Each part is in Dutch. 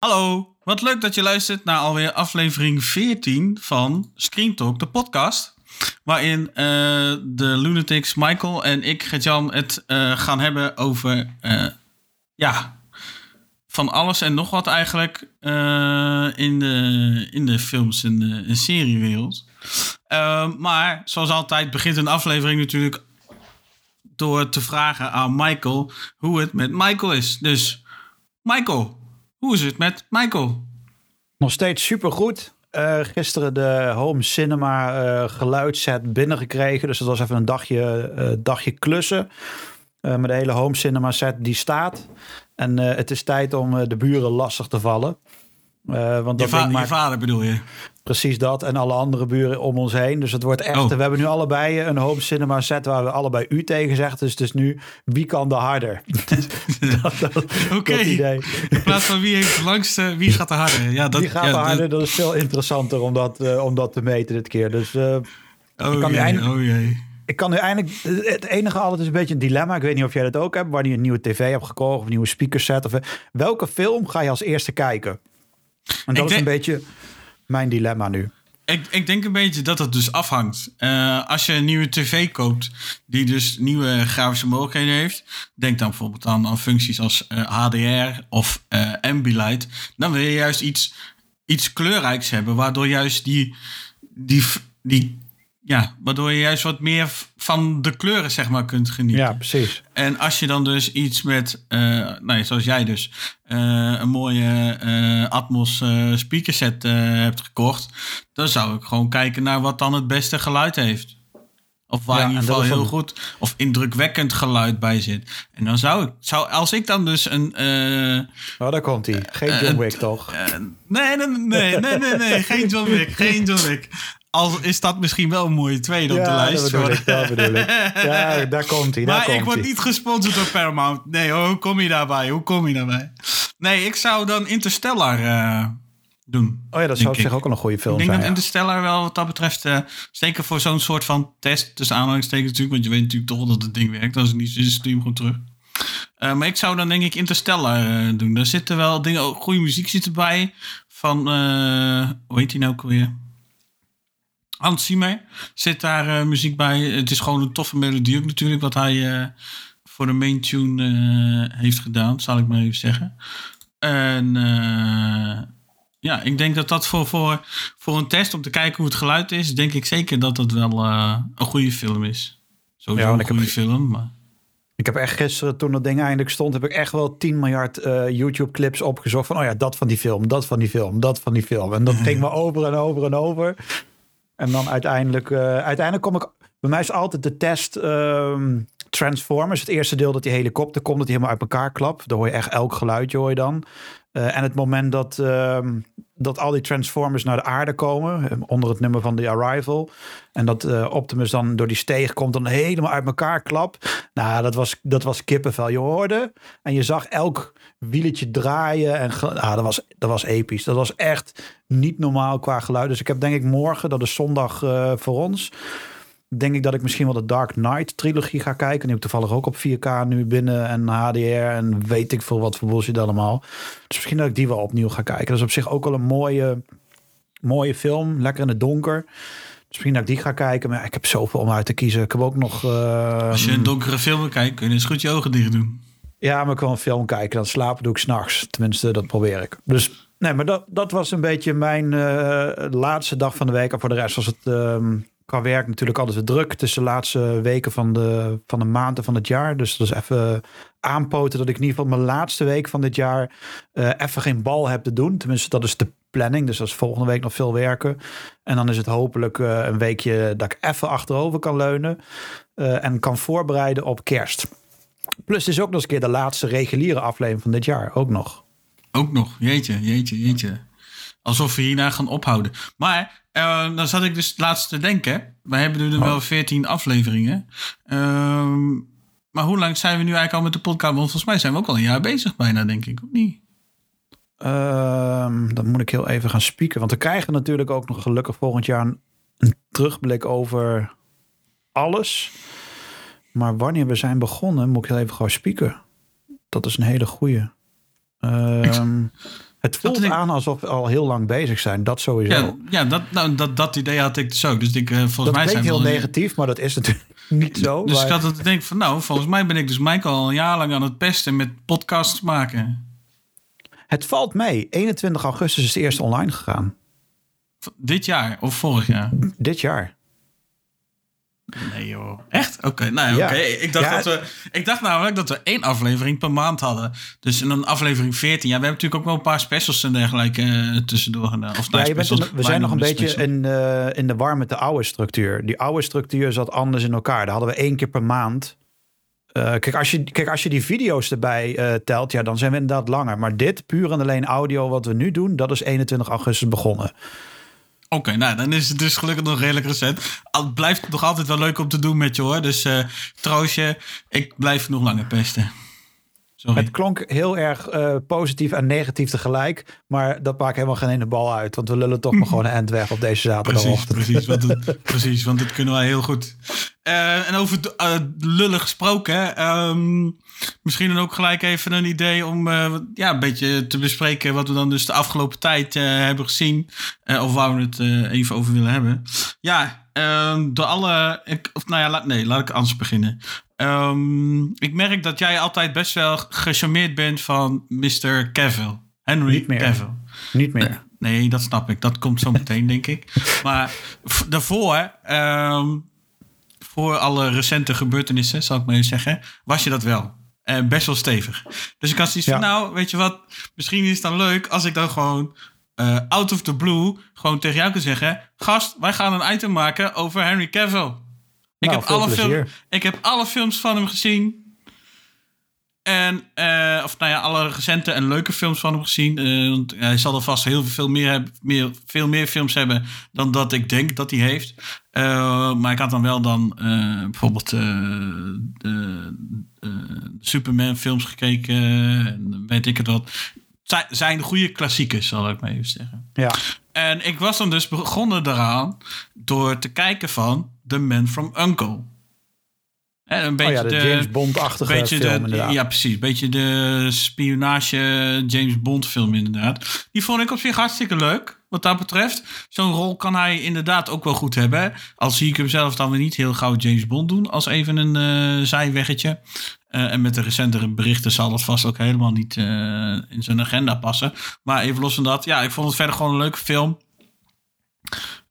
Hallo, wat leuk dat je luistert naar alweer aflevering 14 van Screen Talk, de podcast. Waarin uh, de Lunatics, Michael en ik, Gertjan, het uh, gaan hebben over, uh, ja, van alles en nog wat eigenlijk in, de, in de films en de, de seriewereld. maar zoals altijd begint een aflevering natuurlijk door te vragen aan Michael hoe het met Michael is. Dus Michael, hoe is het met Michael? Nog steeds supergoed. Uh, gisteren de home cinema uh, geluidsset binnengekregen. Dus dat was even een dagje, uh, dagje klussen. maar de hele home cinema set die staat. En het is tijd om de buren lastig te vallen. Want je, va maakt... je vader bedoel je? Precies dat. En alle andere buren om ons heen. Dus het wordt echt. Oh. We hebben nu allebei een home cinema set waar we allebei u tegen zeggen. Dus het is nu wie kan de harder. Oké. In plaats van wie heeft het langste, wie gaat de harder? Ja, dat, wie gaat ja, de harder? Dat is veel interessanter om dat, uh, om dat te meten dit keer. Dus uh, oh, kan eindelijk, oh jee. Ik kan nu eindelijk. Het enige altijd is een beetje een dilemma. Ik weet niet of jij dat ook hebt. Waar je een nieuwe tv hebt gekocht of een nieuwe speaker set. Of, welke film ga je als eerste kijken? En dat is een beetje mijn dilemma nu. Ik, ik denk een beetje dat het dus afhangt. Uh, als je een nieuwe tv koopt die dus nieuwe grafische mogelijkheden heeft. Denk dan bijvoorbeeld aan, aan functies als uh, eh, HDR of uh, Ambilight. Dan wil je juist iets, iets kleurrijks hebben. Waardoor juist die, die, die ja, waardoor je juist wat meer van de kleuren zeg maar kunt genieten. Ja, precies. En als je dan dus iets met, uh, nou ja, zoals jij dus, uh, een mooie uh, Atmos speakerset hebt gekocht, dan zou ik gewoon kijken naar wat dan het beste geluid heeft. Of waar ja, in ieder geval heel goed of indrukwekkend geluid bij zit. En dan zou ik, zou, als ik dan dus een. oh, daar komt hij. Geen John Wick, toch? nee, nee, nee, nee, nee, nee, geen John Wick. Geen John Wick. Al is dat misschien wel een mooie tweede op de lijst. Dat bedoel, ik, dat bedoel ik. Ja, daar komt hij. Maar ik word niet gesponsord door Paramount. Nee, hoe kom je daarbij? Hoe kom je daarbij? Nee, ik zou dan Interstellar uh, doen. Oh ja, dat zou op zich ook al een goede film zijn. Ik denk dat Interstellar wel wat dat betreft... Uh, zeker voor zo'n soort van test, tussen aanhalingstekens natuurlijk... want je weet natuurlijk toch dat het ding werkt. Als het niet is, stuur hem gewoon terug. Uh, maar ik zou dan denk ik Interstellar doen. Daar zitten wel dingen... Goede muziek zit erbij. Van, hoe heet die nou ook weer? Hans Zimmer zit daar uh, muziek bij. Het is gewoon een toffe melodie ook natuurlijk, wat hij uh, voor de main tune uh, heeft gedaan, zal ik maar even zeggen. En ja, ik denk dat dat voor, voor, voor een test om te kijken hoe het geluid is, denk ik zeker dat dat wel een goede film is. Sowieso ja, een goede film, maar... Ik heb echt gisteren, toen dat ding eindelijk stond, heb ik echt wel 10 miljard YouTube-clips opgezocht. Van, oh ja, dat van die film, dat van die film, dat van die film. En dat ging maar over en over en over. En dan uiteindelijk, uh, uiteindelijk kom ik. Bij mij is altijd de test um, Transformers. Het eerste deel dat die helikopter komt, dat die helemaal uit elkaar klapt. Daar hoor je echt elk geluidje hoor je dan. Uh, en het moment dat, uh, dat al die Transformers naar de aarde komen, eh, onder het nummer van The Arrival. En dat uh, Optimus dan door die steeg komt, dan helemaal uit elkaar klap. Nou, dat was, dat was kippenvel. Je hoorde en je zag elk wieletje draaien. En ah, dat, was, dat was episch. Dat was echt niet normaal qua geluid. Dus ik heb denk ik morgen, dat is zondag uh, voor ons denk ik dat ik misschien wel de Dark Knight trilogie ga kijken. Die heb ik toevallig ook op 4K nu binnen en HDR en weet ik veel wat voor bullshit allemaal. Dus misschien dat ik die wel opnieuw ga kijken. Dat is op zich ook wel een mooie, mooie film. Lekker in het donker. Dus misschien dat ik die ga kijken. Maar ik heb zoveel om uit te kiezen. Ik heb ook nog... Uh, Als je een donkere film kijkt, kun je eens goed je ogen dicht doen. Ja, maar ik wil een film kijken. Dan slapen doe ik s'nachts. Tenminste, dat probeer ik. Dus nee, maar dat, dat was een beetje mijn uh, laatste dag van de week. En voor de rest was het... Uh, qua werk natuurlijk altijd weer druk. tussen de laatste weken van de, van de maanden van het jaar. Dus dat is even aanpoten dat ik in ieder geval mijn laatste week van dit jaar uh, even geen bal heb te doen. Tenminste, dat is de planning. Dus dat is volgende week nog veel werken. En dan is het hopelijk uh, een weekje dat ik even achterover kan leunen. En kan voorbereiden op kerst. Plus het is ook nog eens een keer de laatste reguliere aflevering van dit jaar. Ook nog. Ook nog, jeetje, jeetje, jeetje. Alsof we hierna gaan ophouden. Maar uh, dan zat ik dus laatst te denken. Wij hebben nu oh. wel 14 afleveringen. Uh, maar hoe lang zijn we nu eigenlijk al met de podcast? Want volgens mij zijn we ook al een jaar bezig bijna, denk ik. Of niet? Uh, dan moet ik heel even gaan spieken. Want we krijgen natuurlijk ook nog gelukkig volgend jaar een, een terugblik over alles. Maar wanneer we zijn begonnen, moet ik heel even gewoon spieken. Dat is een hele goeie. Ehm, Het voelt ik- aan alsof we al heel lang bezig zijn. Dat sowieso. Ja, ja dat, nou, dat, dat idee had ik dus ook. Dus ik, eh, volgens dat mij zijn heel negatief, maar dat is natuurlijk niet zo. Dus maar- ik had het denk van, nou, volgens mij ben ik dus Michael al een jaar lang aan het pesten met podcasts maken. Het valt mee. 21 augustus is het eerst online gegaan. Dit jaar of vorig jaar? Dit jaar. Nee joh. Echt? Oké, nou ja. Ik, dacht Ja, dat we, ik dacht namelijk dat we één aflevering per maand hadden. Dus in een aflevering 14. Ja, we hebben natuurlijk ook wel een paar specials en dergelijke eh, tussendoor gedaan. Of nou, Ja, je bent we zijn nog een beetje special. in, eh, in de war met de oude structuur. Die oude structuur zat anders in elkaar. Daar hadden we één keer per maand. Eh, kijk, als je, kijk, als je die video's erbij telt, ja, dan zijn we inderdaad langer. Maar dit, puur en alleen audio, wat we nu doen, dat is 21 augustus begonnen. Oké, nou dan is het dus gelukkig nog redelijk recent. Al- Het blijft nog altijd wel leuk om te doen met je hoor. Dus troostje, ik blijf nog langer pesten. Sorry. Het klonk heel erg eh, positief en negatief tegelijk. Maar dat maakt helemaal geen ene bal uit. Want we lullen toch maar gewoon een end weg op deze zaterdagochtend. precies, want het, precies, want dat kunnen wij heel goed. Eh, en over eh, lullen gesproken, ehm, misschien dan ook gelijk even een idee om ja, een beetje te bespreken wat we dan dus de afgelopen tijd hebben gezien. Of waar we het even over willen hebben. Ja, ehm, door alle. Ik, of nou ja, laat, nee, laat ik anders beginnen. Ehm, ik merk dat jij altijd best wel gecharmeerd bent van Mr. Cavill. Henry Niet meer. Cavill. Niet meer. Nee, dat snap ik. Dat komt zo meteen, denk ik. Maar daarvoor, ehm, voor alle recente gebeurtenissen, zal ik maar even zeggen, was je dat wel. Eh, best wel stevig. Dus ik had zoiets van, nou, weet je wat, misschien is het dan leuk als ik dan gewoon eh, out of the blue gewoon tegen jou kan zeggen, gast, wij gaan een item maken over Henry Cavill. Ik, Nou, heb alle film, ik heb alle films van hem gezien. En, eh, of nou ja, alle recente en leuke films van hem gezien. Eh, want hij zal er vast heel veel meer, hebben, meer, veel meer films hebben dan dat ik denk dat hij heeft. Eh, maar ik had dan wel dan bijvoorbeeld de, Superman films gekeken. En weet ik het wat. Zij- Zijn goede klassiekers, zal ik maar even zeggen. Ja. En ik was dan dus begonnen daaraan door te kijken van The Man from Uncle. En een Oh beetje ja, de, de, James Bond-achtige beetje film de, inderdaad. Ja, precies. Beetje de spionage James Bond film inderdaad. Die vond ik op zich hartstikke leuk. Wat dat betreft. Zo'n rol kan hij inderdaad ook wel goed hebben. Al zie ik hem zelf dan weer niet heel gauw James Bond doen. Als even een eh, zijweggetje. Eh, en met de recentere berichten zal dat vast ook helemaal niet eh, in zijn agenda passen. Maar even los van dat. Ja, ik vond het verder gewoon een leuke film.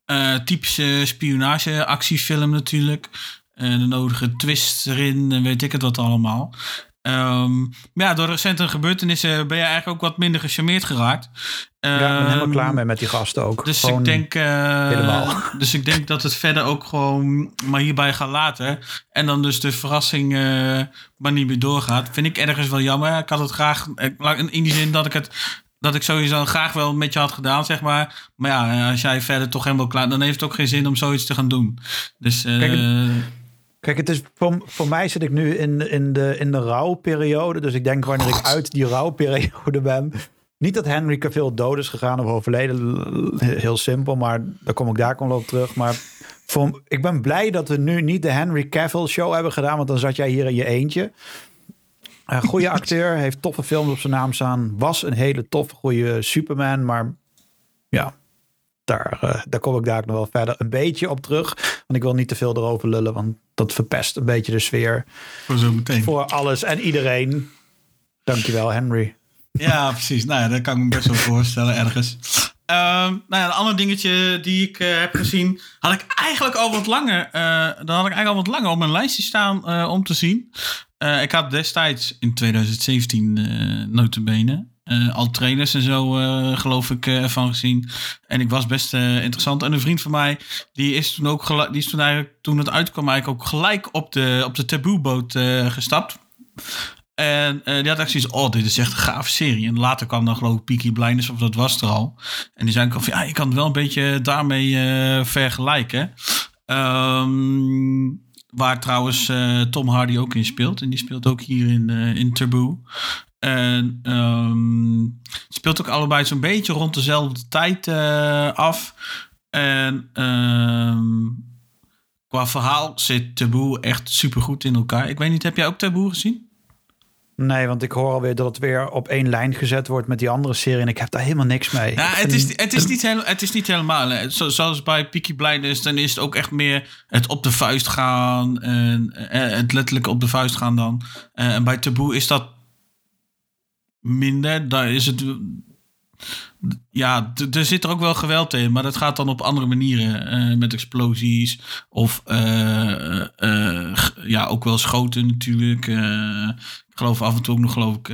Eh, typische spionage actiefilm natuurlijk. Eh, de nodige twist erin en weet ik het wat allemaal. Maar ja, door recente gebeurtenissen ben je eigenlijk ook wat minder gecharmeerd geraakt. ja, ik ben helemaal Ehm, klaar mee met die gasten ook. dus Gewoon- ik denk, eh, helemaal. dus ik denk dat het verder ook gewoon maar hierbij gaat laten. En dan dus de verrassing eh, maar niet meer doorgaat. Vind ik ergens wel jammer. Ik had het graag, in die zin dat ik het, dat ik sowieso graag wel met je had gedaan, zeg maar. Maar ja, als jij verder toch helemaal klaar, dan heeft het ook geen zin om zoiets te gaan doen. Dus eh, Kijk, Kijk, het is, voor, voor mij zit ik nu in, in, de, in de rouwperiode. Dus ik denk wanneer ik uit die rouwperiode ben. Niet dat Henry Cavill dood is gegaan of overleden. Heel simpel, maar daar kom ik daar kom op terug. Maar voor, ik ben blij dat we nu niet de Henry Cavill show hebben gedaan. Want dan zat jij hier in je eentje. Een goede acteur, heeft toffe films op zijn naam staan. Was een hele toffe, goede Superman. Maar ja, daar, eh, daar kom ik daar nog wel verder een beetje op terug. Want ik wil niet te veel erover lullen, want dat verpest een beetje de sfeer voor zo meteen. voor alles en iedereen. Dankjewel, Henry. Ja, precies. Nou ja, dat kan ik me best wel voorstellen ergens. Ehm, nou ja, een ander dingetje die ik eh, heb gezien, had ik eigenlijk al wat langer, eh dat had ik eigenlijk al wat langer op mijn lijstje staan eh, om te zien. Eh, ik had destijds in 2017 eh notabene eh, al trailers en zo eh, geloof ik eh, van gezien. En ik was best interessant. En een vriend van mij, die is toen ook die is toen eigenlijk, toen het uitkwam, eigenlijk ook gelijk op de, op de taboeboot gestapt. En die had echt zoiets, oh, dit is echt een gave serie. En later kwam dan geloof ik Peaky Blinders, of dat was er al. En die zei van, ja, je kan het wel een beetje daarmee vergelijken. Ehm, waar trouwens eh, Tom Hardy ook in speelt. En die speelt ook hier in, eh in Taboo. En het speelt ook allebei zo'n beetje rond dezelfde tijd eh, af. En ehm, qua verhaal zit Taboo echt supergoed in elkaar. Ik weet niet, heb jij ook Taboo gezien? Nee, want ik hoor alweer dat het weer op één lijn gezet wordt met die andere serie. En ik heb daar helemaal niks mee. Ja, het is, het is, niet, heel, het is niet helemaal. hè. Zo- Zoals bij Peaky Blinders, dan is het ook echt meer het op de vuist gaan. En, eh, het letterlijk op de vuist gaan dan. Eh, en bij Taboe is dat minder. Daar is het... Ja, er zit er ook wel geweld in, maar dat gaat dan op andere manieren. eh, met explosies of eh, eh, ja, ook wel schoten natuurlijk. ik geloof af en toe ook nog geloof ik,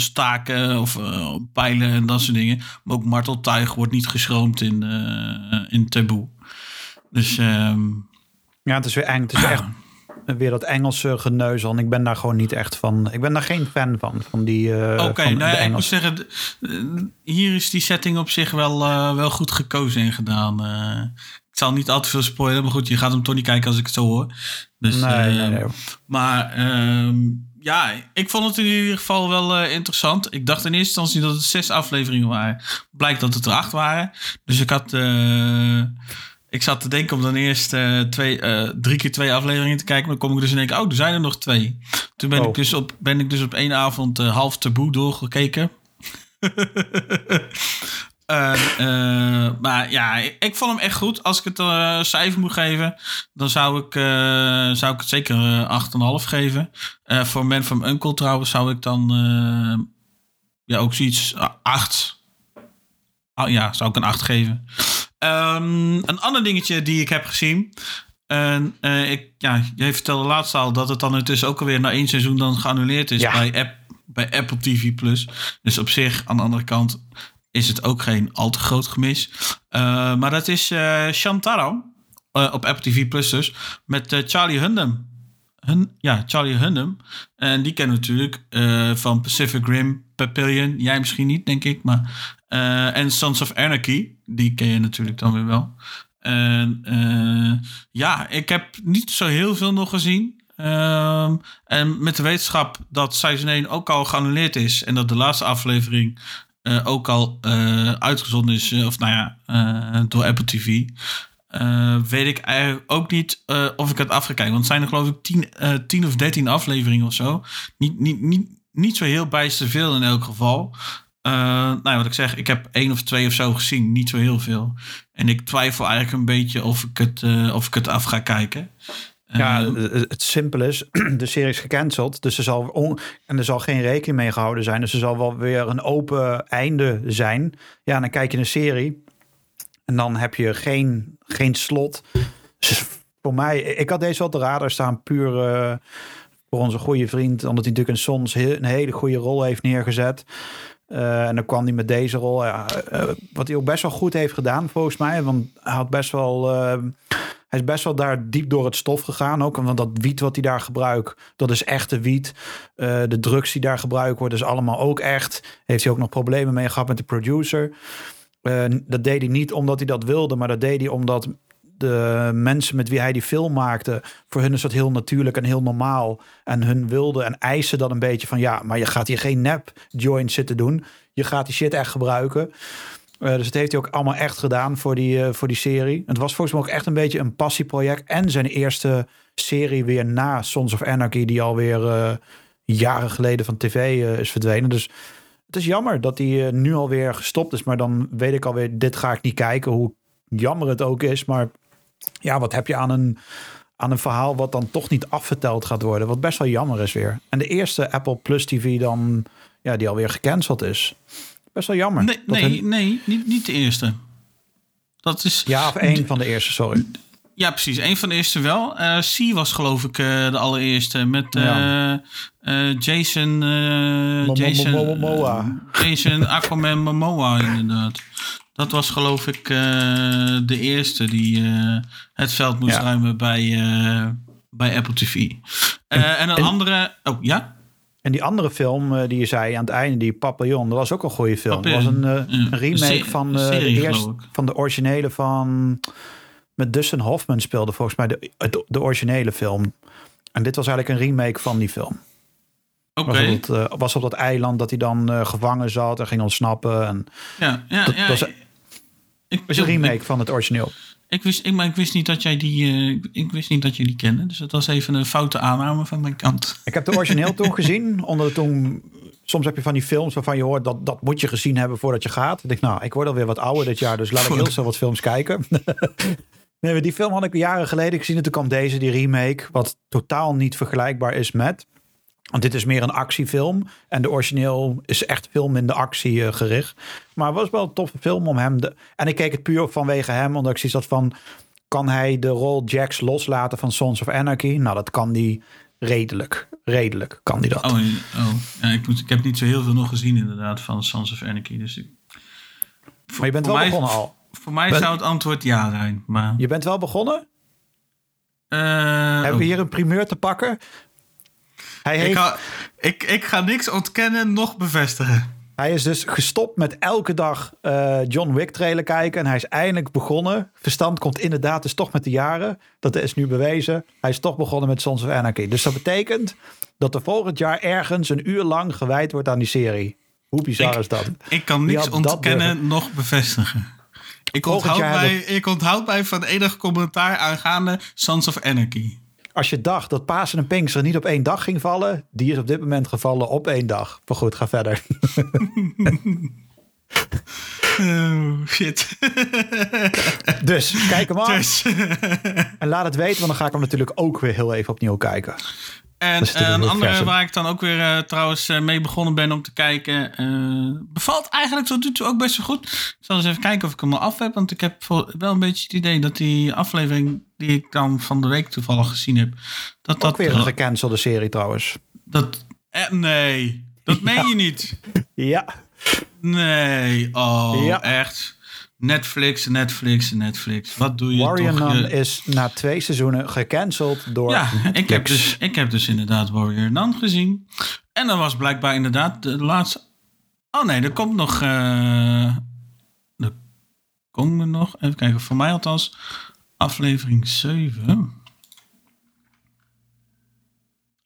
staken of pijlen en dat soort dingen. Maar ook marteltuig wordt niet geschroomd in, in taboe. Dus ehm, Ja, het is weer eng. Het is weer echt weer dat Engelse geneuzel. En ik ben daar gewoon niet echt van. Ik ben daar geen fan van. Van die. eh, Oké, nou ja, ik moet zeggen, eh, hier is die setting op zich wel, eh, wel goed gekozen en gedaan. Ik zal niet al te veel spoilen, maar goed, je gaat hem toch niet kijken als ik het zo hoor. Dus, Nee, nee, nee. Maar ehm, ja, ik vond het in ieder geval wel interessant. Ik dacht in eerste instantie dat het zes afleveringen waren. Blijkt dat het er acht waren. Dus ik had... ik zat te denken om dan eerst eh, twee, eh, drie keer twee afleveringen te kijken. Maar dan kom ik dus in één keer, oh, er zijn er nog twee. Toen ben, Oh. ik, dus op, ben ik dus op één avond eh, half taboe doorgekeken. En, eh, maar ja, ik vond hem echt goed. Als ik het een cijfer moet geven, dan zou ik, zou ik het zeker eh, 8,5 geven. Voor Man from Uncle trouwens zou ik dan ja, ook zoiets 8. ja, zou ik een 8 geven. Ehm, een ander dingetje die ik heb gezien. En eh, ik, ja, jij vertelde laatst al dat het dan intussen ook alweer na één seizoen dan geannuleerd is Ja. bij, app, bij Apple TV Plus. Dus op zich, aan de andere kant, is het ook geen al te groot gemis. Eh, maar dat is Shantaro eh, op Apple TV Plus dus, met Charlie Hunnam. Hun, ja, Charlie Hunnam. En die kennen we natuurlijk van Pacific Rim, Papillion. Jij misschien niet, denk ik. Maar, en Sons of Anarchy. Die ken je natuurlijk dan weer wel. En eh, ja, ik heb niet zo heel veel nog gezien. Ehm, en met de wetenschap dat seizoen 1 ook al geannuleerd is. En dat de laatste aflevering eh, ook al eh, uitgezonden is. eh, of nou ja, eh, door Apple TV. eh, weet ik eigenlijk ook niet eh, of ik het af. Want het zijn er geloof ik 10 eh, 10 of 13 afleveringen of zo. Niet, niet, niet, niet zo heel bijster veel in elk geval. Eh, nou ja, wat ik zeg, ik heb één of twee of zo gezien. Niet zo heel veel. En ik twijfel eigenlijk een beetje of ik het, eh, of ik het af ga kijken. Ja, Eh, het, simpele is, de serie is gecanceld. Dus er zal on- en er zal geen rekening mee gehouden zijn. Dus er zal wel weer een open einde zijn. Ja, dan kijk je een serie. En dan heb je geen, geen slot. Dus voor mij, ik had deze wel op de radar staan. Puur voor onze goede vriend. Omdat hij natuurlijk in Sons een hele goede rol heeft neergezet. Eh, en dan kwam hij met deze rol. Ja, eh, wat hij ook best wel goed heeft gedaan, volgens mij. Want hij had best wel. eh, hij is best wel daar diep door het stof gegaan. Ook want dat wiet wat hij daar gebruikt, dat is echte wiet. Eh, de drugs die daar gebruikt worden, is allemaal ook echt. Heeft hij ook nog problemen mee gehad met de producer. Eh, dat deed hij niet omdat hij dat wilde, maar dat deed hij omdat de mensen met wie hij die film maakte, voor hun is dat heel natuurlijk en heel normaal. En hun wilden en eisen dat een beetje van ja, maar je gaat hier geen nep joint zitten doen. Je gaat die shit echt gebruiken. Eh, dus het heeft hij ook allemaal echt gedaan voor die, eh, voor die serie. Het was volgens mij ook echt een beetje een passieproject. En zijn eerste serie weer na Sons of Anarchy, die alweer eh jaren geleden van tv is verdwenen. Dus het is jammer dat hij nu alweer gestopt is. Maar dan weet ik alweer, dit ga ik niet kijken. Hoe jammer het ook is. Maar ja, wat heb je aan een, aan een verhaal wat dan toch niet afverteld gaat worden? Wat best wel jammer is weer. En de eerste Apple Plus TV dan, ja, die alweer gecanceld is. Best wel jammer. nee, nee, hun- nee niet, niet de eerste. Dat is, Ja, of één van de eerste, sorry. Ja, precies. Een van de eerste wel. Eh C was geloof ik eh, de allereerste. Met eh, Ja. Jason... Mo- Jason, mo- Momoa. Jason Aquaman Momoa inderdaad. Dat was geloof ik eh, de eerste die eh, het veld moest Ja. ruimen bij, eh, bij Apple TV. Eh, en een en- andere... Oh, ja? En die andere film die je zei aan het einde, die Papillon, dat was ook een goede film. Dat was een, ja. een remake van, serie, de eerste, van de originele van... Met Dustin Hoffman speelde volgens mij de, de originele film. En dit was eigenlijk een remake van die film. Oké. Was, op dat, was op dat eiland dat hij dan gevangen zat en ging ontsnappen. En Ja, ja, dat ja. was- ik, is een remake van het origineel. Ik wist, ik, maar ik wist niet dat jij die, uh, ik wist niet dat je die kende. Dus dat was even een foute aanname van mijn kant. Ik heb de origineel toen gezien. Onder toen, soms heb je van die films waarvan je hoort dat dat moet je gezien hebben voordat je gaat. Ik denk, nou, ik word alweer wat ouder dit jaar, dus laat ik heel snel wat films kijken. nee, die film had ik jaren geleden gezien. En toen kwam deze, die remake, wat totaal niet vergelijkbaar is met. Want dit is meer een actiefilm. En de origineel is echt veel minder actie uh, gericht. Maar het was wel een toffe film om hem. De, en ik keek het puur vanwege hem. Omdat ik zoiets had van. Kan hij de rol Jax loslaten van Sons of Anarchy? Nou, dat kan die redelijk. Redelijk kan die dat. Oh, oh. Ja, ik, moet, ik heb niet zo heel veel nog gezien inderdaad van Sons of Anarchy. Dus ik, maar je bent wel mij, begonnen al. Voor mij zou het antwoord ja zijn. Maar... Je bent wel begonnen? Uh, Hebben we oh. hier een primeur te pakken? Hij heeft... ik, ga, ik, ik ga niks ontkennen, nog bevestigen. Hij is dus gestopt met elke dag uh, John Wick trailer kijken. En hij is eindelijk begonnen. Verstand komt inderdaad dus toch met de jaren. Dat is nu bewezen. Hij is toch begonnen met Sons of Anarchy. Dus dat betekent dat er volgend jaar ergens een uur lang gewijd wordt aan die serie. Hoe bizar is dat? Ik kan niks ontkennen, nog bevestigen. Ik onthoud, mij, ik onthoud mij van enig commentaar aangaande Sons of Anarchy als je dacht dat Pasen en Pinkster niet op één dag ging vallen, die is op dit moment gevallen op één dag. Maar goed, ga verder. Oh, shit. dus kijk hem af. Dus. en laat het weten, want dan ga ik hem natuurlijk ook weer heel even opnieuw kijken. En uh, een andere waar ik dan ook weer uh, trouwens uh, mee begonnen ben om te kijken. bevalt eigenlijk tot nu toe ook best wel goed. Ik zal eens even kijken of ik hem al af heb. Want ik heb wel een beetje het idee dat die aflevering die ik dan van de week toevallig gezien heb. Dat ook dat weer een gecancelde serie trouwens. Dat, nee, dat meen je niet. ja. Nee, oh, ja. echt. Netflix, Netflix, Netflix. Wat doe je Warrior toch? Nun is na twee seizoenen gecanceld door Ja, ik heb, dus, ik heb dus inderdaad Warrior Nun gezien. En dan was blijkbaar inderdaad de laatste... Oh nee, er komt nog... Uh... Er komt er nog... Even kijken, voor mij althans... Aflevering 7...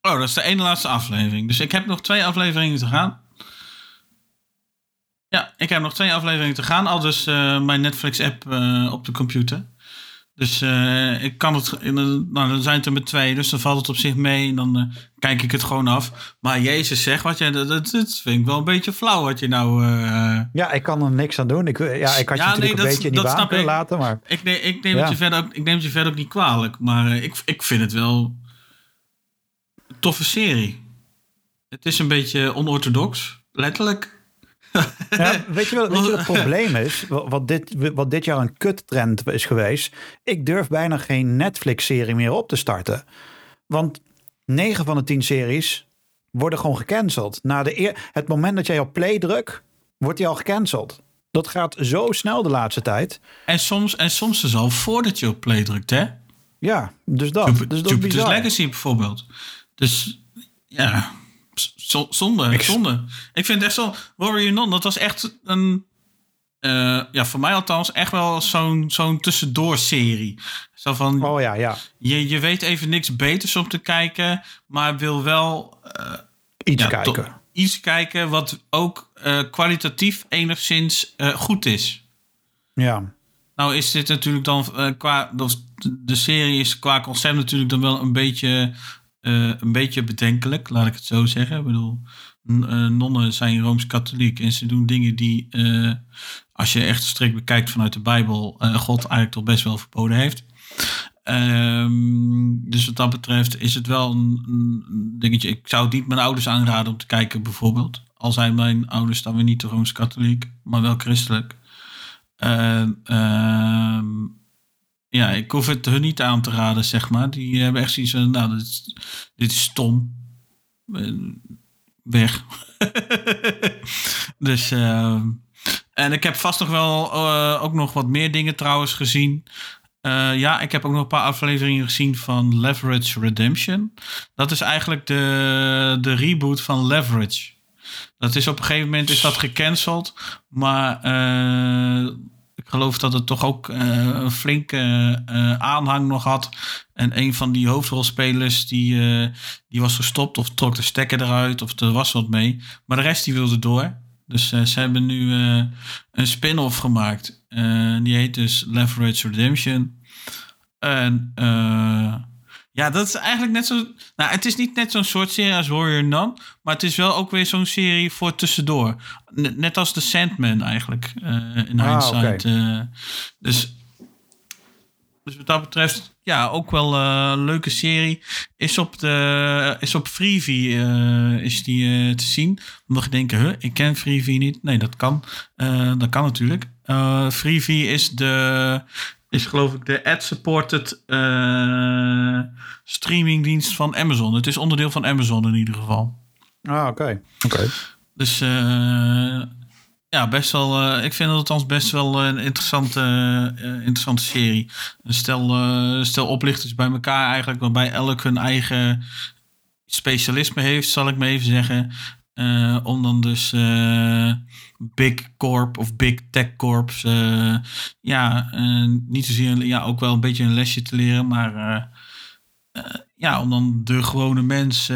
Oh, dat is de ene laatste aflevering. Dus ik heb nog twee afleveringen te gaan. Ja, ik heb nog twee afleveringen te gaan. Al dus uh, mijn Netflix-app uh, op de computer. Dus uh, ik kan het. Nou, dan zijn het er met twee, dus dan valt het op zich mee. En dan kijk ik het gewoon af. Maar Jezus, zeg wat je. Dat, dat, dat vind ik wel een beetje flauw wat je nou. Ja, ik kan er niks aan doen. Ik, ja, ik had je natuurlijk nee, een dat, beetje in die baan kunnen laten. Maar... Ik, neem, ik, neem ja. het je verder ook, ik neem het je verder ook niet kwalijk. Maar ik, ik vind het wel. Een toffe serie. Het is een beetje onorthodox. Letterlijk. Ja, weet, je wel, weet je wat het probleem is? Wat dit, wat dit jaar een kuttrend is geweest. Ik durf bijna geen Netflix-serie meer op te starten. Want 9 van de 10 series worden gewoon gecanceld. Na de eer, het moment dat jij op play drukt, wordt die al gecanceld. Dat gaat zo snel de laatste tijd. En soms, en soms is al voordat je op play drukt, hè? Ja, dus dat. Jupiter, dus dat Jupiter's Legacy bijvoorbeeld. Dus ja, zonde, ik, zonde. Ik vind echt zo... Warrior Non, dat was echt een... Uh, ja, voor mij althans echt wel zo'n zo'n tussendoor-serie. Zo van... Oh ja, ja. Je, je weet even niks beters om te kijken, maar wil wel... Uh, iets ja, kijken. Iets kijken wat ook uh, kwalitatief enigszins goed is. Ja. Nou is dit natuurlijk dan qua... De serie is qua concept natuurlijk dan wel een beetje een beetje bedenkelijk, laat ik het zo zeggen. Ik bedoel, uh, nonnen zijn rooms-katholiek en ze doen dingen die, uh, als je echt strikt bekijkt vanuit de Bijbel, God eigenlijk toch best wel verboden heeft. Um, dus wat dat betreft is het wel een, een, dingetje. Ik zou het niet mijn ouders aanraden om te kijken, bijvoorbeeld. Al zijn mijn ouders dan weer niet rooms-katholiek, maar wel christelijk. Uh, ja, ik hoef het hun niet aan te raden, zeg maar. Die hebben echt zoiets van, nou, dit is, dit is stom. Weg. dus, uh, en ik heb vast nog wel uh, ook nog wat meer dingen trouwens gezien. Ja, ik heb ook nog een paar afleveringen gezien van Leverage Redemption. Dat is eigenlijk de, de reboot van Leverage. Dat is op een gegeven moment is dat gecanceld. Maar ik geloof dat het toch ook uh, een flinke uh, aanhang nog had. En een van die hoofdrolspelers die, uh, die was gestopt of trok de stekker eruit of er was wat mee. Maar de rest die wilde door. Dus ze hebben nu een spin-off gemaakt. die heet dus Leverage Redemption. En ja, dat is eigenlijk net zo. Nou, het is niet net zo'n soort serie als Warrior Nun. Maar het is wel ook weer zo'n serie voor tussendoor. Net als The Sandman eigenlijk. in ah, hindsight. dus dus wat dat betreft, ja, ook wel uh, een leuke serie. Is op, de, is op Freevee is die te zien. Mocht je denken, huh, ik ken Freevee niet. Nee, dat kan. dat kan natuurlijk. Freevee is de, is geloof ik de ad-supported streamingdienst van Amazon. Het is onderdeel van Amazon in ieder geval. Ah, oké. Oké. Dus ja, best wel. Uh, ik vind het althans best wel een interessante, uh, interessante serie. Een stel, uh, stel oplichters bij elkaar eigenlijk, waarbij elk hun eigen specialisme heeft, zal ik maar even zeggen. om dan dus Big Corp of Big Tech Corps, ja, niet zozeer, ja, ook wel een beetje een lesje te leren, maar ja, om dan de gewone mens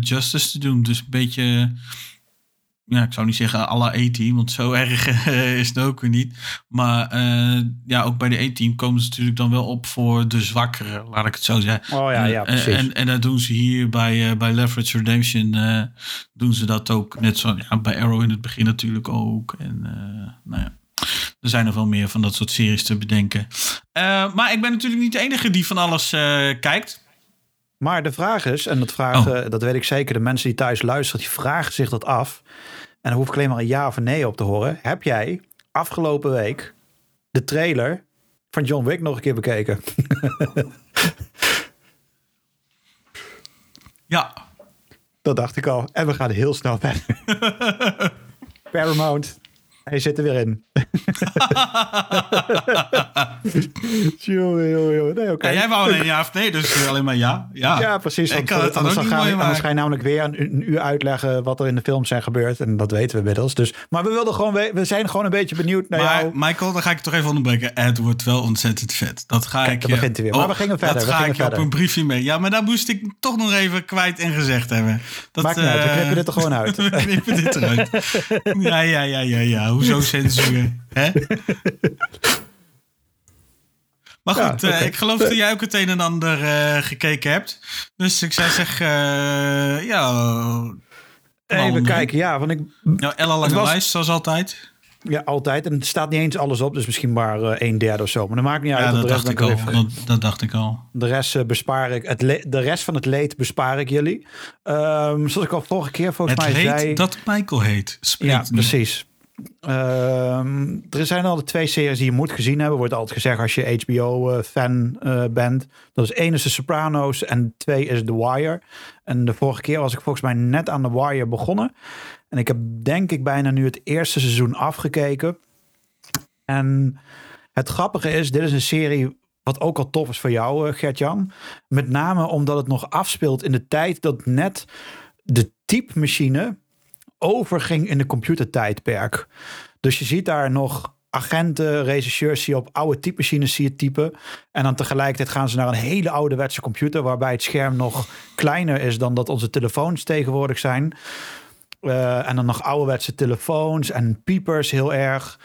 justice te doen. Dus een beetje ja, ik zou niet zeggen alle E-team, want zo erg uh, is het ook weer niet. Maar uh, ja, ook bij de E-team komen ze natuurlijk dan wel op voor de zwakkere, laat ik het zo zeggen. Oh ja, ja, precies. En, en, en dat doen ze hier bij, uh, bij Leverage Redemption, doen ze dat ook. Net zo ja, bij Arrow in het begin natuurlijk ook. En nou ja. Er zijn er wel meer van dat soort series te bedenken. maar ik ben natuurlijk niet de enige die van alles kijkt. Maar de vraag is, en dat, vragen, oh. dat weet ik zeker, de mensen die thuis luisteren, die vragen zich dat af. En dan hoef ik alleen maar een ja of een nee op te horen. Heb jij afgelopen week de trailer van John Wick nog een keer bekeken? ja. Dat dacht ik al. En we gaan heel snel verder. Paramount hij zit er weer in. jongen, jongen, jongen. Nee, okay. ja, jij wou alleen ja of nee, dus alleen maar ja. Ja, ja precies. Ik kan het dan anders, gaan, anders ga je namelijk weer een, een, uur uitleggen wat er in de film zijn gebeurd. En dat weten we inmiddels. Dus, maar we, wilden gewoon, we zijn gewoon een beetje benieuwd naar maar, jou. Michael, dan ga ik toch even onderbreken. Het wordt wel ontzettend vet. Dat ga Kijk, ik begint hij weer. maar we oh, gingen verder. Dat ga ik je op een briefje mee. Ja, maar daar moest ik toch nog even kwijt en gezegd hebben. Dat, Maakt niet uh, uit, we knippen dit er gewoon uit. we knippen dit eruit. Ja, ja, ja, ja, ja. Hoezo censuur? Hè? Maar goed, ja, uh, ik geloof dat jij ook het een en ander uh, gekeken hebt. Dus ik zou zeggen, uh, ja... Even kijken, ja. Want ik, nou, Ella lange was, lijst, zoals altijd. Ja, altijd. En het staat niet eens alles op, dus misschien maar een derde of zo. Maar dat maakt niet uit. Dat, dacht ik al. dat, dat, dacht ik al. De rest bespaar ik. Het de rest van het leed bespaar ik jullie. Um, zoals ik al vorige keer volgens het mij leed zei... dat Michael heet. ja, precies. Uh, er zijn al de twee series die je moet gezien hebben. Wordt altijd gezegd als je HBO-fan uh, uh, bent. Dat is één is The Sopranos en twee is The Wire. En de vorige keer was ik volgens mij net aan The Wire begonnen. En ik heb denk ik bijna nu het eerste seizoen afgekeken. En het grappige is, dit is een serie wat ook al tof is voor jou, uh, Gert-Jan. Met name omdat het nog afspeelt in de tijd dat net de typemachine overging in de computertijdperk. Dus je ziet daar nog agenten, regisseurs die op oude typemachines zie je typen. En dan tegelijkertijd gaan ze naar een hele ouderwetse computer... waarbij het scherm nog kleiner is dan dat onze telefoons tegenwoordig zijn. Uh, en dan nog ouderwetse telefoons en piepers heel erg.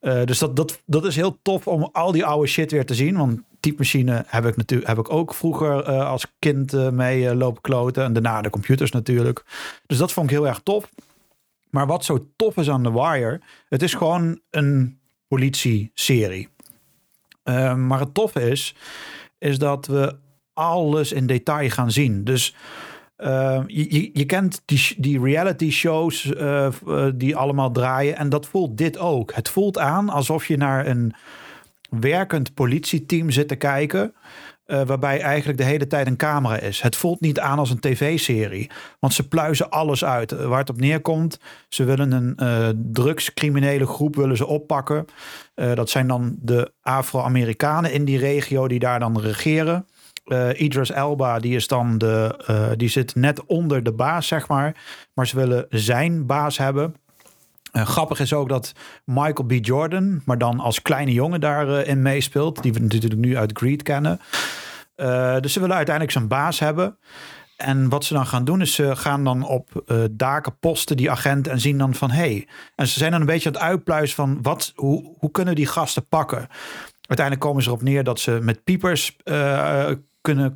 Uh, dus dat, dat, dat is heel tof om al die oude shit weer te zien. Want typemachine heb ik natuurlijk heb ik ook vroeger uh, als kind mee lopen kloten. En daarna de computers natuurlijk. Dus dat vond ik heel erg tof. Maar wat zo tof is aan The Wire, het is gewoon een politie-serie. Uh, maar het toffe is, is dat we alles in detail gaan zien. Dus uh, je, je kent die, reality shows uh, die allemaal draaien en dat voelt dit ook. Het voelt aan alsof je naar een werkend politieteam zit te kijken. Uh, waarbij eigenlijk de hele tijd een camera is. Het voelt niet aan als een tv-serie. Want ze pluizen alles uit. Waar het op neerkomt, ze willen een uh, drugscriminele groep willen ze oppakken. Dat zijn dan de Afro-Amerikanen in die regio die daar dan regeren. Idris Elba, die is dan de, die zit net onder de baas, zeg maar. Maar ze willen zijn baas hebben. Uh, grappig is ook dat Michael B. Jordan, maar dan als kleine jongen daarin uh, meespeelt. Die we natuurlijk nu uit Greed kennen. Uh, dus ze willen uiteindelijk zijn baas hebben. En wat ze dan gaan doen is ze gaan dan op daken posten die agent en zien dan van hé. Hey. En ze zijn dan een beetje aan het uitpluizen van wat, hoe, hoe kunnen die gasten pakken. Uiteindelijk komen ze erop neer dat ze met piepers kunnen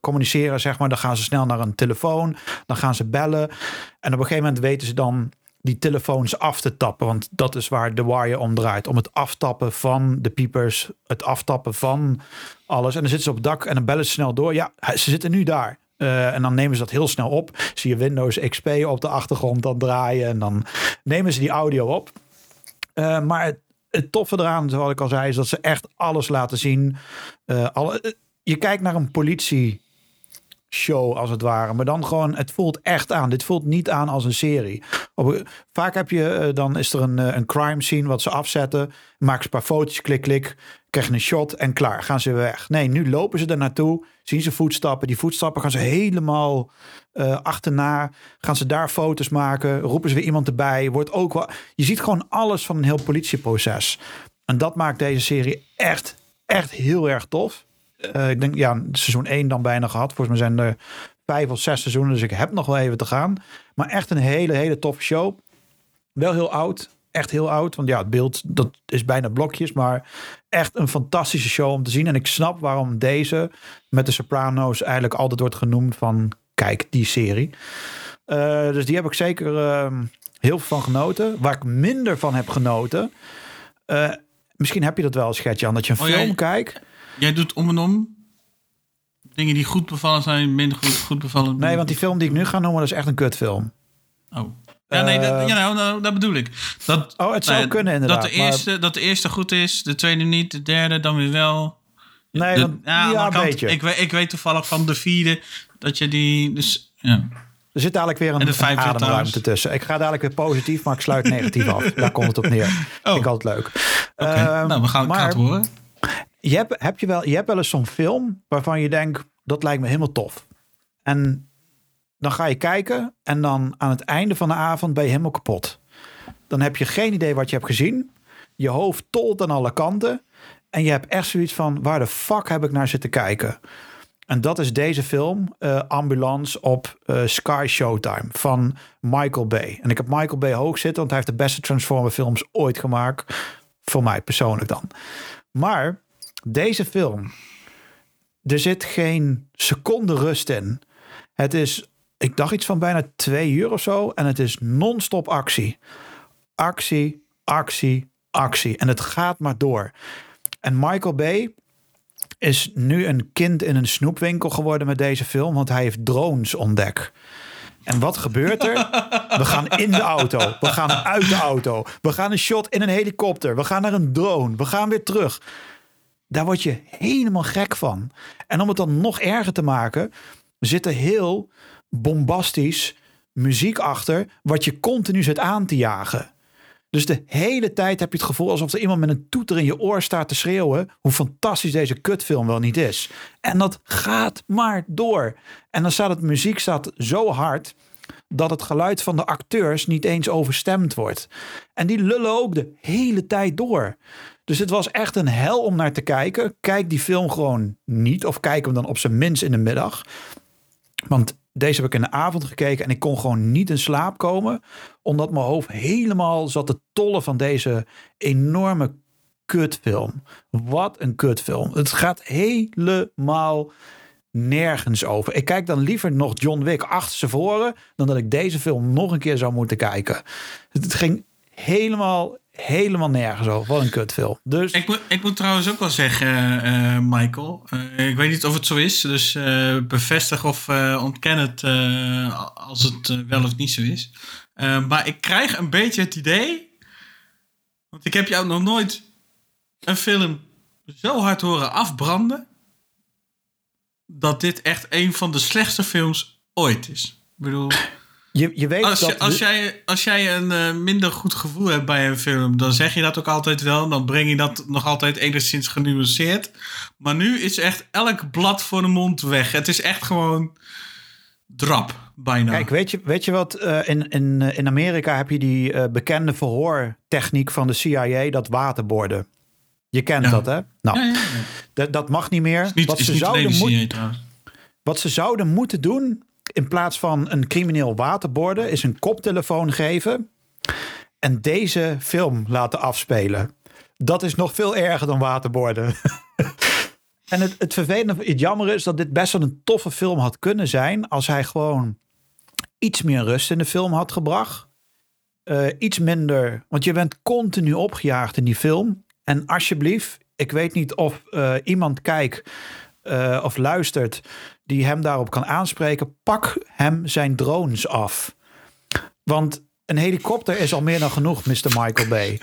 communiceren, zeg maar. Dan gaan ze snel naar een telefoon, dan gaan ze bellen. En op een gegeven moment weten ze dan die telefoons af te tappen. Want dat is waar de wire om draait. Om het aftappen van de piepers, het aftappen van alles. En dan zitten ze op het dak en dan bellen ze snel door. Ja, ze zitten nu daar. Uh, en dan nemen ze dat heel snel op. Zie je Windows XP op de achtergrond dan draaien. En dan nemen ze die audio op. Uh, maar het, toffe eraan, zoals ik al zei, is dat ze echt alles laten zien. Uh, alle, je kijkt naar een politie show als het ware. Maar dan gewoon, het voelt echt aan. Dit voelt niet aan als een serie. Op, vaak heb je, dan is er een, een crime scene wat ze afzetten. Maak ze een paar foto's, klik, klik. Krijg een shot en klaar, gaan ze weer weg. Nee, nu lopen ze er naartoe, zien ze voetstappen. Die voetstappen gaan ze helemaal uh, achterna. Gaan ze daar foto's maken, roepen ze weer iemand erbij. Wordt ook wel, je ziet gewoon alles van een heel politieproces. En dat maakt deze serie echt, echt heel erg tof. Uh, ik denk, ja, seizoen 1 dan bijna gehad. Volgens mij zijn er vijf of zes seizoenen, dus ik heb nog wel even te gaan. Maar echt een hele, hele toffe show. Wel heel oud, echt heel oud. Want ja, het beeld dat is bijna blokjes. Maar echt een fantastische show om te zien. En ik snap waarom deze met de Sopranos eigenlijk altijd wordt genoemd van... Kijk, die serie. Uh, dus die heb ik zeker uh, heel veel van genoten. Waar ik minder van heb genoten... Uh, misschien heb je dat wel eens, Gertjan, dat je een oh, film jij, kijkt... Jij doet om en om dingen die goed bevallen zijn, minder goed, goed bevallen. Nee, want die film die ik nu ga noemen, dat is echt een kutfilm. Oh. Ja, nee, dat, ja, nou, nou, dat bedoel ik. Dat, oh, het zou nou, kunnen inderdaad. Dat de, eerste, maar... dat de eerste goed is, de tweede niet, de derde dan weer wel. Nee, de, want, ja, ja een kant, beetje. Ik, weet, ik weet toevallig van de vierde dat je die... Dus, ja. Er zit dadelijk weer een, een ademruimte tussen. Ik ga dadelijk weer positief, maar ik sluit negatief af. Daar komt het op neer. Oh. Ik altijd leuk. Okay. Uh, nou, we gaan, maar, het horen. Je hebt, heb je, wel, je hebt wel eens zo'n film waarvan je denkt, dat lijkt me helemaal tof. En dan ga je kijken en dan aan het einde van de avond ben je helemaal kapot. Dan heb je geen idee wat je hebt gezien. Je hoofd tolt aan alle kanten. En je hebt echt zoiets van, waar de fuck heb ik naar zitten kijken? En dat is deze film, uh, Ambulance op uh, Sky Showtime van Michael Bay. En ik heb Michael Bay hoog zitten, want hij heeft de beste Transformer films ooit gemaakt. Voor mij persoonlijk dan. Maar deze film, er zit geen seconde rust in. Het is ik dacht iets van bijna twee uur of zo. En het is non-stop actie. Actie, actie, actie. En het gaat maar door. En Michael Bay is nu een kind in een snoepwinkel geworden met deze film. Want hij heeft drones ontdekt. En wat gebeurt er? We gaan in de auto. We gaan uit de auto. We gaan een shot in een helikopter. We gaan naar een drone. We gaan weer terug. Daar word je helemaal gek van. En om het dan nog erger te maken, zitten heel bombastisch muziek achter, wat je continu zit aan te jagen. Dus de hele tijd heb je het gevoel alsof er iemand met een toeter in je oor staat te schreeuwen hoe fantastisch deze kutfilm wel niet is. En dat gaat maar door. En dan staat het muziek staat zo hard dat het geluid van de acteurs niet eens overstemd wordt. En die lullen ook de hele tijd door. Dus het was echt een hel om naar te kijken. Kijk die film gewoon niet of kijk hem dan op zijn minst in de middag. Want deze heb ik in de avond gekeken en ik kon gewoon niet in slaap komen. Omdat mijn hoofd helemaal zat te tollen van deze enorme kutfilm. Wat een kutfilm. Het gaat helemaal nergens over. Ik kijk dan liever nog John Wick achter voren dan dat ik deze film nog een keer zou moeten kijken. Het ging helemaal, helemaal nergens over. Wat een kutfilm. Dus... Ik, moet, ik moet trouwens ook wel zeggen, uh, Michael. Uh, ik weet niet of het zo is. Dus bevestig of ontken het als het wel of niet zo is. maar ik krijg een beetje het idee. Want ik heb jou nog nooit een film zo hard horen afbranden. Dat dit echt een van de slechtste films ooit is. Ik bedoel. Je, je weet als, dat als, jij, als jij een uh, minder goed gevoel hebt bij een film, dan zeg je dat ook altijd wel. Dan breng je dat nog altijd enigszins genuanceerd. Maar nu is echt elk blad voor de mond weg. Het is echt gewoon drap, bijna. Kijk, weet je, weet je wat? Uh, in, in, in Amerika heb je die uh, bekende verhoortechniek van de CIA, dat waterborden. Je kent ja. dat, hè? Nou, ja, ja, dat, dat mag niet meer. Niet, wat is ze zouden. Wat ze zouden moeten doen, in plaats van een crimineel waterborden, is een koptelefoon geven en deze film laten afspelen. Dat is nog veel erger dan waterborden. en het, het vervelende, het jammer is dat dit best wel een toffe film had kunnen zijn als hij gewoon iets meer rust in de film had gebracht. Uh, iets minder, want je bent continu opgejaagd in die film. En alsjeblieft, ik weet niet of uh, iemand kijkt uh, of luistert die hem daarop kan aanspreken. Pak hem zijn drones af. Want een helikopter is al meer dan genoeg, Mr. Michael Bay.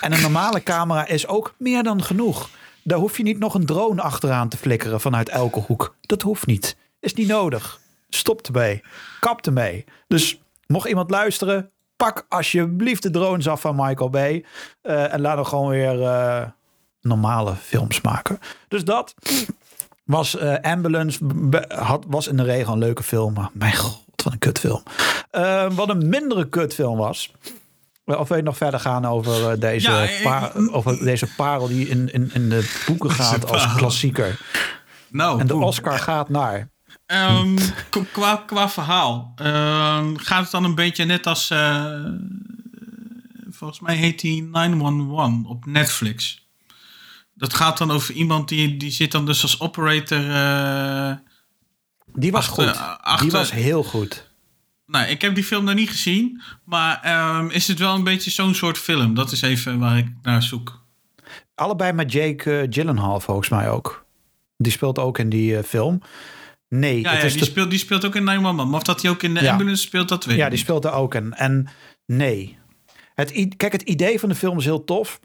En een normale camera is ook meer dan genoeg. Daar hoef je niet nog een drone achteraan te flikkeren vanuit elke hoek. Dat hoeft niet. Is niet nodig. Stop ermee. Kap ermee. Dus mocht iemand luisteren, pak alsjeblieft de drones af van Michael Bay. Uh, en laat hem gewoon weer uh, normale films maken. Dus dat was uh, Ambulance. Had, was in de regel een leuke film. Maar mijn god, wat een kutfilm. wat een mindere kutfilm was. Of wil je nog verder gaan over deze, ja, pa over deze parel die in, in, in de boeken gaat als klassieker? Nou, en de Oscar gaat naar. Um, qua, qua verhaal. Uh, gaat het dan een beetje net als. Uh, volgens mij heet die 911 op Netflix. Dat gaat dan over iemand die, die zit dan dus als operator. Uh, die was achter, goed. Achter, die was heel goed. Nou, ik heb die film nog niet gezien. Maar um, is het wel een beetje zo'n soort film? Dat is even waar ik naar zoek. Allebei met Jake Gyllenhaal volgens mij ook. Die speelt ook in die film. Nee. Ja, het is die, speelt, die speelt ook in 911. Maar of dat hij ook in de ambulance speelt, dat weet Ja, die speelt er ook in. En nee. Het, kijk, het idee van de film is heel tof.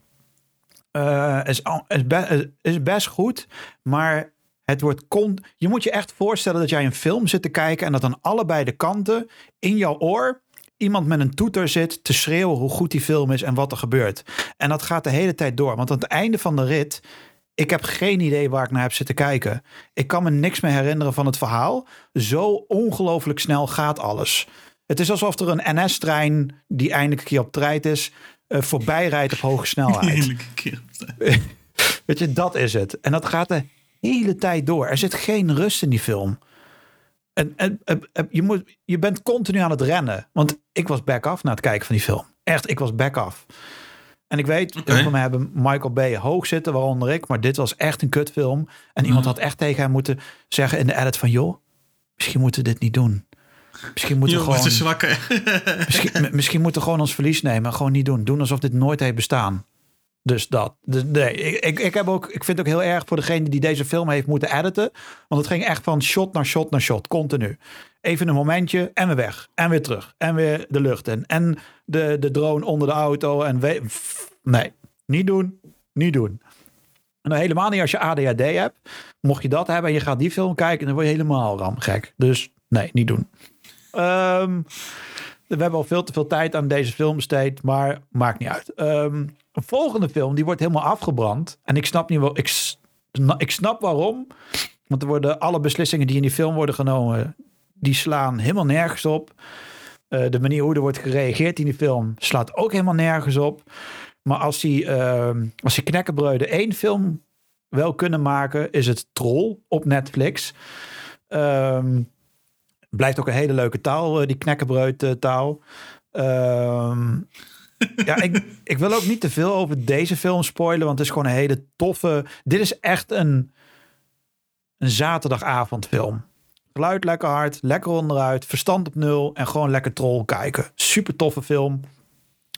Uh, is, is, is best goed. Maar het wordt kon. Je moet je echt voorstellen dat jij een film zit te kijken. En dat aan allebei de kanten in jouw oor iemand met een toeter zit te schreeuwen hoe goed die film is en wat er gebeurt. En dat gaat de hele tijd door. Want aan het einde van de rit ik heb geen idee waar ik naar heb zitten kijken. Ik kan me niks meer herinneren van het verhaal. Zo ongelooflijk snel gaat alles. Het is alsof er een NS-trein die eindelijk een keer op trein is, uh, voorbij rijdt op hoge snelheid. Keer Weet je, dat is het. En dat gaat de hele tijd door. Er zit geen rust in die film. En, en, en, je, moet, je bent continu aan het rennen. Want ik was back off na het kijken van die film. Echt, ik was back off. En ik weet, okay. heel hebben Michael Bay hoog zitten, waaronder ik. Maar dit was echt een kutfilm. En iemand had echt tegen hem moeten zeggen in de edit van... joh, misschien moeten we dit niet doen. Misschien moeten we gewoon... zwakker. misschien, misschien moeten we gewoon ons verlies nemen. Gewoon niet doen. Doen alsof dit nooit heeft bestaan. Dus dat. Dus nee, ik, ik, heb ook, ik vind het ook heel erg voor degene die deze film heeft moeten editen. Want het ging echt van shot naar shot naar shot. Continu. Even een momentje en weer weg. En weer terug. En weer de lucht in. En de, de drone onder de auto. En we, nee, niet doen. Niet doen. En dan helemaal niet als je ADHD hebt. Mocht je dat hebben en je gaat die film kijken, dan word je helemaal ramgek. Dus nee, niet doen. Um, we hebben al veel te veel tijd aan deze film besteed, maar maakt niet uit. Um, een volgende film, die wordt helemaal afgebrand. En ik snap niet wel. Ik, snap waarom. Want er worden alle beslissingen die in die film worden genomen, die slaan helemaal nergens op. Uh, de manier hoe er wordt gereageerd in die film slaat ook helemaal nergens op. Maar als die, uh, als die knekkenbreuden één film wel kunnen maken, is het Troll op Netflix. Um, blijft ook een hele leuke taal, eh, die knekkenbreud taal. Um, ja, ik, ik wil ook niet te veel over deze film spoilen, want het is gewoon een hele toffe. Dit is echt een, een zaterdagavondfilm. Geluid lekker hard, lekker onderuit, verstand op nul en gewoon lekker troll kijken. Super toffe film.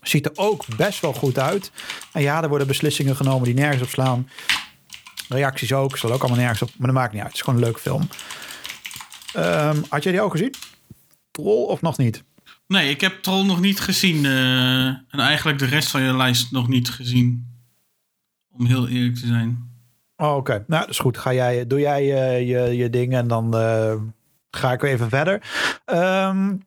Ziet er ook best wel goed uit. En ja, er worden beslissingen genomen die nergens op slaan. Reacties ook, zal ook allemaal nergens op, maar dat maakt niet uit. Het is gewoon een leuke film. Um, had jij die ook gezien? Troll of nog niet? Nee, ik heb Troll nog niet gezien. Uh, en eigenlijk de rest van je lijst nog niet gezien. Om heel eerlijk te zijn. Oh, Oké, nou dat is goed. Ga jij, doe jij uh, je, je ding en dan uh, ga ik weer even verder. Um,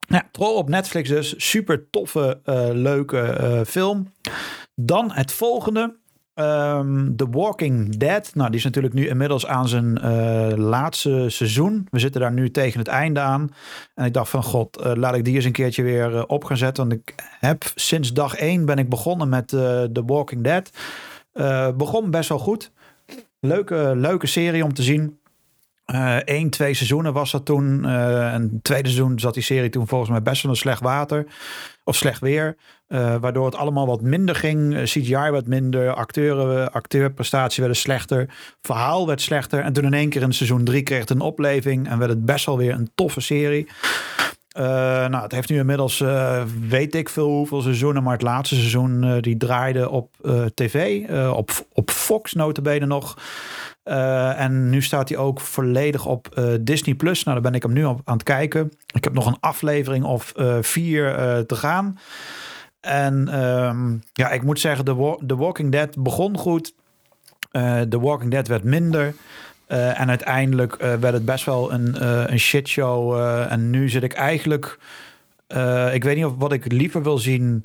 ja, Troll op Netflix dus. Super toffe, leuke film. Dan het volgende. Um, The Walking Dead. Nou, die is natuurlijk nu inmiddels aan zijn uh, laatste seizoen. We zitten daar nu tegen het einde aan. En ik dacht van, god, uh, laat ik die eens een keertje weer uh, op gaan zetten. Want ik heb sinds dag één ben ik begonnen met The Walking Dead. begon best wel goed. Leuke, leuke serie om te zien. Eén, twee seizoenen was dat toen. en het tweede seizoen zat die serie toen volgens mij best wel een slecht water. Of slecht weer. waardoor het allemaal wat minder ging. CGI werd minder. Acteuren, acteurprestatie werden slechter. Verhaal werd slechter. En toen in één keer in seizoen drie kreeg het een opleving. En werd het best wel weer een toffe serie. Uh, nou, het heeft nu inmiddels, uh, weet ik veel hoeveel seizoenen, maar het laatste seizoen uh, die draaide op tv, op, op Fox notabene nog. en nu staat hij ook volledig op Disney+. Plus. Nou, daar ben ik hem nu op aan het kijken. Ik heb nog een aflevering of vier te gaan. En um, ja, ik moet zeggen, The, The Walking Dead begon goed. The Walking Dead werd minder. Uh, en uiteindelijk uh, werd het best wel een, uh, een shitshow. en nu zit ik eigenlijk. ik weet niet of wat ik liever wil zien.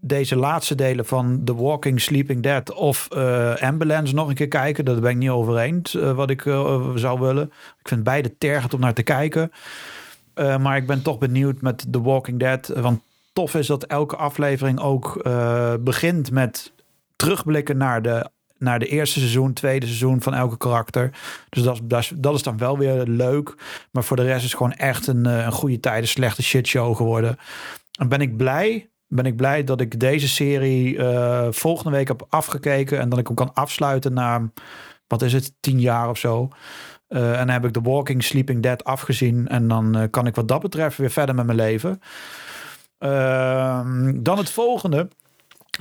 Deze laatste delen van The Walking Sleeping Dead of Ambulance nog een keer kijken. Daar ben ik niet over eens wat ik zou willen. Ik vind beide tergend om naar te kijken. maar ik ben toch benieuwd met The Walking Dead. Want tof is dat elke aflevering ook begint met terugblikken naar de naar de eerste seizoen, tweede seizoen van elke karakter. Dus dat, dat, is dan wel weer leuk. Maar voor de rest is het gewoon echt een, eh, een goede tijden slechte shitshow geworden. En ben ik blij ben ik blij dat ik deze serie uh, volgende week heb afgekeken. En dat ik hem kan afsluiten na, wat is het, tien jaar of zo. Uh, en dan heb ik The Walking Sleeping Dead afgezien. En dan kan ik wat dat betreft weer verder met mijn leven. Ehm, dan het volgende.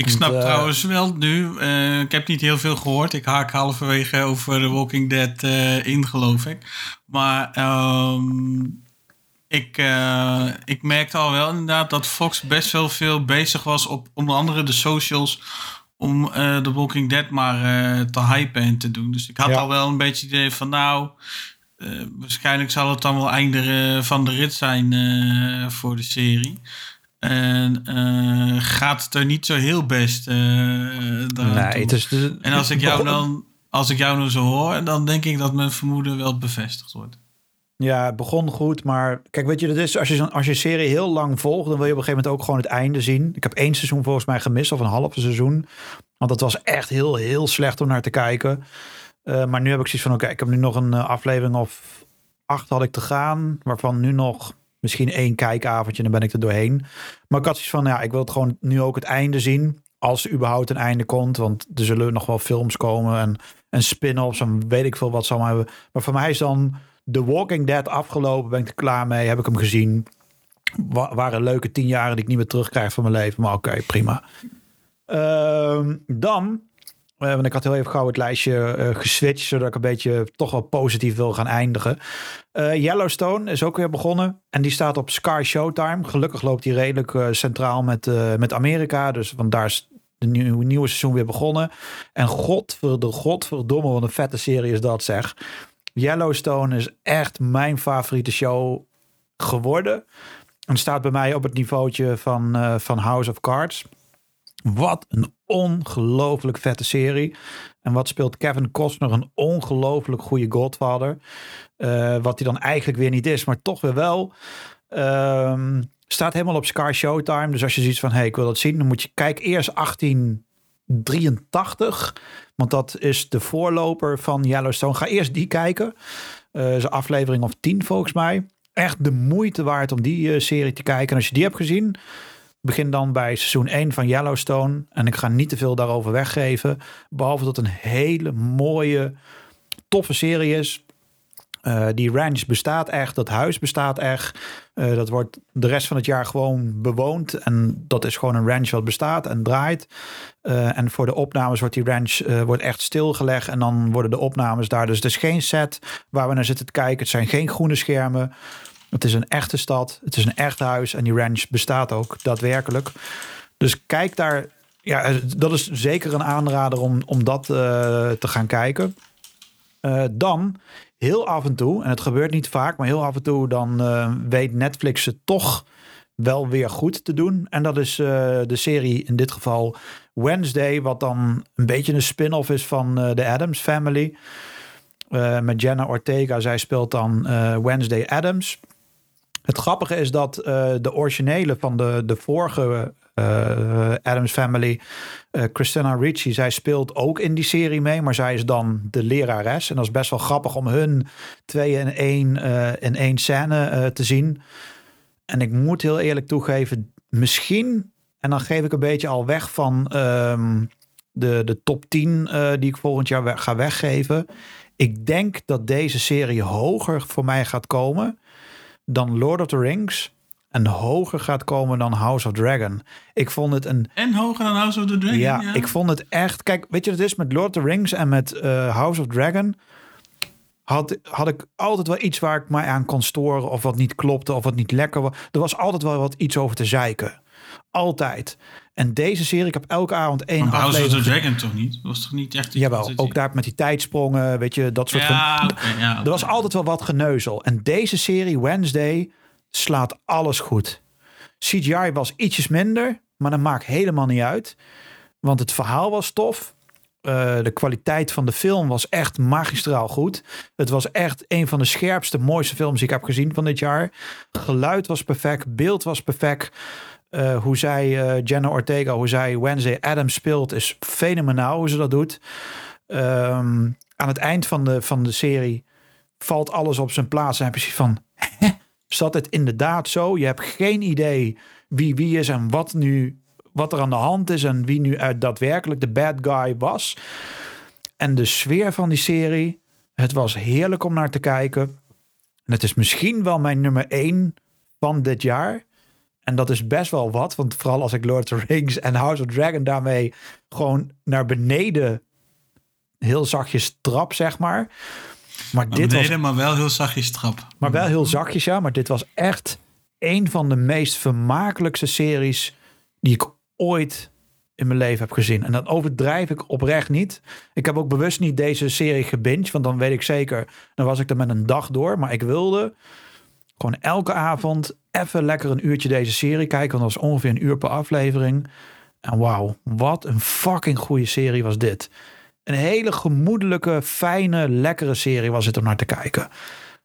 Ik snap uh, trouwens wel nu, uh, ik heb niet heel veel gehoord. Ik haak halverwege over The Walking Dead uh, in, geloof ik. Maar um, ik, ik merkte al wel inderdaad dat Fox best wel veel bezig was op onder andere de socials om The Walking Dead maar te hypen en te doen. Dus ik had ja. al wel een beetje het idee van nou, waarschijnlijk zal het dan wel einde van de rit zijn voor de serie. En uh, gaat het er niet zo heel best. Uh, nee, het is de, en als ik, jou dan, als ik jou nou zo hoor, dan denk ik dat mijn vermoeden wel bevestigd wordt. Ja, het begon goed, maar kijk, weet je, dat is als je, als je een serie heel lang volgt, dan wil je op een gegeven moment ook gewoon het einde zien. Ik heb één seizoen volgens mij gemist, of een half seizoen. Want dat was echt heel, heel slecht om naar te kijken. Uh, maar nu heb ik zoiets van, oké, okay, ik heb nu nog een aflevering of acht had ik te gaan, waarvan nu nog misschien één kijkavondje en dan ben ik er doorheen. Maar ik had zoiets van, ja, ik wil het gewoon nu ook het einde zien. Als er überhaupt een einde komt. Want er zullen nog wel films komen en, en spin-offs en weet ik veel wat ze allemaal hebben. Maar voor mij is dan The Walking Dead afgelopen. Ben ik er klaar mee. Heb ik hem gezien. Wa waren leuke tien jaren die ik niet meer terugkrijg van mijn leven. Maar oké, prima. Uh, dan uh, want ik had heel even gauw het lijstje uh, geswitcht, zodat ik een beetje toch wel positief wil gaan eindigen. Uh, Yellowstone is ook weer begonnen en die staat op Sky Showtime. Gelukkig loopt die redelijk centraal met, met Amerika, dus want daar is de nieuwe, nieuwe seizoen weer begonnen. En godverdomme, wat een vette serie is dat zeg. Yellowstone is echt mijn favoriete show geworden. En staat bij mij op het niveautje van, van House of Cards. Wat een ongelooflijk vette serie. En wat speelt Kevin Costner een ongelooflijk goede Godfather. Uh, wat hij dan eigenlijk weer niet is, maar toch weer wel. Um, staat helemaal op Sky Showtime. Dus als je ziet van, hey, ik wil dat zien, dan moet je kijk eerst 1883. Want dat is de voorloper van Yellowstone. Ga eerst die kijken. Uh, is een aflevering of 10 volgens mij. Echt de moeite waard om die uh, serie te kijken. En als je die hebt gezien, begin dan bij seizoen 1 van Yellowstone. En ik ga niet te veel daarover weggeven. Behalve dat het een hele mooie, toffe serie is. Uh, die ranch bestaat echt, dat huis bestaat echt. Uh, dat wordt de rest van het jaar gewoon bewoond. En dat is gewoon een ranch wat bestaat en draait. Uh, en voor de opnames wordt die ranch wordt echt stilgelegd. En dan worden de opnames daar. Dus het is geen set waar we naar zitten te kijken. Het zijn geen groene schermen. Het is een echte stad. Het is een echt huis. En die ranch bestaat ook daadwerkelijk. Dus kijk daar. Ja, dat is zeker een aanrader om, om dat uh, te gaan kijken. Uh, dan heel af en toe, en het gebeurt niet vaak, maar heel af en toe, dan weet Netflix het toch wel weer goed te doen. En dat is de serie in dit geval Wednesday, wat dan een beetje een spin-off is van de Adams Family. met Jenna Ortega. Zij speelt dan Wednesday Adams. Het grappige is dat uh, de originele van de, de vorige eh, Adams Family. Uh, Christina Ricci, zij speelt ook in die serie mee, maar zij is dan de lerares. En dat is best wel grappig om hun twee in één, in één scène te zien. En ik moet heel eerlijk toegeven, misschien, en dan geef ik een beetje al weg van ehm, de, de top 10 die ik volgend jaar ga weggeven. Ik denk dat deze serie hoger voor mij gaat komen dan Lord of the Rings. En hoger gaat komen dan House of Dragon. Ik vond het een. En hoger dan House of the Dragon? Ja, ik vond het echt. Kijk, weet je wat het is met Lord of the Rings en met uh, House of Dragon? Had, had ik altijd wel iets waar ik mij aan kon storen. Of wat niet klopte, of wat niet lekker was. Er was altijd wel wat iets over te zeiken. Altijd. En deze serie, ik heb elke avond één maar aflevering. House of the Dragon toch niet? Dat was toch niet echt... Jawel, ook daar met die tijdsprongen, weet je, dat soort ja, van... Okay, ja, Er was altijd wel wat geneuzel. En deze serie, Wednesday, slaat alles goed. CGI was ietsjes minder, maar dat maakt helemaal niet uit. Want het verhaal was tof. Uh, de kwaliteit van de film was echt magistraal goed. Het was echt een van de scherpste, mooiste films die ik heb gezien van dit jaar. Geluid was perfect, beeld was perfect. Uh, hoe zij, uh, Jenna Ortega, hoe zij Wednesday Adams speelt, is fenomenaal hoe ze dat doet. Um, aan het eind van de, van de serie valt alles op zijn plaats. En heb je van, zat het inderdaad zo? Je hebt geen idee wie wie is en wat nu, wat er aan de hand is en wie nu uit daadwerkelijk de bad guy was. En de sfeer van die serie, het was heerlijk om naar te kijken. En het is misschien wel mijn nummer één van dit jaar. En dat is best wel wat, want vooral als ik Lord of the Rings en House of Dragon daarmee gewoon naar beneden heel zachtjes trap, zeg maar. Maar, maar dit beneden, was, maar wel heel zachtjes trap. Maar wel heel zachtjes, ja. Maar dit was echt een van de meest vermakelijkste series die ik ooit in mijn leven heb gezien. En dat overdrijf ik oprecht niet. Ik heb ook bewust niet deze serie gebinged, want dan weet ik zeker, dan was ik er met een dag door. Maar ik wilde gewoon elke avond even lekker een uurtje deze serie kijken. Want dat was ongeveer een uur per aflevering. En wauw, wat een fucking goede serie was dit. Een hele gemoedelijke, fijne, lekkere serie was het om naar te kijken.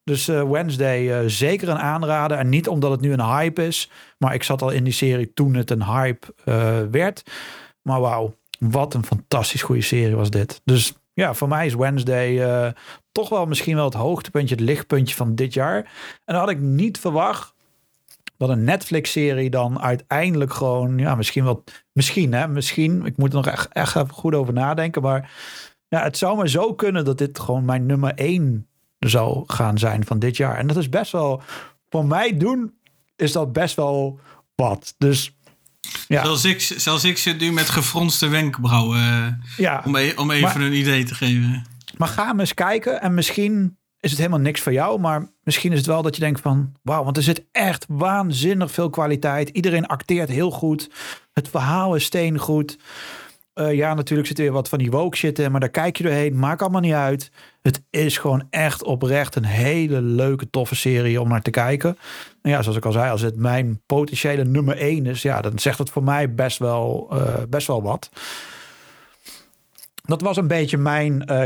Dus uh, Wednesday uh, zeker een aanrader. En niet omdat het nu een hype is. Maar ik zat al in die serie toen het een hype uh, werd. Maar wauw, wat een fantastisch goede serie was dit. Dus ja, voor mij is Wednesday toch wel misschien wel het hoogtepuntje, het lichtpuntje van dit jaar. En dat had ik niet verwacht dat een Netflix-serie dan uiteindelijk gewoon, ja, misschien wel, misschien hè, misschien, ik moet er nog echt, echt even goed over nadenken, maar ja, het zou maar zo kunnen dat dit gewoon mijn nummer één zou gaan zijn van dit jaar. En dat is best wel, voor mij doen, is dat best wel wat. Dus ja. Zelfs ik, zelfs ik zit nu met gefronste wenkbrauwen. Ja, om, e om even een idee te geven. Maar ga eens kijken en misschien is het helemaal niks voor jou. Maar misschien is het wel dat je denkt van... Wauw, want er zit echt waanzinnig veel kwaliteit. Iedereen acteert heel goed. Het verhaal is steengoed. Uh, ja, natuurlijk zit er weer wat van die woke shit in. Maar daar kijk je doorheen. Maakt allemaal niet uit. Het is gewoon echt oprecht een hele leuke, toffe serie om naar te kijken. En ja, zoals ik al zei, als het mijn potentiële nummer één is... Ja, dan zegt het voor mij best wel, uh, best wel wat. Dat was een beetje mijn uh,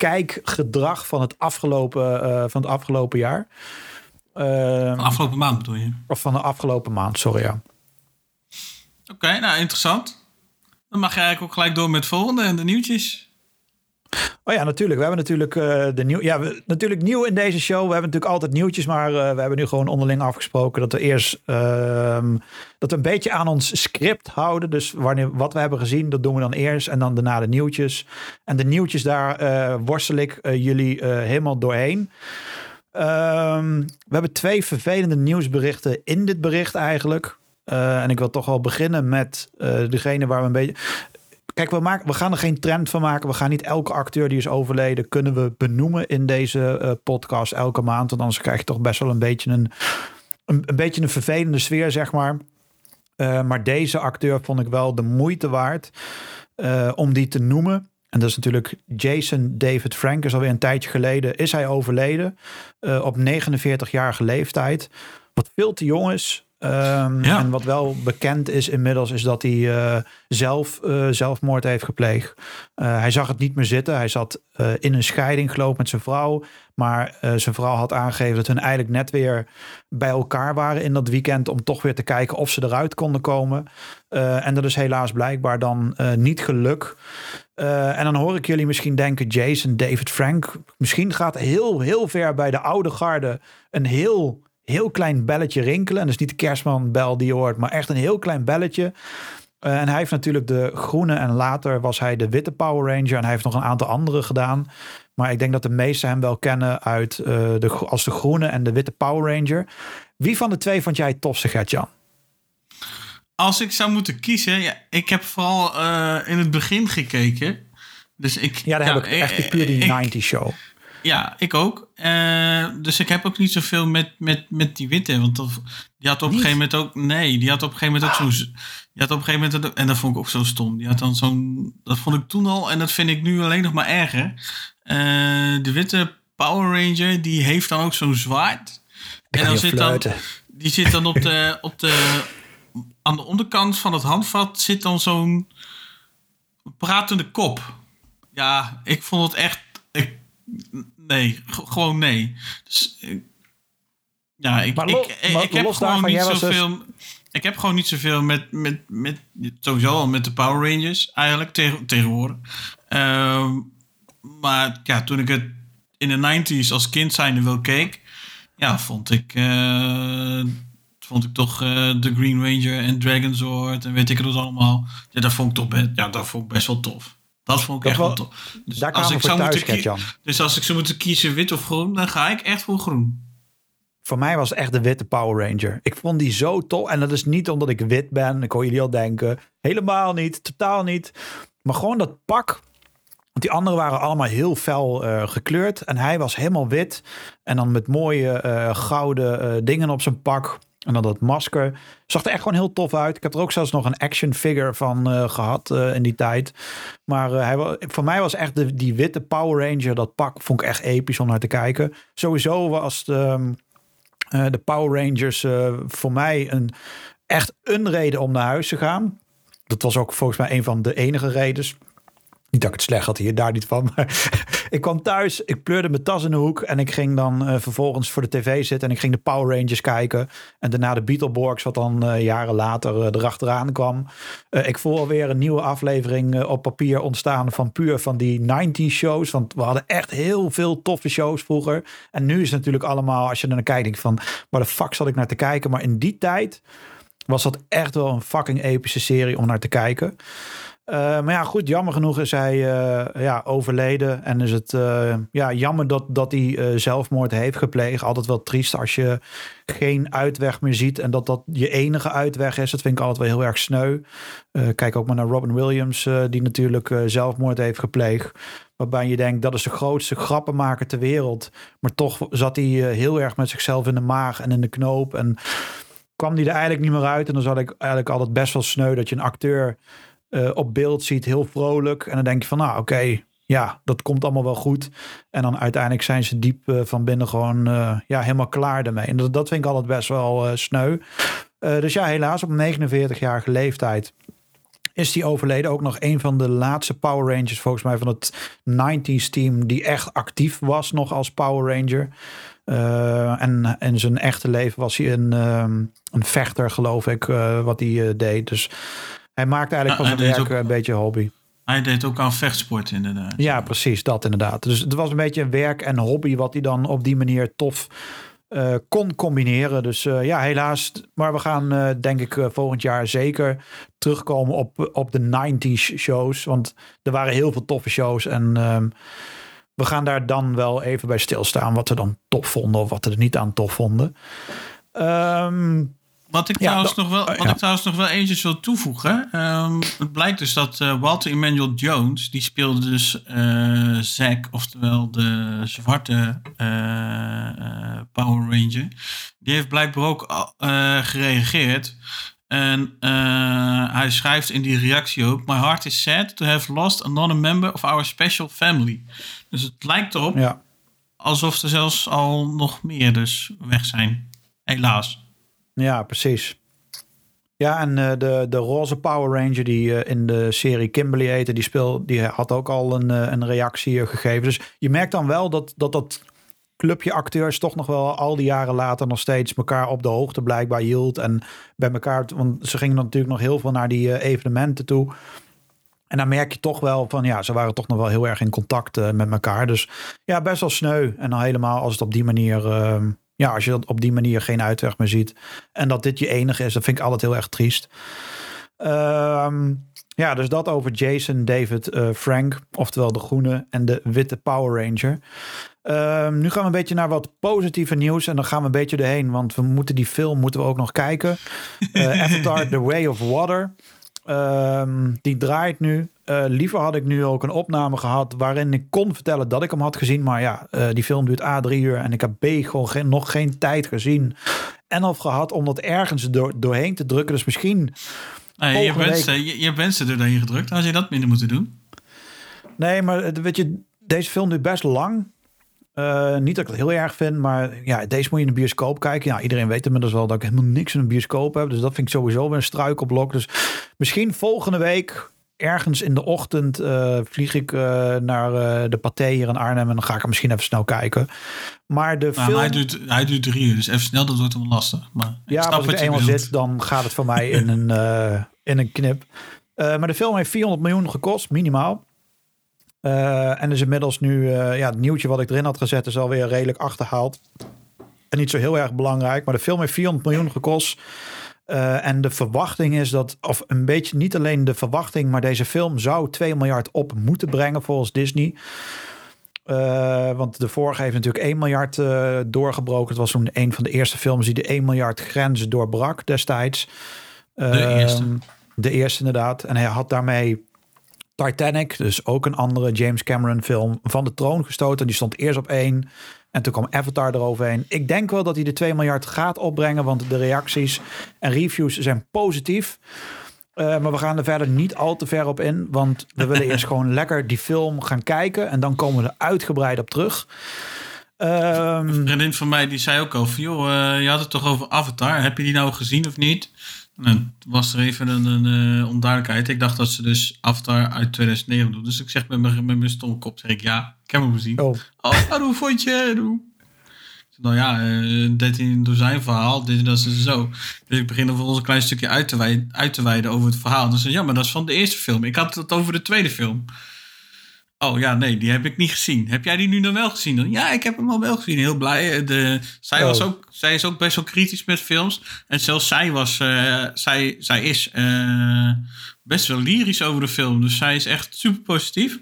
kijkgedrag van het afgelopen, uh, van het afgelopen jaar. Uh, van de afgelopen maand bedoel je? Of van de afgelopen maand, sorry ja. Oké, nou interessant. Dan mag je eigenlijk ook gelijk door met het volgende en de nieuwtjes. Oh ja, natuurlijk. We hebben natuurlijk uh, de nieuw. Ja, we, natuurlijk nieuw in deze show. We hebben natuurlijk altijd nieuwtjes, maar uh, we hebben nu gewoon onderling afgesproken dat we eerst uh, dat we een beetje aan ons script houden. Dus wanneer wat we hebben gezien, dat doen we dan eerst en dan daarna de nieuwtjes. En de nieuwtjes daar uh, worstel ik jullie helemaal doorheen. Ehm, we hebben twee vervelende nieuwsberichten in dit bericht eigenlijk. en ik wil toch wel beginnen met degene waar we een beetje. Kijk, we, maken, we gaan er geen trend van maken. We gaan niet elke acteur die is overleden kunnen we benoemen in deze uh, podcast elke maand. Want anders krijg je toch best wel een beetje een, een, beetje een vervelende sfeer, zeg maar. Uh, maar deze acteur vond ik wel de moeite waard uh, om die te noemen. En dat is natuurlijk Jason David Frank. Is alweer een tijdje geleden is hij overleden. op 49-jarige leeftijd. Wat veel te jong is. Ehm, Ja. En wat wel bekend is inmiddels, is dat hij eh, zelf eh, zelfmoord heeft gepleegd. Eh, hij zag het niet meer zitten. Hij zat in een scheiding, geloof met zijn vrouw. Maar zijn vrouw had aangegeven dat hun eigenlijk net weer bij elkaar waren in dat weekend. Om toch weer te kijken of ze eruit konden komen. En dat is helaas blijkbaar dan niet gelukt. Eh, en dan hoor ik jullie misschien denken, Jason, David, Frank. Misschien gaat heel, heel ver bij de oude garde een heel, heel klein belletje rinkelen. En is niet de kerstmanbel die je hoort, maar echt een heel klein belletje. Eh, en hij heeft natuurlijk de groene en later was hij de witte Power Ranger. En hij heeft nog een aantal andere gedaan. Maar ik denk dat de meesten hem wel kennen uit, eh, de, als de groene en de witte Power Ranger. Wie van de twee vond jij het tofste, Gert-Jan? Als ik zou moeten kiezen, ja, ik heb vooral eh, in het begin gekeken. Dus ik, Ja, daar heb ik echt die puur die ik- 90 show. Ja, ik ook. Eh, dus ik heb ook niet zoveel met, met, met die witte. Want dat, die had op een gegeven moment ook... Nee, die had op een gegeven moment ook zo'n... Die had op een gegeven moment... ook- En dat vond ik ook zo stom. Die had dan zo'n... Dat vond ik toen al. En dat vind ik nu alleen nog maar erger. Eh, de witte Power Ranger, die heeft dan ook zo'n zwaard. En dan zit dan... Die zit dan op de, op de... Aan de onderkant van het handvat zit dan zo'n... Pratende kop. Ja, ik vond het echt... Nee, gewoon nee. Dus, ja, ik, Maar lo- ik, ik, maar ik heb gewoon niet was dus- zoveel... Ik heb gewoon niet zoveel met, met, met sowieso al met de Power Rangers eigenlijk tegen, tegenwoordig. Ehm, maar ja, toen ik het in de 90s als kind zijnde wel keek, ja, vond ik, eh, vond ik toch eh, de Green Ranger en Dragonzord en weet ik het allemaal. Ja, dat vond ik toch best, ja, dat vond ik best wel tof. Dat vond ik Dat echt wel- tof. Dus Daar kwamen we voor zou thuis, moeten dus als ik zou moeten kiezen wit of groen, dan ga ik echt voor groen. Voor mij was het echt de witte Power Ranger. Ik vond die zo tof. En dat is niet omdat ik wit ben. Ik hoor jullie al denken. Helemaal niet. Totaal niet. Maar gewoon dat pak. Want die anderen waren allemaal heel fel eh, gekleurd. En hij was helemaal wit. En dan met mooie eh, gouden eh, dingen op zijn pak. En dan dat masker. Zag er echt gewoon heel tof uit. Ik heb er ook zelfs nog een action figure van eh, gehad eh, in die tijd. Maar eh, hij, voor mij was echt de, die witte Power Ranger. Dat pak vond ik echt episch om naar te kijken. Sowieso was de, ehm, eh, de Power Rangers voor mij een, echt een reden om naar huis te gaan. Dat was ook volgens mij een van de enige redenen. Niet dat ik het slecht had hier, daar niet van. Maar ik kwam thuis, ik pleurde mijn tas in de hoek. En ik ging dan eh, vervolgens voor de tv zitten. En ik ging de Power Rangers kijken. En daarna de Beetleborgs, wat dan eh, jaren later eh, erachteraan kwam. Ik voel alweer een nieuwe aflevering op papier ontstaan. Van puur van die 90 shows. Want we hadden echt heel veel toffe shows vroeger. En nu is het natuurlijk allemaal, als je naar kijkt, denk van... waar de fuck zat ik naar te kijken? Maar in die tijd was dat echt wel een fucking epische serie om naar te kijken. Eh, maar ja, goed, jammer genoeg is hij eh, ja, overleden. En is het eh, ja, jammer dat, dat hij zelfmoord heeft gepleegd. Altijd wel triest als je geen uitweg meer ziet. En dat dat je enige uitweg is. Dat vind ik altijd wel heel erg sneu. Kijk ook maar naar Robin Williams, die natuurlijk zelfmoord heeft gepleegd. Waarbij je denkt, dat is de grootste grappenmaker ter wereld. Maar toch zat hij heel erg met zichzelf in de maag en in de knoop. En kwam hij er eigenlijk niet meer uit. En dan zat ik eigenlijk altijd best wel sneu dat je een acteur eh, op beeld ziet, heel vrolijk. En dan denk je van, nou oké, ja, dat komt allemaal wel goed. En dan uiteindelijk zijn ze diep eh, van binnen gewoon eh, ja, helemaal klaar ermee. En dat, dat vind ik altijd best wel sneu. Dus ja, helaas op 49-jarige leeftijd is die overleden. Ook nog een van de laatste Power Rangers, volgens mij van het 90s team, die echt actief was nog als Power Ranger. En in zijn echte leven was hij een, ehm, een vechter, geloof ik, wat hij deed. Dus hij maakte eigenlijk van zijn werk ook- een beetje hobby. Hij deed ook aan vechtsport inderdaad. Ja, precies, dat inderdaad. Dus het was een beetje een werk en hobby wat hij dan op die manier tof eh, kon combineren. Dus eh, ja, helaas. Maar we gaan eh, denk ik volgend jaar zeker terugkomen op, op de 90s shows. Want er waren heel veel toffe shows en ehm, we gaan daar dan wel even bij stilstaan wat we dan tof vonden of wat we er niet aan tof vonden. Ehm, Wat ik, Ja, trouwens nog wel, wat ja. ik trouwens nog wel eventjes wil toevoegen. ehm, het blijkt dus dat eh, Walter Emmanuel Jones, die speelde dus eh Zack, oftewel de zwarte eh, eh, Power Ranger. Die heeft blijkbaar ook eh, gereageerd. En eh, hij schrijft in die reactie ook: My heart is sad to have lost another member of our special family. Dus het lijkt erop ja. alsof er zelfs al nog meer dus weg zijn. Helaas. Ja, precies. Ja, en uh, de, de roze Power Ranger die uh, in de serie Kimberly heette, die, speel, die had ook al een, uh, een reactie gegeven. Dus je merkt dan wel dat dat, dat clubje acteurs toch nog wel al die jaren later nog steeds elkaar op de hoogte blijkbaar hield. En bij elkaar, want ze gingen natuurlijk nog heel veel naar die evenementen toe. En dan merk je toch wel van ja, ze waren toch nog wel heel erg in contact met elkaar. Dus ja, best wel sneu. En dan helemaal als het op die manier ehm, ja, als je dat op die manier geen uitweg meer ziet. En dat dit je enige is, dat vind ik altijd heel erg triest. Ehm, ja, dus dat over Jason, David, uh, Frank, oftewel de groene en de witte Power Ranger. Ehm, nu gaan we een beetje naar wat positieve nieuws en dan gaan we een beetje erheen, want we moeten die film moeten we ook nog kijken. Uh, Avatar: The Way of Water. Um, die draait nu. Uh, liever had ik nu ook een opname gehad waarin ik kon vertellen dat ik hem had gezien. Maar ja, uh, die film duurt A drie uur en ik heb B gewoon geen, nog geen tijd gezien. En of gehad om dat ergens door, doorheen te drukken. Dus misschien. Nee, je, bent, week... je, je bent ze er doorheen gedrukt. Als je dat minder moeten doen. Nee, maar weet je, deze film duurt best lang. Uh, niet dat ik het heel erg vind, maar ja, deze moet je in de bioscoop kijken. Ja, iedereen weet inmiddels wel dat ik helemaal niks in een bioscoop heb. Dus dat vind ik sowieso weer een struikelblok. Dus misschien volgende week, ergens in de ochtend, uh, vlieg ik uh, naar de Pathé hier in Arnhem. En dan ga ik hem misschien even snel kijken. Maar de nou, film... hij, duurt, hij duurt drie uur, dus even snel, dat wordt hem lastig. Maar ja, als ik eenmaal zit, dan gaat het voor mij in een, in een knip. maar de film heeft 400 miljoen gekost, minimaal. Uh, en is inmiddels nu, uh, ja, het nieuwtje wat ik erin had gezet is alweer redelijk achterhaald. En niet zo heel erg belangrijk, maar de film heeft 400 miljoen gekost. Uh, en de verwachting is dat, of een beetje niet alleen de verwachting, maar deze film zou 2 miljard op moeten brengen volgens Disney. want de vorige heeft natuurlijk 1 miljard doorgebroken. Het was toen een van de eerste films die de 1 miljard grens doorbrak destijds. De eerste. Ehm, de eerste inderdaad. En hij had daarmee Titanic, dus ook een andere James Cameron film, van de troon gestoten. Die stond eerst op één. En toen kwam Avatar eroverheen. Ik denk wel dat hij de 2 miljard gaat opbrengen, want de reacties en reviews zijn positief. Uh, maar we gaan er verder niet al te ver op in, want we willen eerst gewoon lekker die film gaan kijken. En dan komen we er uitgebreid op terug. Um, een vriendin van mij die zei ook al van, joh, uh, je had het toch over Avatar. Heb je die nou gezien of niet? En was er even een, een uh, onduidelijkheid. Ik dacht dat ze dus Avatar uit 2009 doen. Dus ik zeg met mijn, met mijn stomme kop, zeg ik ja, ik heb hem gezien. Oh, oh hoe vond je? Doe. Nou ja, uh, 13 door zijn verhaal, dit en dat is zo. Dus ik begin vervolgens een klein stukje uit te, wijden, uit te wijden over het verhaal. Dus ja, maar dat is van de eerste film. Ik had het over de tweede film. Oh ja, nee, die heb ik niet gezien. Heb jij die nu dan wel gezien? Ja, ik heb hem al wel gezien. Heel blij. De, zij, was oh. ook, zij is ook best wel kritisch met films. En zelfs zij, was, uh, zij, zij is uh, best wel lyrisch over de film. Dus zij is echt super positief.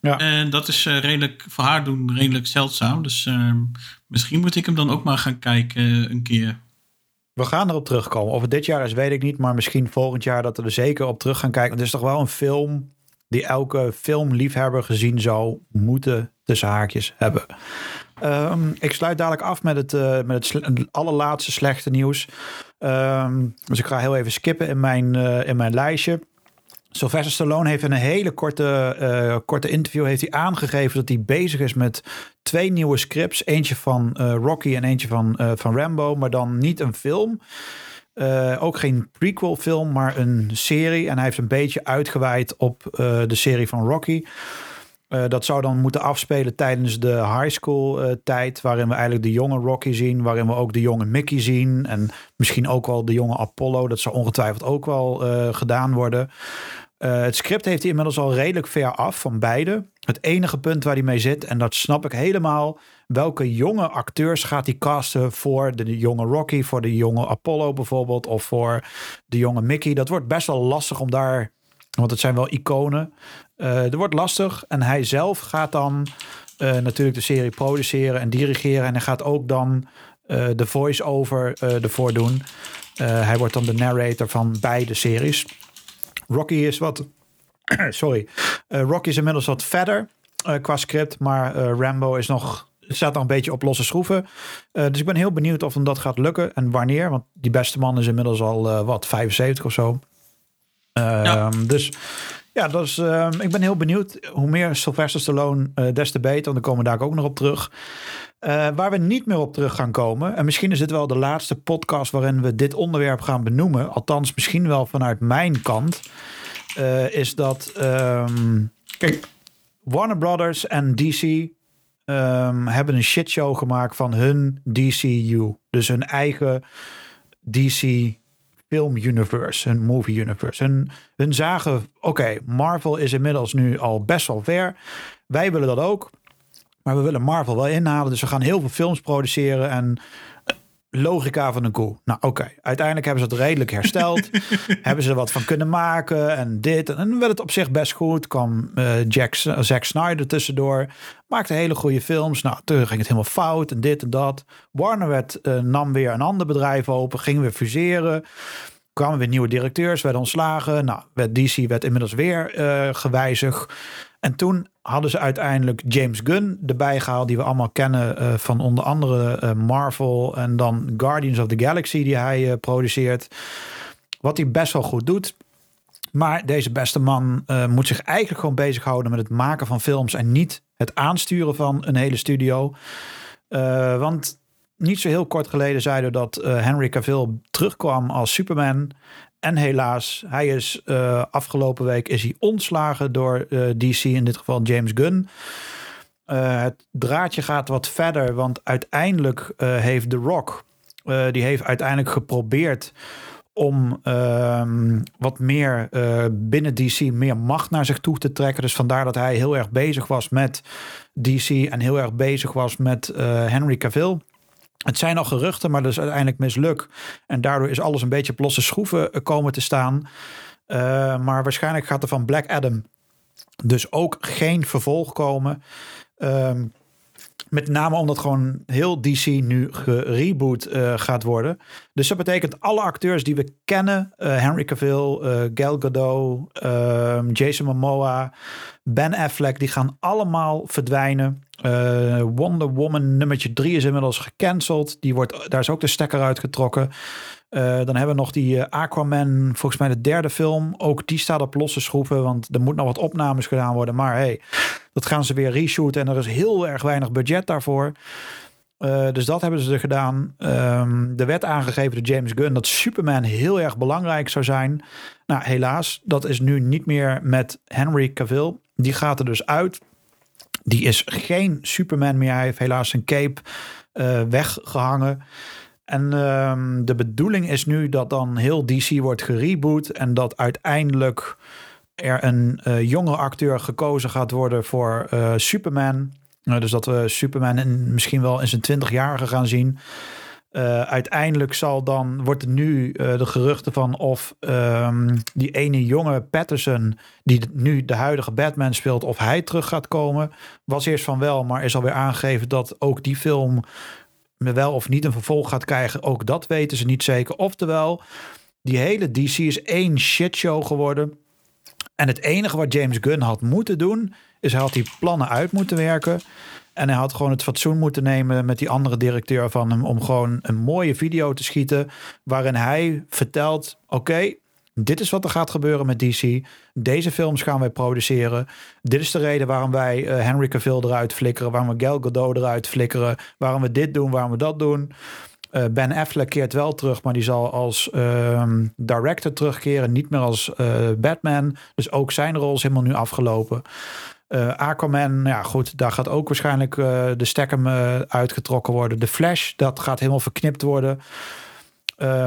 Ja. En dat is uh, redelijk voor haar doen redelijk zeldzaam. Dus misschien moet ik hem dan ook maar gaan kijken een keer. We gaan erop terugkomen. Of het dit jaar is, weet ik niet. Maar misschien volgend jaar dat we er zeker op terug gaan kijken. Want het is toch wel een film die elke filmliefhebber gezien zou moeten tussen haakjes hebben. Um, ik sluit dadelijk af met het, uh, met het, allerlaatste slechte nieuws. Um, dus ik ga heel even skippen in mijn, uh, in mijn lijstje. Sylvester Stallone heeft in een hele korte, uh, korte interview heeft hij aangegeven dat hij bezig is met twee nieuwe scripts. Eentje van Rocky en eentje van, van Rambo, maar dan niet een film. Uh, ook geen prequel film, maar een serie. En hij heeft een beetje uitgeweid op uh, de serie van Rocky. Uh, dat zou dan moeten afspelen tijdens de high school tijd, waarin we eigenlijk de jonge Rocky zien, waarin we ook de jonge Mickey zien en misschien ook wel de jonge Apollo. Dat zou ongetwijfeld ook wel gedaan worden. het script heeft hij inmiddels al redelijk ver af van beide. Het enige punt waar hij mee zit, en dat snap ik helemaal, welke jonge acteurs gaat hij casten voor de jonge Rocky, voor de jonge Apollo bijvoorbeeld, of voor de jonge Mickey. Dat wordt best wel lastig om daar, want het zijn wel iconen. Uh, dat wordt lastig en hij zelf gaat dan uh, natuurlijk de serie produceren en dirigeren en hij gaat ook dan uh, de voice-over ervoor doen. hij wordt dan de narrator van beide series. Rocky is wat. Sorry. Rocky is inmiddels wat verder qua script, maar Rambo is nog het staat nog een beetje op losse schroeven. Uh, dus ik ben heel benieuwd of hem dat gaat lukken en wanneer. Want die beste man is inmiddels al uh, wat, 75 of zo. Ja. Dus Ja, dat is, ehm, ik ben heel benieuwd. Hoe meer Sylvester Stallone, eh, des te beter. Want dan komen we daar ook nog op terug. Eh, waar we niet meer op terug gaan komen. En misschien is dit wel de laatste podcast waarin we dit onderwerp gaan benoemen. Althans, misschien wel vanuit mijn kant. eh, is dat. ehm, kijk, Warner Brothers en DC ehm, hebben een shitshow gemaakt van hun DCU. Dus hun eigen DC film universe, hun movie universe. Hun, hun zagen, oké, Marvel is inmiddels nu al best wel ver. Wij willen dat ook. Maar we willen Marvel wel inhalen. Dus we gaan heel veel films produceren. En logica van een koe. Nou, oké. Uiteindelijk hebben ze het redelijk hersteld. hebben ze er wat van kunnen maken. En dit. En dan werd het op zich best goed. Kwam Jack, Zack Snyder tussendoor. Maakte hele goede films. Nou, toen ging het helemaal fout. En dit en dat. Warner werd, eh, nam weer een ander bedrijf open. Gingen weer fuseren kwamen weer nieuwe directeurs, werden ontslagen. Nou, werd DC werd inmiddels weer gewijzigd. En toen hadden ze uiteindelijk James Gunn erbij gehaald, die we allemaal kennen eh, van onder andere eh, Marvel en dan Guardians of the Galaxy, die hij eh, produceert. Wat hij best wel goed doet. Maar deze beste man moet zich eigenlijk gewoon bezighouden met het maken van films en niet het aansturen van een hele studio. Want niet zo heel kort geleden zeiden we dat Henry Cavill terugkwam als Superman. En helaas, hij is eh, afgelopen week is hij ontslagen door eh, DC, in dit geval James Gunn. Eh, het draadje gaat wat verder, want uiteindelijk heeft The Rock, die heeft uiteindelijk geprobeerd om ehm, wat meer binnen DC meer macht naar zich toe te trekken. Dus vandaar dat hij heel erg bezig was met DC en heel erg bezig was met Henry Cavill. Het zijn al geruchten, maar dat is uiteindelijk mislukt. En daardoor is alles een beetje op losse schroeven eh, komen te staan. Eh, maar waarschijnlijk gaat er van Black Adam dus ook geen vervolg komen. Ehm, met name omdat gewoon heel DC nu gereboot eh, gaat worden. Dus dat betekent alle acteurs die we kennen. Henry Cavill, eh, Gal Gadot, ehm, Jason Momoa, Ben Affleck. Die gaan allemaal verdwijnen. Eh, Wonder Woman nummertje 3 is inmiddels gecanceld. Die wordt, daar is ook de stekker uitgetrokken. Eh, dan hebben we nog die eh, Aquaman, volgens mij de derde film. Ook die staat op losse schroeven, want er moet nog wat opnames gedaan worden. Maar hey, dat gaan ze weer reshooten en er is heel erg weinig budget daarvoor. Dus dat hebben ze er gedaan. Ehm er werd aangegeven door James Gunn dat Superman heel erg belangrijk zou zijn. Nou, helaas, dat is nu niet meer met Henry Cavill. Die gaat er dus uit. Die is geen Superman meer. Hij heeft helaas zijn cape eh, weggehangen. En ehm, de bedoeling is nu dat dan heel DC wordt gereboot. En dat uiteindelijk er een eh, jonge acteur gekozen gaat worden voor eh, Superman. Nou, dus dat we Superman in, misschien wel in zijn 20-jarige gaan zien. Eh, uiteindelijk zal dan, wordt er nu eh, de geruchten van of ehm, die ene jonge Patterson, die nu de huidige Batman speelt, of hij terug gaat komen. Was eerst van wel, maar is alweer aangegeven dat ook die film wel of niet een vervolg gaat krijgen. Ook dat weten ze niet zeker. Oftewel, die hele DC is één shitshow geworden. En het enige wat James Gunn had moeten doen, is hij had die plannen uit moeten werken. En hij had gewoon het fatsoen moeten nemen met die andere directeur van hem om gewoon een mooie video te schieten. Waarin hij vertelt: Oké, dit is wat er gaat gebeuren met DC. Deze films gaan wij produceren. Dit is de reden waarom wij eh, Henry Cavill eruit flikkeren. Waarom we Gal Gadot eruit flikkeren. Waarom we dit doen, waarom we dat doen. Uh, ben Affleck keert wel terug, maar die zal als ehm, director terugkeren. Niet meer als uh, Batman. Dus ook zijn rol is helemaal nu afgelopen. Uh, Aquaman, ja goed, daar gaat ook waarschijnlijk uh, de stekker uh, uitgetrokken worden. De Flash, dat gaat helemaal verknipt worden.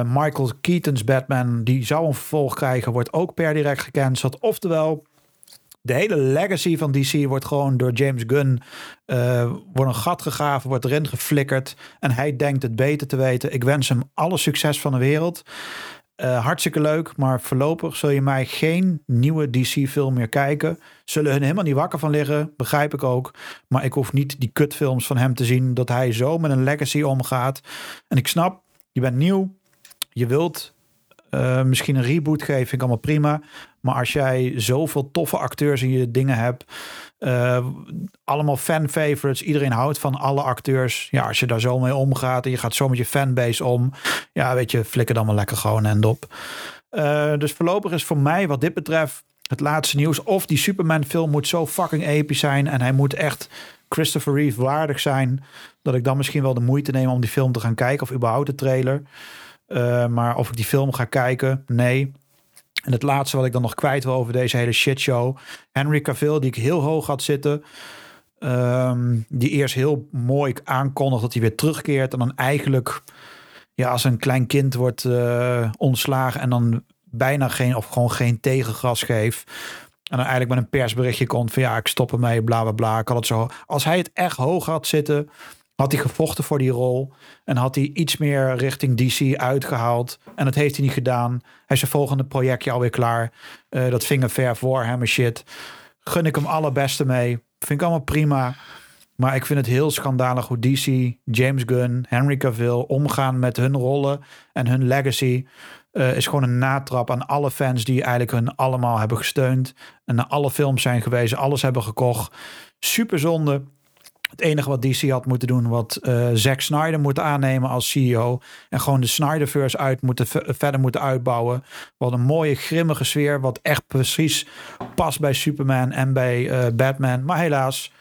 Michael Keaton's Batman, die zou een vervolg krijgen, wordt ook per direct gecanceld. Oftewel, de hele legacy van DC wordt gewoon door James Gunn wordt een gat gegraven, wordt erin geflikkerd. En hij denkt het beter te weten. Ik wens hem alle succes van de wereld. Uh, hartstikke leuk, maar voorlopig zul je mij geen nieuwe DC-film meer kijken. Zullen hun helemaal niet wakker van liggen, begrijp ik ook. Maar ik hoef niet die kutfilms van hem te zien, dat hij zo met een legacy omgaat. En ik snap, je bent nieuw, je wilt uh, misschien een reboot geven, vind ik allemaal prima. Maar als jij zoveel toffe acteurs in je dingen hebt, uh, allemaal fan favorites, iedereen houdt van alle acteurs. Ja, als je daar zo mee omgaat en je gaat zo met je fanbase om, ja, weet je, flikker dan maar lekker gewoon end op. Uh, dus voorlopig is voor mij, wat dit betreft, het laatste nieuws. Of die Superman film moet zo fucking episch zijn. En hij moet echt Christopher Reeve waardig zijn. Dat ik dan misschien wel de moeite neem om die film te gaan kijken. Of überhaupt de trailer. Uh, maar of ik die film ga kijken, nee. En het laatste wat ik dan nog kwijt wil over deze hele shitshow. Henry Cavill, die ik heel hoog had zitten. Um, die eerst heel mooi aankondigt dat hij weer terugkeert. En dan eigenlijk ja, als een klein kind wordt uh, ontslagen. En dan bijna geen of gewoon geen tegengas geeft. En dan eigenlijk met een persberichtje komt van ja, ik stop ermee, bla bla bla. Ik had het zo. Als hij het echt hoog had zitten, had hij gevochten voor die rol. En had hij iets meer richting DC uitgehaald. En dat heeft hij niet gedaan. Hij is zijn volgende projectje alweer klaar. Uh, dat Vingerverf Warhammer shit. Gun ik hem allerbeste mee. Vind ik allemaal prima. Maar ik vind het heel schandalig hoe DC, James Gunn, Henry Cavill omgaan met hun rollen en hun legacy. Uh, is gewoon een natrap aan alle fans die eigenlijk hun allemaal hebben gesteund. En naar alle films zijn geweest, alles hebben gekocht. Super zonde. Het enige wat DC had moeten doen, wat uh, Zack Snyder moet aannemen als CEO. En gewoon de Snyderverse uit moeten, verder moeten uitbouwen. Wat een mooie, grimmige sfeer. Wat echt precies past bij Superman en bij uh, Batman. Maar helaas,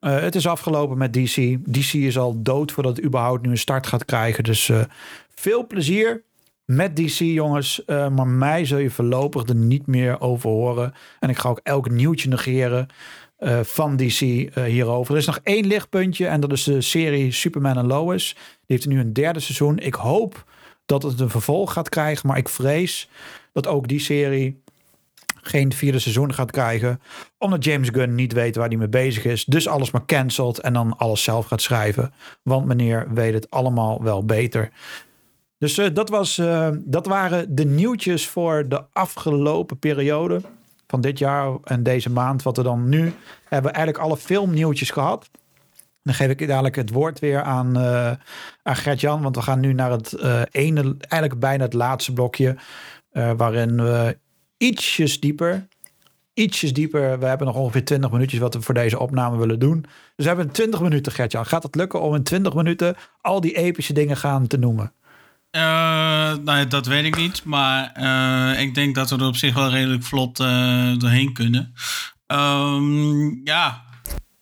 uh, het is afgelopen met DC. DC is al dood voordat het überhaupt nu een start gaat krijgen. Dus veel plezier met DC, jongens. Maar mij zul je voorlopig er niet meer over horen. En ik ga ook elk nieuwtje negeren uh, van DC uh, hierover. Er is nog één lichtpuntje en dat is de serie Superman en Lois. Die heeft nu een derde seizoen. Ik hoop dat het een vervolg gaat krijgen. Maar ik vrees dat ook die serie geen vierde seizoen gaat krijgen. Omdat James Gunn niet weet waar hij mee bezig is. Dus alles maar cancelt en dan alles zelf gaat schrijven. Want meneer weet het allemaal wel beter. Dus uh, dat, was, dat waren de nieuwtjes voor de afgelopen periode van dit jaar en deze maand. Wat we dan nu hebben eigenlijk alle filmnieuwtjes gehad. Dan geef ik dadelijk het woord weer aan, uh, Gert-Jan. Want we gaan nu naar het ene, eigenlijk bijna het laatste blokje. waarin we ietsjes dieper, ietsjes dieper. We hebben nog ongeveer 20 minuutjes wat we voor deze opname willen doen. Dus we hebben 20 minuten, Gert-Jan. Gaat het lukken om in 20 minuten al die epische dingen gaan te noemen? Uh, nou, dat weet ik niet. Maar uh, ik denk dat we er op zich wel redelijk vlot uh, doorheen kunnen. Um, ja,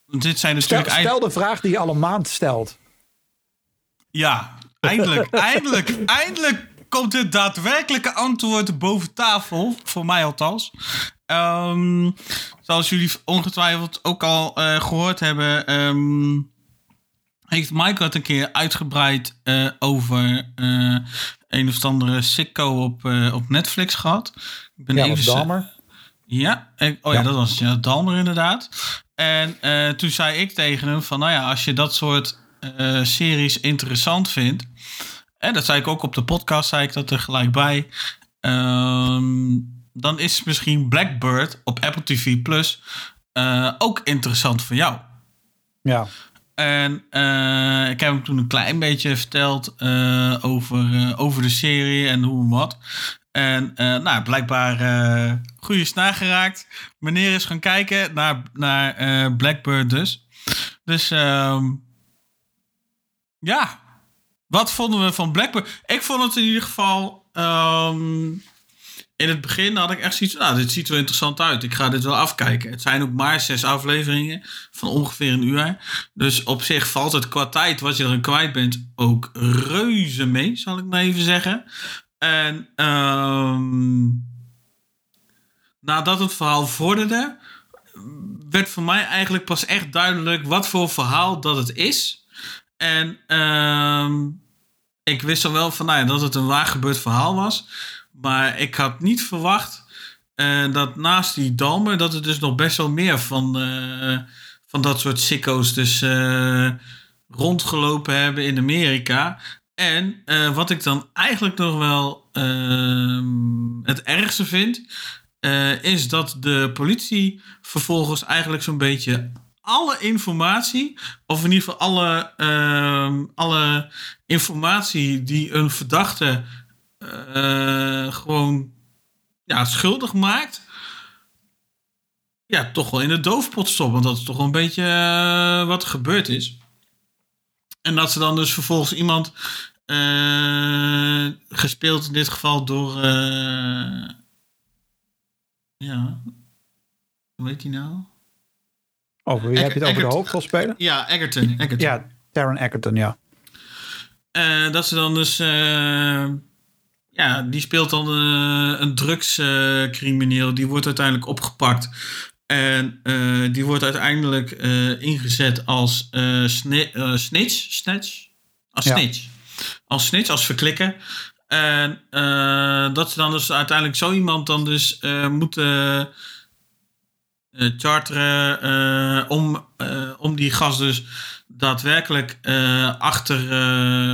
dit zijn natuurlijk... Stel, stel de vraag die je al een maand stelt. Ja, eindelijk, eindelijk, eindelijk komt het daadwerkelijke antwoord boven tafel. Voor mij althans. Um, zoals jullie ongetwijfeld ook al gehoord hebben... Um, heeft Mike het een keer uitgebreid uh, over uh, een of andere sicko op, uh, op Netflix gehad. Ik ben ja, even Dalmer. Ja, ik, oh ja. ja, dat was ja, Dalmer inderdaad. En toen zei ik tegen hem van, nou ja, als je dat soort series interessant vindt, en dat zei ik ook op de podcast, zei ik dat er gelijk bij. Um, dan is misschien Blackbird op Apple TV Plus ook interessant voor jou. Ja. En uh, ik heb hem toen een klein beetje verteld uh, over, uh, over de serie en hoe en wat. En nou, blijkbaar goede snaar geraakt. Meneer is gaan kijken naar, naar Blackbird dus. Dus um, ja, wat vonden we van Blackbird? Ik vond het in ieder geval... Um, in het begin had ik echt zoiets nou, dit ziet er interessant uit. Ik ga dit wel afkijken. Het zijn ook maar zes afleveringen van ongeveer een uur. Dus op zich valt het qua tijd, wat je erin kwijt bent, ook reuze mee, zal ik maar even zeggen. En um, nadat het verhaal vorderde, werd voor mij eigenlijk pas echt duidelijk wat voor verhaal dat het is. En um, ik wist al wel van, nou ja, dat het een waar gebeurd verhaal was. Maar ik had niet verwacht uh, dat naast die Dalmer, dat er dus nog best wel meer van, uh, van dat soort sicko's dus uh, rondgelopen hebben in Amerika. En wat ik dan eigenlijk nog wel ehm, het ergste vind, is dat de politie vervolgens eigenlijk zo'n beetje alle informatie, of in ieder geval alle, ehm, alle informatie die een verdachte uh, gewoon ja, schuldig maakt. Ja, toch wel in de doofpot stoppen. Want dat is toch wel een beetje uh, wat er gebeurd is. En dat ze dan dus vervolgens iemand, uh, gespeeld in dit geval door Ja. Hoe heet hij nou? Over wie heb je het over de hoofdrolspeler? Ja, Egerton. Egerton. Ja, Taron Egerton, ja. Eh, dat ze dan dus. Ja, die speelt dan eh, een drugscrimineel. die wordt uiteindelijk opgepakt. En eh, die wordt uiteindelijk eh, ingezet als sni- snitch. Snatch? Als Ja. snitch. Als snitch, als verklikker. En dat ze dan dus uiteindelijk zo iemand dan dus moeten charteren om, om die gast dus daadwerkelijk achter,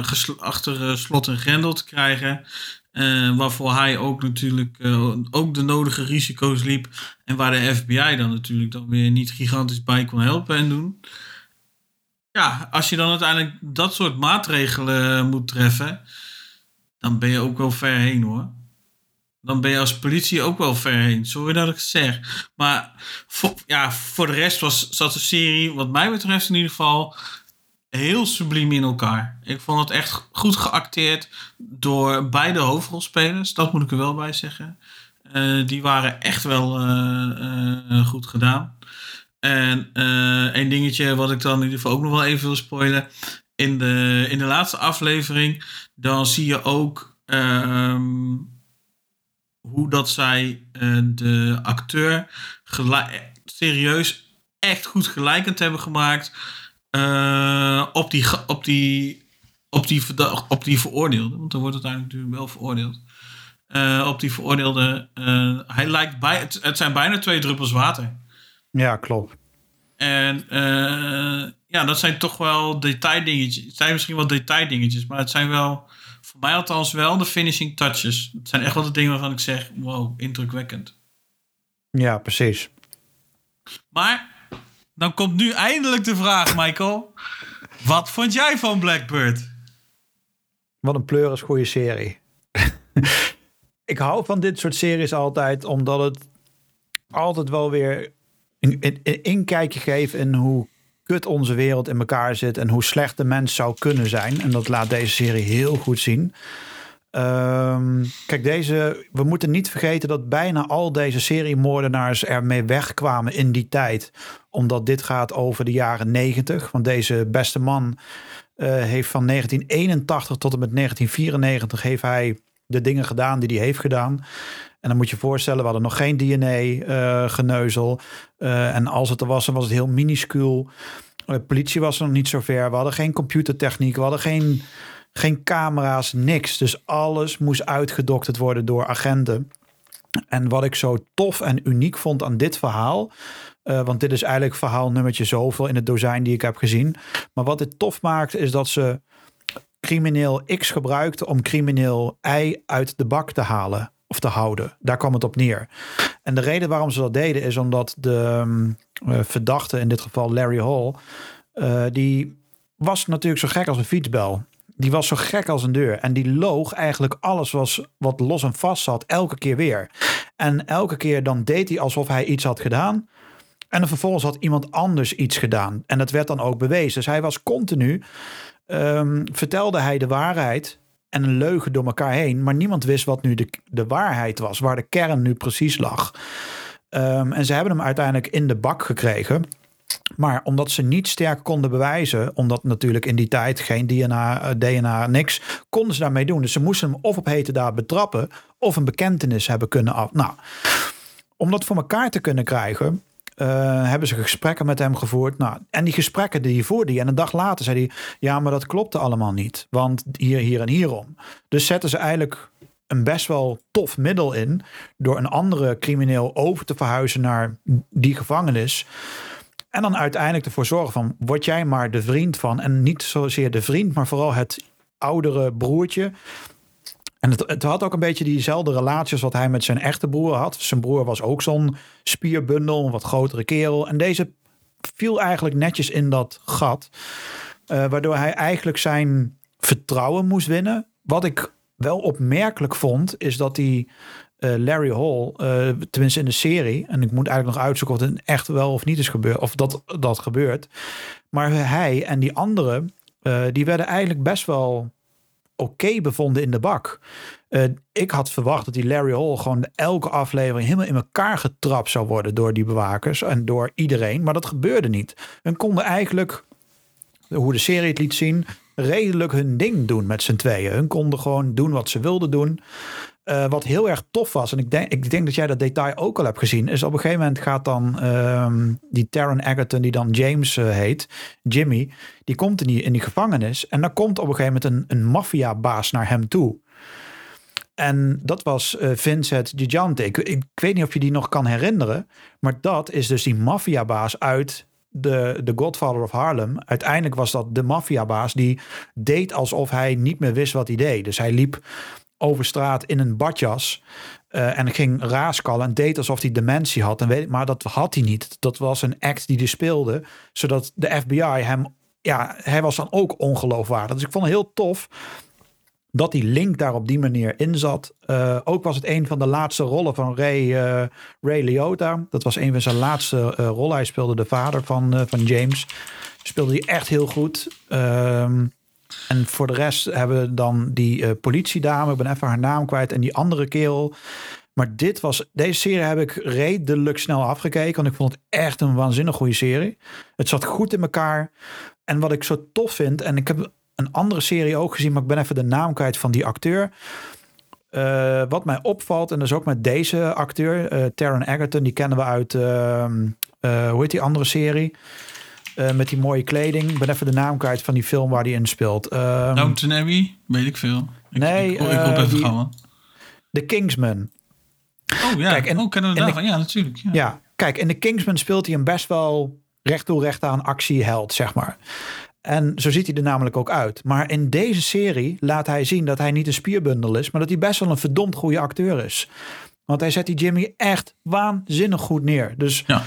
gesl- achter slot en grendel te krijgen. Eh, waarvoor hij ook natuurlijk eh, ook de nodige risico's liep. En waar de FBI dan natuurlijk dan weer niet gigantisch bij kon helpen en doen. Ja, als je dan uiteindelijk dat soort maatregelen moet treffen, dan ben je ook wel ver heen hoor. Dan ben je als politie ook wel ver heen. Sorry dat ik het zeg. Maar voor, ja, voor de rest was, zat de serie, wat mij betreft in ieder geval, heel subliem in elkaar. Ik vond het echt goed geacteerd door beide hoofdrolspelers. Dat moet ik er wel bij zeggen. Eh, die waren echt wel eh, eh, goed gedaan. En een dingetje wat ik dan in ieder geval ook nog wel even wil spoilen. In de, in de laatste aflevering, dan zie je ook ehm, hoe dat zij de acteur serieus echt goed gelijkend hebben gemaakt eh, op, die, op, die, op, die, op die veroordeelde. Want dan wordt het uiteindelijk natuurlijk wel veroordeeld. Eh, op die veroordeelde. eh, hij lijkt bij, het, het zijn bijna twee druppels water. Ja, klopt. En ja, dat zijn toch wel detaildingetjes. Het zijn misschien wel detaildingetjes, maar het zijn wel, voor mij althans wel, de finishing touches. Het zijn echt wel de dingen waarvan ik zeg, wow, indrukwekkend. Ja, precies. Maar dan komt nu eindelijk de vraag, Michael. Wat vond jij van Blackbird? Wat een pleuris goede serie. ik hou van dit soort series altijd, omdat het altijd wel weer een, een, een inkijkje geeft in hoe kut onze wereld in elkaar zit en hoe slecht de mens zou kunnen zijn. En dat laat deze serie heel goed zien. Ehm, kijk, deze, we moeten niet vergeten dat bijna al deze seriemoordenaars ermee wegkwamen in die tijd. Omdat dit gaat over de jaren 90. Want deze beste man eh, heeft van 1981 tot en met 1994 heeft hij de dingen gedaan die hij heeft gedaan. En dan moet je voorstellen, we hadden nog geen DNA-geneuzel. Eh, en als het er was, dan was het heel minuscuul. Politie was er nog niet zo ver. We hadden geen computertechniek. We hadden geen, geen camera's, niks. Dus alles moest uitgedokterd worden door agenten. En wat ik zo tof en uniek vond aan dit verhaal. eh, want dit is eigenlijk verhaal nummertje zoveel in het dozijn die ik heb gezien. Maar wat dit tof maakt is dat ze crimineel X gebruikte om crimineel Y uit de bak te halen of te houden. Daar kwam het op neer. En de reden waarom ze dat deden is omdat de ehm, eh, verdachte, in dit geval Larry Hall, eh, die was natuurlijk zo gek als een fietsbel. Die was zo gek als een deur. En die loog eigenlijk alles was wat los en vast zat, elke keer weer. En elke keer dan deed hij alsof hij iets had gedaan. En vervolgens had iemand anders iets gedaan. En dat werd dan ook bewezen. Dus hij was continu, ehm, vertelde hij de waarheid en een leugen door elkaar heen. Maar niemand wist wat nu de, de waarheid was, waar de kern nu precies lag. Ehm, en ze hebben hem uiteindelijk in de bak gekregen. Maar omdat ze niet sterk konden bewijzen, omdat natuurlijk in die tijd geen DNA, eh, DNA, niks, konden ze daarmee doen. Dus ze moesten hem of op hete daad betrappen of een bekentenis hebben kunnen af. Nou, om dat voor elkaar te kunnen krijgen, eh, hebben ze gesprekken met hem gevoerd. Nou, en die gesprekken die hij. En een dag later zei hij: Ja, maar dat klopte allemaal niet. Want hier, hier en hierom. Dus zetten ze eigenlijk een best wel tof middel in. door een andere crimineel over te verhuizen naar die gevangenis. En dan uiteindelijk ervoor zorgen van: word jij maar de vriend van. En niet zozeer de vriend, maar vooral het oudere broertje. En het, het had ook een beetje diezelfde relatie als wat hij met zijn echte broer had. Zijn broer was ook zo'n spierbundel, een wat grotere kerel. En deze viel eigenlijk netjes in dat gat. eh, waardoor hij eigenlijk zijn vertrouwen moest winnen. Wat ik wel opmerkelijk vond, is dat hij eh, Larry Hall, eh, tenminste in de serie, en ik moet eigenlijk nog uitzoeken of het echt wel of niet is gebeurd, of dat dat gebeurt. Maar hij en die anderen, eh, die werden eigenlijk best wel oké bevonden in de bak. Ik had verwacht dat die Larry Hall gewoon elke aflevering helemaal in elkaar getrapt zou worden door die bewakers en door iedereen. Maar dat gebeurde niet. En konden eigenlijk, hoe de serie het liet zien, redelijk hun ding doen met z'n tweeën. Hun konden gewoon doen wat ze wilden doen. Uh, wat heel erg tof was, en ik denk, ik denk dat jij dat detail ook al hebt gezien, is op een gegeven moment gaat dan uh, die Taron Egerton, die dan James uh, heet, Jimmy, die komt in die, in gevangenis en dan komt op een gegeven moment een, een maffiabaas naar hem toe. En dat was uh, Vincent Gigante. Ik, ik, weet niet of je die nog kan herinneren, maar dat is dus die maffiabaas uit de, de Godfather of Harlem. Uiteindelijk was dat de maffiabaas die deed alsof hij niet meer wist wat hij deed. Dus hij liep over straat in een badjas. Uh, en ging raaskallen en deed alsof hij dementie had. En weet, maar dat had hij niet. Dat was een act die hij speelde. Zodat de FBI hem... Ja, hij was dan ook ongeloofwaardig. Dus ik vond het heel tof dat die link daar op die manier in zat. Uh, ook was het een van de laatste rollen van Ray, uh, Ray Liotta. Dat was een van zijn laatste rollen. Hij speelde de vader van, van James. Speelde hij echt heel goed. Ehm, en voor de rest hebben we dan die uh, politiedame, ik ben even haar naam kwijt, en die andere kerel. Maar dit was, deze serie heb ik redelijk snel afgekeken, want ik vond het echt een waanzinnig goede serie. Het zat goed in elkaar. En wat ik zo tof vind, en ik heb een andere serie ook gezien, maar ik ben even de naam kwijt van die acteur. Uh, wat mij opvalt, en dat is ook met deze acteur, uh, Taron Egerton, die kennen we uit, ehm, hoe heet die andere serie? Uh, met die mooie kleding. Ik ben even de naam kwijt van die film waar hij in speelt. Um, Downton Abbey? Weet ik veel. Ik, nee, ik, ik, ik uh, even gaan. The Kingsman. Oh ja, kijk, en, oh, kennen we daarvan? Ja, natuurlijk. Ja. ja, kijk, in The Kingsman speelt hij een best wel recht toe recht aan actieheld, zeg maar. En zo ziet hij er namelijk ook uit. Maar in deze serie laat hij zien dat hij niet een spierbundel is, maar dat hij best wel een verdomd goede acteur is. Want hij zet die Jimmy echt waanzinnig goed neer. Dus ja.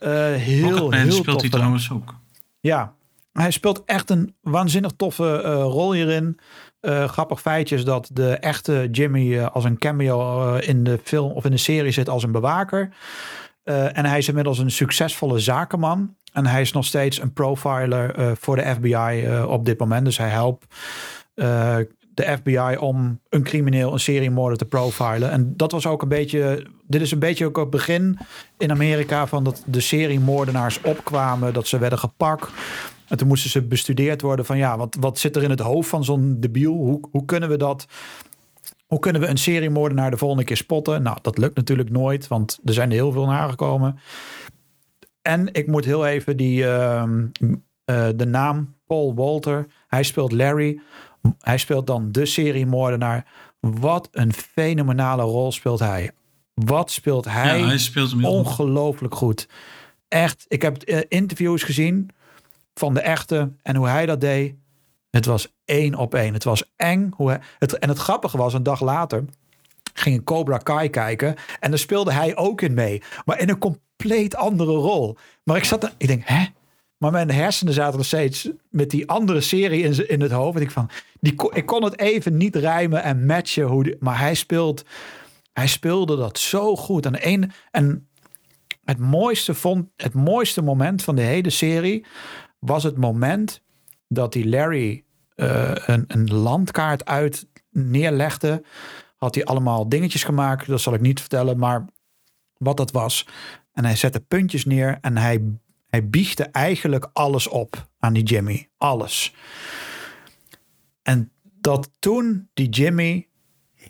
Uh, heel, heel speelt tof hij trouwens ook. Ja, hij speelt echt een waanzinnig toffe uh, rol hierin. Uh, grappig feitje is dat de echte Jimmy als een cameo in de film of in de serie zit als een bewaker. en hij is inmiddels een succesvolle zakenman. En hij is nog steeds een profiler voor de FBI op dit moment. Dus hij helpt de FBI om een crimineel, een seriemoorder te profilen. En dat was ook een beetje. Dit is een beetje ook het begin in Amerika van dat de seriemoordenaars opkwamen, dat ze werden gepakt. En toen moesten ze bestudeerd worden van ja, wat, wat zit er in het hoofd van zo'n debiel? Hoe, hoe kunnen we dat? Hoe kunnen we een seriemoordenaar de volgende keer spotten? Nou, dat lukt natuurlijk nooit, want er zijn er heel veel nagekomen. En ik moet heel even die, uh, uh, de naam Paul Walter. Hij speelt Larry hij speelt dan de seriemoordenaar. Wat een fenomenale rol speelt hij. Wat speelt hij? Ja, hij speelt ongelooflijk goed. Echt, ik heb uh, interviews gezien van de echte en hoe hij dat deed. Het was één op één. Het was eng. Hoe hij, het, en het grappige was, een dag later ging ik Cobra Kai kijken. En daar speelde hij ook in mee. Maar in een compleet andere rol. Maar ik zat er, ik denk, hè? Maar mijn hersenen zaten nog steeds met die andere serie in, in het hoofd. En ik, van, die, ik kon het even niet rijmen en matchen. Hoe maar hij, speelt, hij speelde dat zo goed. En, een, en het, mooiste vond, het mooiste moment van de hele serie was het moment dat die Larry uh, een, een landkaart uit neerlegde. Had hij allemaal dingetjes gemaakt. Dat zal ik niet vertellen. Maar wat dat was. En hij zette puntjes neer en hij hij biechtte eigenlijk alles op aan die Jimmy. Alles. En dat toen die Jimmy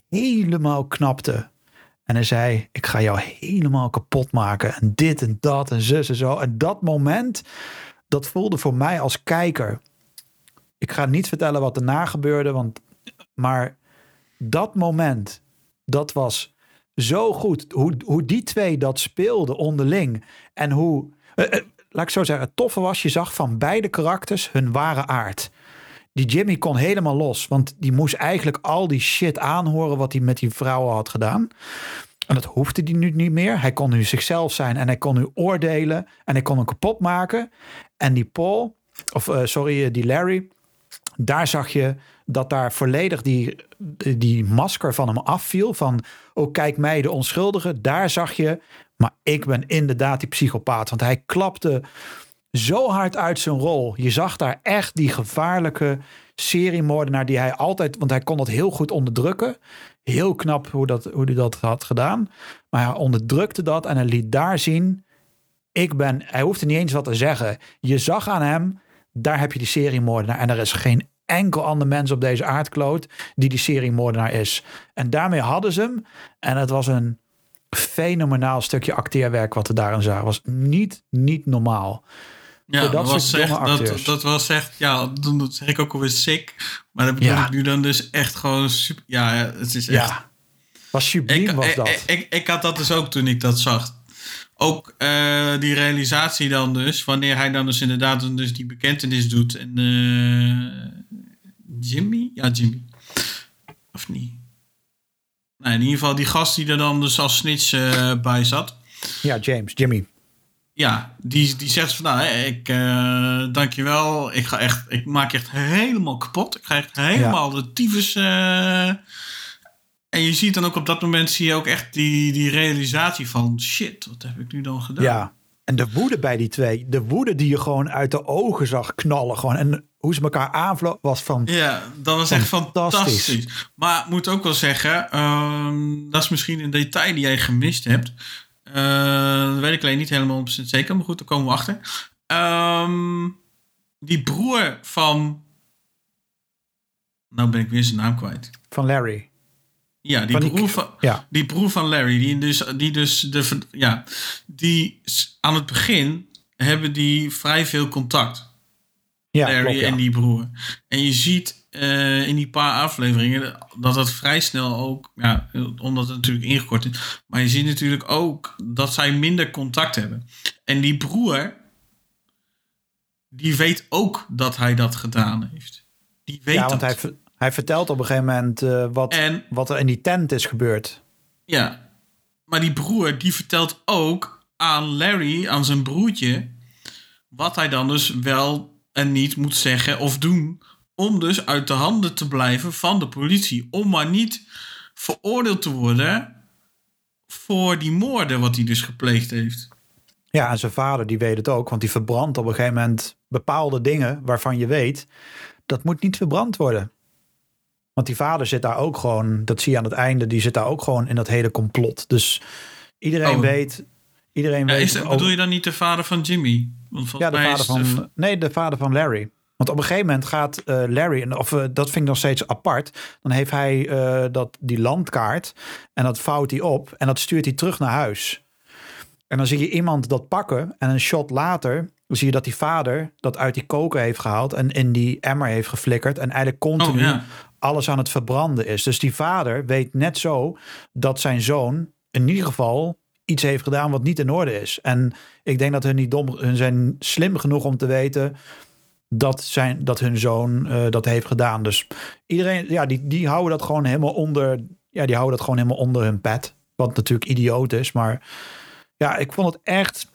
helemaal knapte. En hij zei: Ik ga jou helemaal kapot maken. En dit en dat en zus en zo. En dat moment, dat voelde voor mij als kijker. Ik ga niet vertellen wat erna gebeurde, want. Maar dat moment, dat was zo goed. Hoe, hoe die twee dat speelden onderling. En hoe. Uh, uh, laat ik zo zeggen, het toffe was, je zag van beide karakters hun ware aard. Die Jimmy kon helemaal los, want die moest eigenlijk al die shit aanhoren wat hij met die vrouwen had gedaan. En dat hoefde hij nu niet meer. Hij kon nu zichzelf zijn en hij kon nu oordelen en hij kon hem kapot maken. En die Paul, of uh, sorry, die Larry, daar zag je dat daar volledig die, die masker van hem afviel. Van, oh kijk mij de onschuldige. Daar zag je maar ik ben inderdaad die psychopaat. Want hij klapte zo hard uit zijn rol. Je zag daar echt die gevaarlijke seriemoordenaar die hij altijd... Want hij kon dat heel goed onderdrukken. Heel knap hoe, dat, hoe hij dat had gedaan. Maar hij onderdrukte dat en hij liet daar zien... Ik ben... Hij hoefde niet eens wat te zeggen. Je zag aan hem, daar heb je die seriemoordenaar. En er is geen enkel ander mens op deze aardkloot die die seriemoordenaar is. En daarmee hadden ze hem. En het was een fenomenaal stukje acteerwerk wat we daarin zagen. was niet, niet normaal. Ja, dat, dat was echt, dat, dat was echt, ja, dan dat zeg ik ook alweer sick. Maar dat bedoel Ja. ik nu dan dus echt gewoon super, ja, het is echt... Ja, was subliem Ik, was dat. ik, ik, ik had dat dus ook toen ik dat zag. Ook eh, die realisatie dan dus, wanneer hij dan dus inderdaad dan dus die bekentenis doet. En eh, Jimmy? Ja, Jimmy. Of niet? Nou, in ieder geval die gast die er dan dus als snitch eh, bij zat. ja, James, Jimmy. Ja, die, die zegt van nou, ik uh, dankjewel. Ik ga echt, ik maak je echt helemaal kapot. Ik ga echt helemaal de tyfus. eh. en je ziet dan ook op dat moment zie je ook echt die, die realisatie van shit, wat heb ik nu dan gedaan? Ja. En de woede bij die twee, de woede die je gewoon uit de ogen zag knallen. Gewoon. En hoe ze elkaar aanvlogen was van. Ja, dat was echt Fantastisch. fantastisch. Maar ik moet ook wel zeggen, ehm, dat is misschien een detail die jij gemist hebt. Uh, dat weet ik alleen niet helemaal 100% zeker, maar goed, daar komen we achter. Ehm, die broer van. Nou ben ik weer zijn naam kwijt. Van Larry. Ja, die, Van die- broer, van, Ja. die broer van Larry, die dus, die dus de, ja, die aan het begin hebben die vrij veel contact. Ja, Larry klopt, ja. en die broer. En je ziet eh, in die paar afleveringen dat dat vrij snel ook, ja, omdat het natuurlijk ingekort is, maar je ziet natuurlijk ook dat zij minder contact hebben. En die broer, die weet ook dat hij dat gedaan heeft. Die weet ja, dat. want hij, hij vertelt op een gegeven moment eh, wat, En wat er in die tent is gebeurd. Ja, maar die broer die vertelt ook aan Larry, aan zijn broertje, wat hij dan dus wel en niet moet zeggen of doen. Om dus uit de handen te blijven van de politie. Om maar niet veroordeeld te worden voor die moorden wat hij dus gepleegd heeft. Ja, en zijn vader die weet het ook, want die verbrandt op een gegeven moment bepaalde dingen waarvan je weet dat moet niet verbrand worden. Want die vader zit daar ook gewoon, dat zie je aan het einde, die zit daar ook gewoon in dat hele complot. Dus iedereen Oh. weet, iedereen Ja, weet. is dat, bedoel je dan niet de vader van Jimmy? Want ja, de vader van, nee, de vader van Larry. Want op een gegeven moment gaat eh, Larry, en of eh, dat vind ik nog steeds apart, dan heeft hij eh, dat, die landkaart en dat vouwt hij op en dat stuurt hij terug naar huis. En dan zie je iemand dat pakken en een shot later zie je dat die vader dat uit die koker heeft gehaald en in die emmer heeft geflikkerd en eigenlijk continu Oh, ja. alles aan het verbranden is. Dus die vader weet net zo dat zijn zoon in ieder geval iets heeft gedaan wat niet in orde is. En ik denk dat hun niet dom, hun zijn slim genoeg om te weten dat, zijn, dat hun zoon eh, dat heeft gedaan. Dus iedereen, ja, die, die houden dat gewoon helemaal onder, ja, die houden dat gewoon helemaal onder hun pet. Wat natuurlijk idioot is, maar ja, ik vond het echt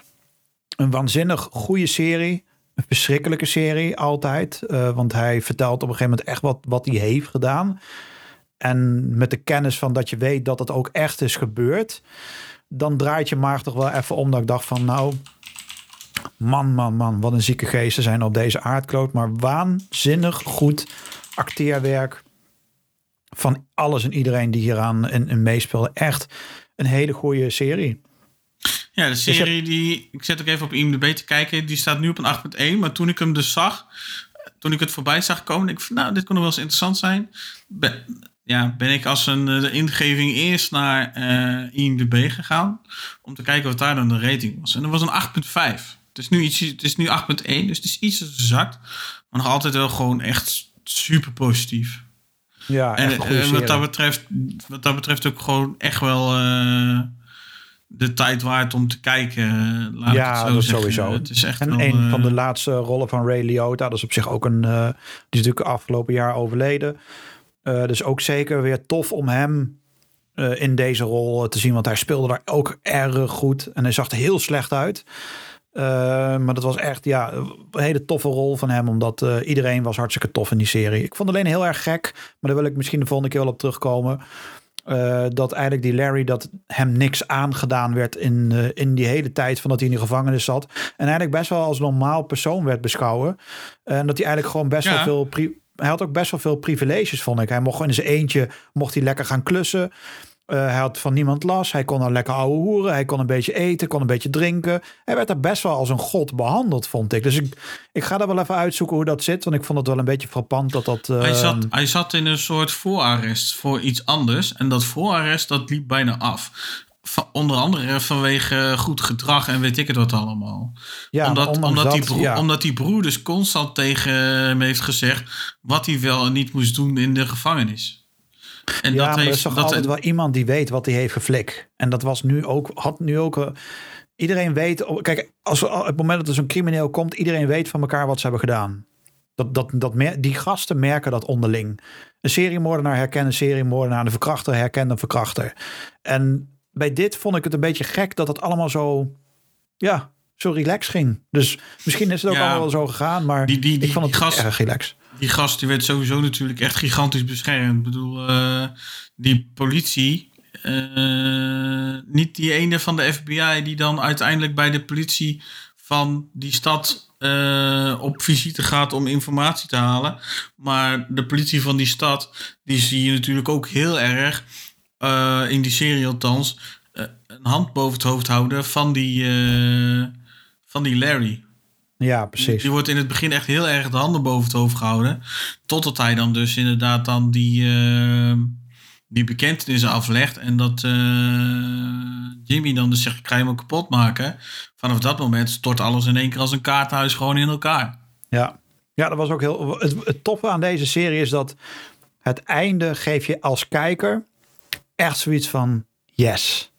een waanzinnig goede serie. Een verschrikkelijke serie altijd. eh, want hij vertelt op een gegeven moment echt wat, wat hij heeft gedaan. En met de kennis van dat je weet dat het ook echt is gebeurd. Dan draait je maag toch wel even om. Dat ik dacht van nou, man, man, man. Wat een zieke geesten zijn op deze aardkloot. Maar waanzinnig goed acteerwerk. Van alles en iedereen die hieraan in, in meespeelde. Echt een hele goede serie. Ja, de je serie die... Ik zet ook even op IMDb te kijken. Die staat nu op een 8.1. Maar toen ik hem dus zag... Toen ik het voorbij zag komen... ik van, nou, dit kon nog wel eens interessant zijn. Ben, ja, ben ik als een eh, de ingeving eerst naar eh, IMDb gegaan. Om te kijken wat daar dan de rating was. En dat was een 8.5. Het is nu, iets, het is nu 8.1. Dus het is iets gezakt. Maar nog altijd wel gewoon echt super positief. Ja, echt En eh, wat, dat betreft, wat dat betreft ook gewoon echt wel eh, de tijd waard om te kijken. Laat Ja, het zo dat zeggen. sowieso. Het is echt En wel, een van de laatste rollen van Ray Liotta, dat is op zich ook een. die is natuurlijk afgelopen jaar overleden. Eh, dus ook zeker weer tof om hem eh, in deze rol te zien, want hij speelde daar ook erg goed en hij zag er heel slecht uit. Eh, maar dat was echt ja, een hele toffe rol van hem, omdat eh, iedereen was hartstikke tof in die serie. Ik vond alleen heel erg gek, maar daar wil ik misschien de volgende keer wel op terugkomen. Eh, dat eigenlijk die Larry, dat hem niks aangedaan werd in, eh, in die hele tijd van dat hij in de gevangenis zat. En eigenlijk best wel als normaal persoon werd beschouwen. En dat hij eigenlijk gewoon best Ja. wel veel... pri- hij had ook best wel veel privileges, vond ik. Hij mocht in zijn eentje mocht hij lekker gaan klussen. Eh, hij had van niemand last. Hij kon dan lekker ouwe hoeren. Hij kon een beetje eten, kon een beetje drinken. Hij werd er best wel als een god behandeld, vond ik. Dus ik, ik ga daar wel even uitzoeken hoe dat zit. Want ik vond het wel een beetje frappant dat dat... Hij, eh, zat, hij zat in een soort voorarrest voor iets anders. En dat voorarrest dat liep bijna af. Onder andere vanwege goed gedrag en weet ik het wat allemaal. ja, omdat, omdat, die broer, ja. omdat die broer dus constant tegen hem heeft gezegd... wat hij wel en niet moest doen in de gevangenis. En ja, dat maar er heeft, is toch dat, altijd wel iemand die weet wat hij heeft geflikt. En dat was nu ook, had nu ook... eh, iedereen weet... Kijk, als op het moment dat er zo'n crimineel komt... iedereen weet van elkaar wat ze hebben gedaan. Dat, dat, dat, mer- die gasten merken dat onderling. Een seriemoordenaar herkent een seriemoordenaar. Een verkrachter herkent een verkrachter. En bij dit vond ik het een beetje gek dat het allemaal zo... Ja, zo relaxed ging. Dus misschien is het ook Ja, allemaal wel zo gegaan. Maar die- die- die- ik vond het gast- erg relaxed. die gast die werd sowieso natuurlijk echt gigantisch beschermd. Ik bedoel, eh, die politie... eh, niet die ene van de FBI die dan uiteindelijk bij de politie van die stad eh, op visite gaat om informatie te halen. Maar de politie van die stad, die zie je natuurlijk ook heel erg, eh, in die serie althans, eh, een hand boven het hoofd houden van die, eh, van die Larry. Ja, precies. Die wordt in het begin echt heel erg de handen boven het hoofd gehouden. Totdat hij dan dus inderdaad dan die, die bekentenissen aflegt. En dat Jimmy dan dus zegt, ik ga hem ook kapot maken. Vanaf dat moment stort alles in één keer als een kaarthuis gewoon in elkaar. Ja. ja, dat was ook heel. Het, het toffe aan deze serie is dat het einde geef je als kijker echt zoiets van yes.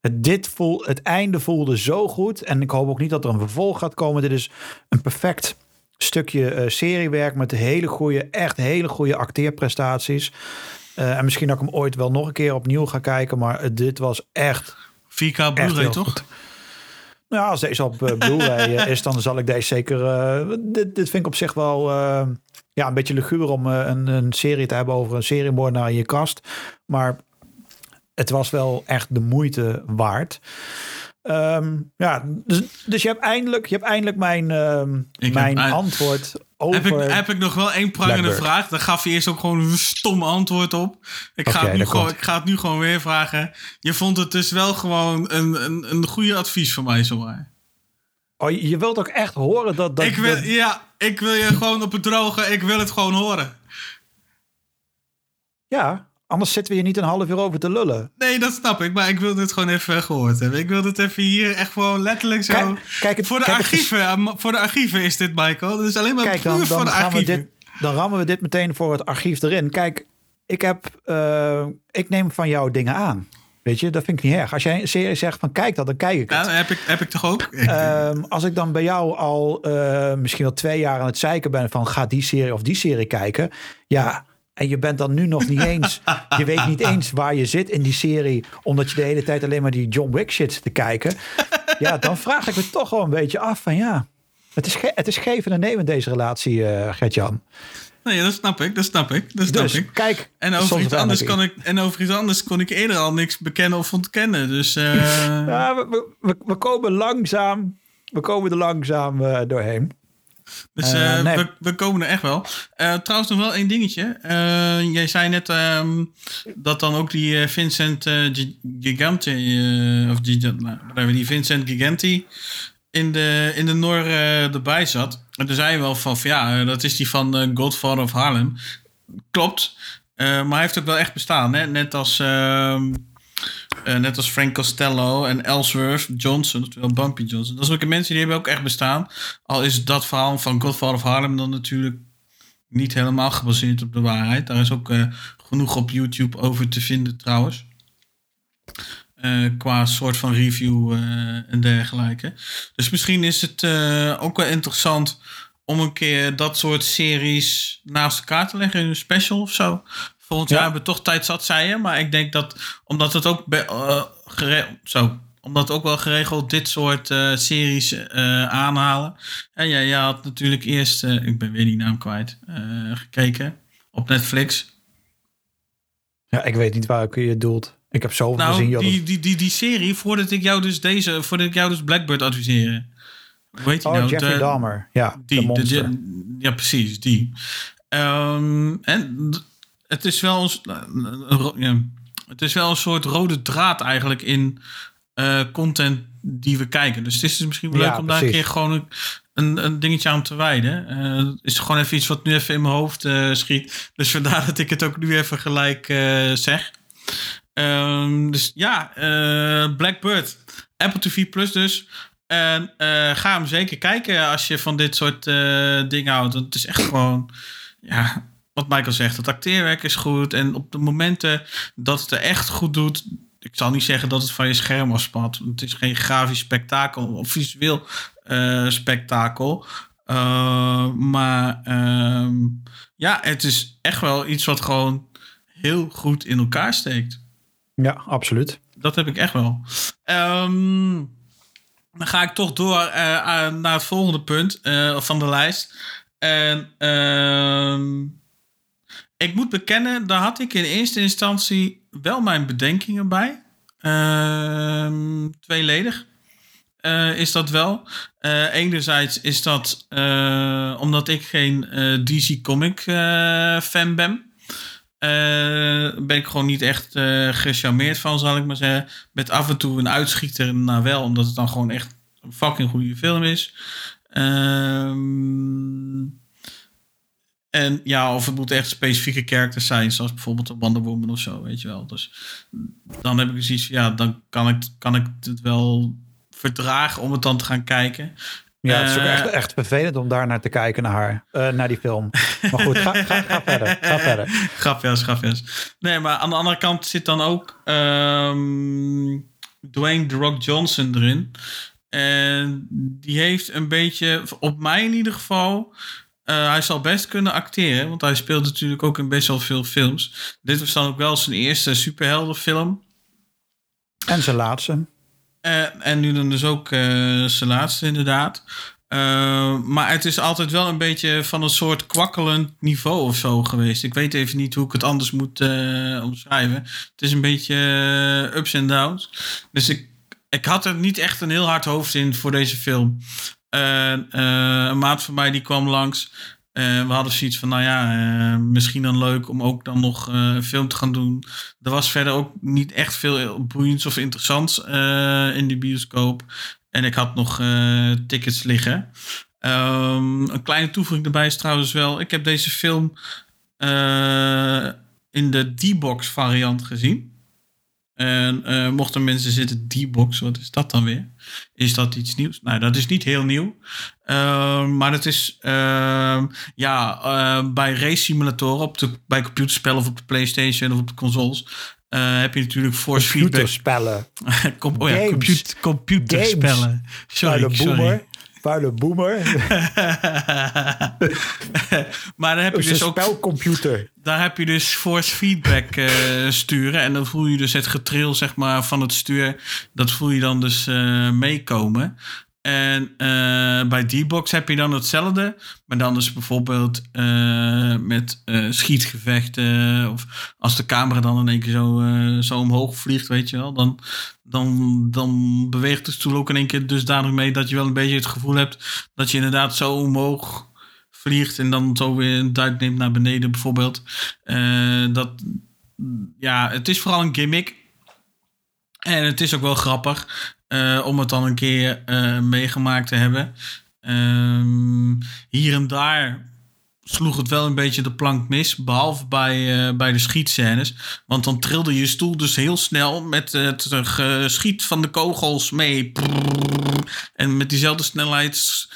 Het, dit voel, het einde voelde zo goed. En ik hoop ook niet dat er een vervolg gaat komen. Dit is een perfect stukje eh, seriewerk met hele goede, echt hele goede acteerprestaties. Eh, en misschien dat ik hem ooit wel nog een keer opnieuw ga kijken. Maar eh, dit was echt 4K Echt Blu-ray toch? goed. Nou, als deze op Blu-ray is, dan zal ik deze zeker. dit, dit vind ik op zich wel ja, een beetje luguber om een, een serie te hebben over een seriemoordenaar in je kast. Maar het was wel echt de moeite waard. Ehm, ja, dus, dus je hebt eindelijk, je hebt eindelijk mijn, ehm, mijn antwoord over. Heb ik, heb ik nog wel één prangende Blackbird. vraag? Daar gaf je eerst ook gewoon een stom antwoord op. Ik, ga het nu gewoon, komt. ik ga het nu gewoon weer vragen. Je vond het dus wel gewoon een, een, een goede advies van mij, zomaar. Oh, je wilt ook echt horen dat. dat ik wil, dat- ja, ik wil je gewoon op het droge. Ik wil het gewoon horen. ja, anders zitten we hier niet een half uur over te lullen. Nee, dat snap ik. Maar ik wil dit gewoon even gehoord hebben. Ik wil dit even hier echt gewoon letterlijk zo... Kijk, kijk, het, voor, de kijk, archieven, eh, voor de archieven is dit, Michael. Dat is alleen maar Kijk, puur dan, voor dan, de gaan we archieven. dit, dan rammen we dit meteen voor het archief erin. Kijk, ik, heb, eh, ik neem van jou dingen aan. Weet je, dat vind ik niet erg. Als jij een serie zegt van kijk dat, dan kijk ik Ja, het. dat heb ik, heb ik toch ook? Ehm, als ik dan bij jou al eh, misschien al twee jaar aan het zeiken ben van ga die serie of die serie kijken. Ja, en je bent dan nu nog niet eens, je weet niet eens waar je zit in die serie, omdat je de hele tijd alleen maar die John Wick shit zit te kijken. Ja, dan vraag ik me toch wel een beetje af van ja, het is, het is geven en nemen deze relatie, eh Gert-Jan. nee, dat snap ik. Dat snap ik. Dat snap Dus ik. kijk, En over, iets anders kon ik, en over iets anders kon ik eerder al niks bekennen of ontkennen. Dus eh, Ja, we, we, we, we komen langzaam, we komen er langzaam eh, doorheen. Dus Eh, eh, nee. we, we komen er echt wel. Eh, trouwens, nog wel één dingetje. Jij zei net ehm, dat dan ook die Vincent Gi- Gigante, of Gigi- nou, die Vincent Giganti in de, in de eh, erbij zat. En toen zei je wel van, van ja, dat is die van Godfather of Harlem. Klopt. Maar hij heeft ook wel echt bestaan. Hè? Net als... ehm, eh, net als Frank Costello en Ellsworth Johnson, oftewel Bumpy Johnson. Dat zijn ook mensen die hebben ook echt bestaan. Al is dat verhaal van Godfather of Harlem dan natuurlijk niet helemaal gebaseerd op de waarheid. Daar is ook eh, genoeg op YouTube over te vinden trouwens. Eh, qua soort van review en dergelijke. Dus misschien is het ook wel interessant om een keer dat soort series naast elkaar te leggen in een special of zo. Volgend Ja. jaar hebben we toch tijd zat, zei je. Maar ik denk dat, omdat het ook, eh, zo, omdat ook wel geregeld dit soort eh, series eh, aanhalen. En ja, jij had natuurlijk eerst, ik ben weer die naam kwijt, gekeken op Netflix. Ja, ik weet niet waar ik je doelt. Ik heb zoveel Nou, gezien. joh. die, die, die, die serie, voordat ik jou dus deze, voordat ik jou dus Blackbird adviseer. Hoe heet die oh, nou? Jeffrey De- Dahmer. Ja, Die, de. Je- ja, precies, die. Ehm, en het is wel een, ja, het is wel een soort rode draad eigenlijk in eh, content die we kijken. Dus het is dus misschien wel Ja, leuk om daar een keer gewoon een, een, dingetje aan te wijden. Het is gewoon even iets wat nu even in mijn hoofd eh, schiet. Dus vandaar dat ik het ook nu even gelijk zeg. Ehm, dus ja, Blackbird. Apple TV Plus dus. En ga hem zeker kijken als je van dit soort dingen houdt. Want het is echt gewoon, ja, wat Michael zegt, het acteerwerk is goed. En op de momenten dat het er echt goed doet, ik zal niet zeggen dat het van je scherm afspat. Het is geen grafisch spektakel of visueel eh, spektakel. Eh, maar ehm, ja, het is echt wel iets wat gewoon heel goed in elkaar steekt. Ja, absoluut. Dat heb ik echt wel. Ehm, dan ga ik toch door eh, naar het volgende punt van de lijst. En ehm, ik moet bekennen, daar had ik in eerste instantie wel mijn bedenkingen bij. Ehm, tweeledig eh, is dat wel. Eh, enerzijds is dat eh, omdat ik geen DC Comic fan ben. Ben ik gewoon niet echt gecharmeerd van, zal ik maar zeggen. Met af en toe een uitschieter naar wel, omdat het dan gewoon echt een fucking goede film is. Ehm, en ja, of het moeten echt specifieke characters zijn, zoals bijvoorbeeld een Wonder Woman of zo, weet je wel. Dus dan heb ik zoiets van, ja, dan kan ik, kan ik het wel verdragen om het dan te gaan kijken. Ja, het is ook Eh, echt, echt vervelend om daar naar te kijken, naar haar. eh, naar die film. Maar goed, ga, ga, ga verder. Ga verder. grapjes, grapjes. Nee, maar aan de andere kant zit dan ook ehm, Dwayne The Rock Johnson erin. En die heeft een beetje, op mij in ieder geval, eh, hij zal best kunnen acteren. Want hij speelt natuurlijk ook in best wel veel films. Dit was dan ook wel zijn eerste superheldenfilm. En zijn laatste. Eh, en nu dan dus ook eh, zijn laatste, inderdaad. Maar het is altijd wel een beetje van een soort kwakkelend niveau of zo geweest. Ik weet even niet hoe ik het anders moet omschrijven. Het is een beetje ups en downs. Dus ik, ik had er niet echt een heel hard hoofd in voor deze film. Eh, een maat van mij die kwam langs. We hadden zoiets van, nou ja, eh, misschien dan leuk om ook dan nog eh, een film te gaan doen. Er was verder ook niet echt veel boeiends of interessants in de bioscoop. En ik had nog tickets liggen. Ehm, een kleine toevoeging erbij is trouwens wel, ik heb deze film in de D-box variant gezien. En eh, mochten mensen zitten D-box, wat is dat dan weer? Is dat iets nieuws? Nou, dat is niet heel nieuw. Ehm, maar het is ehm, ja, eh, bij race simulatoren, op de, bij computerspellen of op de PlayStation of op de consoles, eh, heb je natuurlijk force feedback. Computerspellen. Kom, oh ja, comput- computerspellen. Sorry, sorry. Vuile boomer. maar dan heb je dus een ook spelcomputer. daar heb je dus force feedback eh, sturen. En dan voel je dus het getril zeg maar, van het stuur. Dat voel je dan dus eh, meekomen. En eh, bij D-Box heb je dan hetzelfde. Maar dan dus bijvoorbeeld eh, met eh, schietgevechten. Of als de camera dan in één keer zo, zo omhoog vliegt, weet je wel. Dan, dan, dan beweegt de stoel ook in één keer dusdanig mee... dat je wel een beetje het gevoel hebt dat je inderdaad zo omhoog vliegt en dan zo weer een duik neemt naar beneden bijvoorbeeld. Dat, ja, het is vooral een gimmick. En het is ook wel grappig eh, om het dan een keer eh, meegemaakt te hebben. Ehm, hier en daar sloeg het wel een beetje de plank mis. Behalve bij, eh, bij de schietscènes. Want dan trilde je stoel dus heel snel met het geschiet van de kogels mee. En met diezelfde snelheid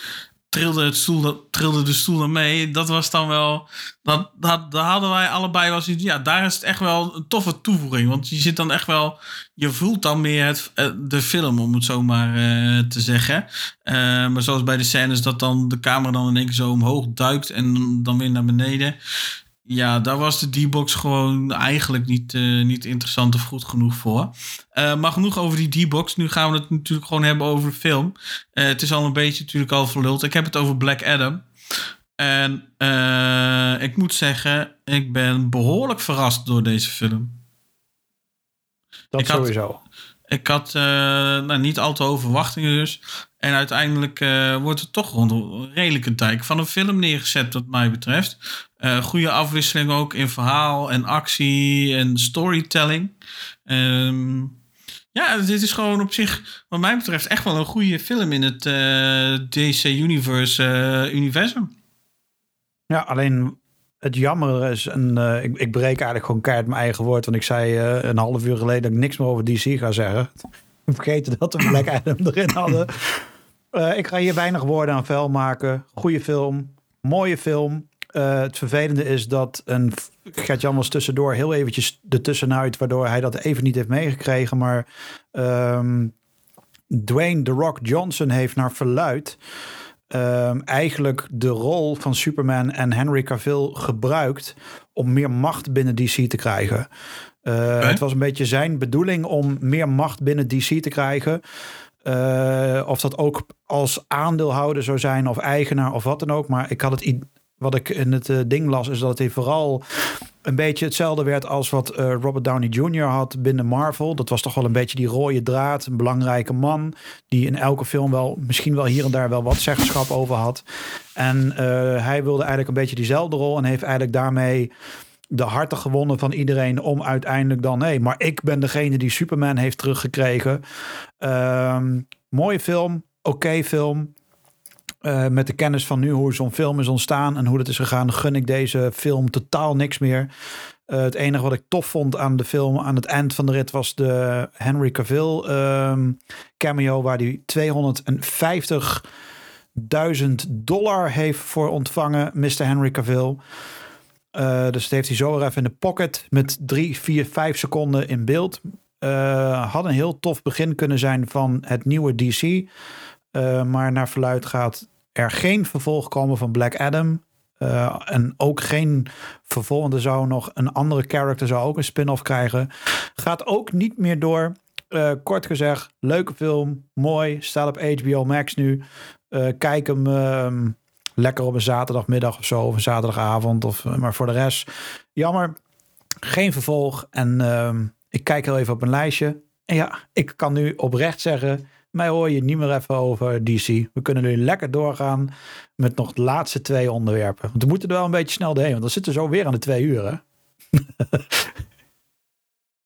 trilde, het stoel, trilde de stoel dan mee. Dat was dan wel... Dat, dat, hadden wij allebei wel. Ja, daar is het echt wel een toffe toevoeging. Want je zit dan echt wel... Je voelt dan meer het, eh, de film, om het zo maar eh, te zeggen. Eh, maar zoals bij de scènes dat dan de camera dan in één keer zo omhoog duikt... en dan weer naar beneden... Ja, daar was de D-box gewoon eigenlijk niet, eh, niet interessant of goed genoeg voor. Eh, maar genoeg over die D-box. Nu gaan we het natuurlijk gewoon hebben over de film. Eh, het is al een beetje natuurlijk al verluld. Ik heb het over Black Adam. En ik moet zeggen, ik ben behoorlijk verrast door deze film. Dat Ik had- sowieso. Ik had nou, niet al te hoge verwachtingen dus. En uiteindelijk wordt het toch rond een redelijke dijk van een film neergezet, wat mij betreft. Eh, goede afwisseling ook in verhaal en actie en storytelling. Ehm, ja, dit is gewoon op zich, wat mij betreft, echt wel een goede film in het eh, DC Universe eh, universum. Ja, alleen het jammer is, en eh, ik, ik breek eigenlijk gewoon keihard mijn eigen woord, want ik zei een half uur geleden dat ik niks meer over DC ga zeggen. Ik vergeten dat we Black Adam erin hadden. Ik ga hier weinig woorden aan vuil maken. Goede film, mooie film. Eh, het vervelende is dat een Gert-Jan was tussendoor heel eventjes ertussenuit, waardoor hij dat even niet heeft meegekregen. Maar ehm, Dwayne The Rock Johnson heeft naar verluid ehm, eigenlijk de rol van Superman en Henry Cavill gebruikt om meer macht binnen DC te krijgen. Eh, Het was een beetje zijn bedoeling om meer macht binnen DC te krijgen. Eh, of dat ook als aandeelhouder zou zijn of eigenaar of wat dan ook. Maar ik had het wat ik in het eh, ding las, is dat hij vooral een beetje hetzelfde werd als wat eh, Robert Downey Jr. had binnen Marvel. Dat was toch wel een beetje die rode draad, een belangrijke man die in elke film wel misschien wel hier en daar wel wat zeggenschap over had. En eh, hij wilde eigenlijk een beetje diezelfde rol en heeft eigenlijk daarmee de harten gewonnen van iedereen om uiteindelijk dan, nee, maar ik ben degene die Superman heeft teruggekregen. Ehm, mooie film, oké film. Eh, met de kennis van nu hoe zo'n film is ontstaan en hoe dat is gegaan, gun ik deze film totaal niks meer. Eh, het enige wat ik tof vond aan de film aan het eind van de rit was de Henry Cavill ehm, cameo, waar hij 250.000 dollar heeft voor ontvangen, Mr. Henry Cavill. Eh, dus dat heeft hij zo even in de pocket met drie, vier, vijf seconden in beeld. Had een heel tof begin kunnen zijn van het nieuwe DC. Maar naar verluid gaat er geen vervolg komen van Black Adam. Eh, en ook geen vervolg. want Er zou nog een andere character zou ook een spin-off krijgen. Gaat ook niet meer door. Eh, kort gezegd, leuke film. Mooi. Staat op HBO Max nu. Eh, kijk hem ehm, lekker op een zaterdagmiddag of zo. Of een zaterdagavond. Of, maar voor de rest, jammer. Geen vervolg. En ehm, ik kijk heel even op een lijstje. En ja, ik kan nu oprecht zeggen. Mij hoor je niet meer even over DC. We kunnen nu lekker doorgaan met nog de laatste twee onderwerpen. Want we moeten er wel een beetje snel doorheen. Want dan zitten we zo weer aan de twee. Hè?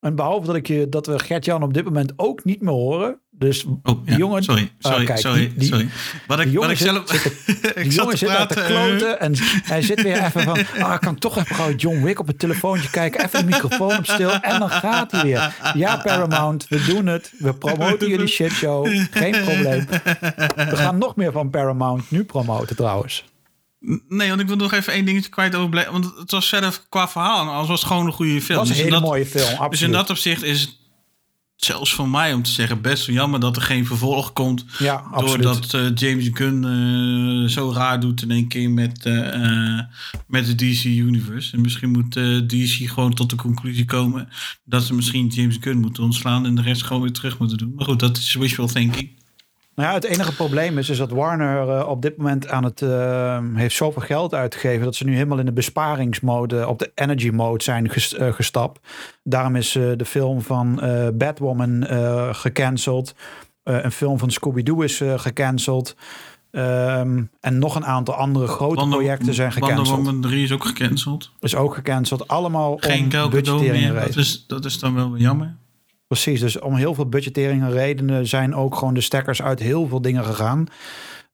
en behalve dat, ik je, dat we Gert-Jan op dit moment ook niet meer horen. Dus Oh, ja, jongen, sorry, Ah, sorry, kijk, sorry, die- die- sorry. Wat ik, die wat ik zelf... zit ik Die zat te zit daar te praten, eh, kloten en hij zit weer even van... Ah, ik kan toch even gauw John Wick op het telefoontje kijken. Even de microfoon op stil en dan gaat hij weer. Ja, Paramount, we doen het. We promoten jullie shitshow. Geen probleem. We gaan nog meer van Paramount nu promoten trouwens. Nee, want ik wil nog even één dingetje kwijt over. Want het was verder qua verhaal en alles was gewoon een goede film. Dat was een Dus hele dat- mooie film, absoluut. Dus in dat opzicht is het zelfs voor mij om te zeggen best wel jammer dat er geen vervolg komt. Ja, absoluut. Doordat eh, James Gunn eh, zo raar doet in één keer met, eh, met de DC Universe. En misschien moet DC gewoon tot de conclusie komen dat ze misschien James Gunn moeten ontslaan en de rest gewoon weer terug moeten doen. Maar goed, dat is wishful thinking. Nou ja, het enige probleem is, is dat Warner eh, op dit moment aan het eh, heeft zoveel geld uitgegeven dat ze nu helemaal in de besparingsmode, op de energy mode zijn ges- eh, gestapt. Daarom is eh, de film van Batwoman gecanceld. Een film van Scooby-Doo is gecanceld. Ehm, en nog een aantal andere grote projecten zijn Wonder gecanceld. Woman 3 is ook gecanceld. Is ook gecanceld. Allemaal Geen om budgetteringen meer. Dat is, dat is dan wel weer jammer. Precies, dus om heel veel budgetteringen redenen zijn ook gewoon de stekkers uit heel veel dingen gegaan.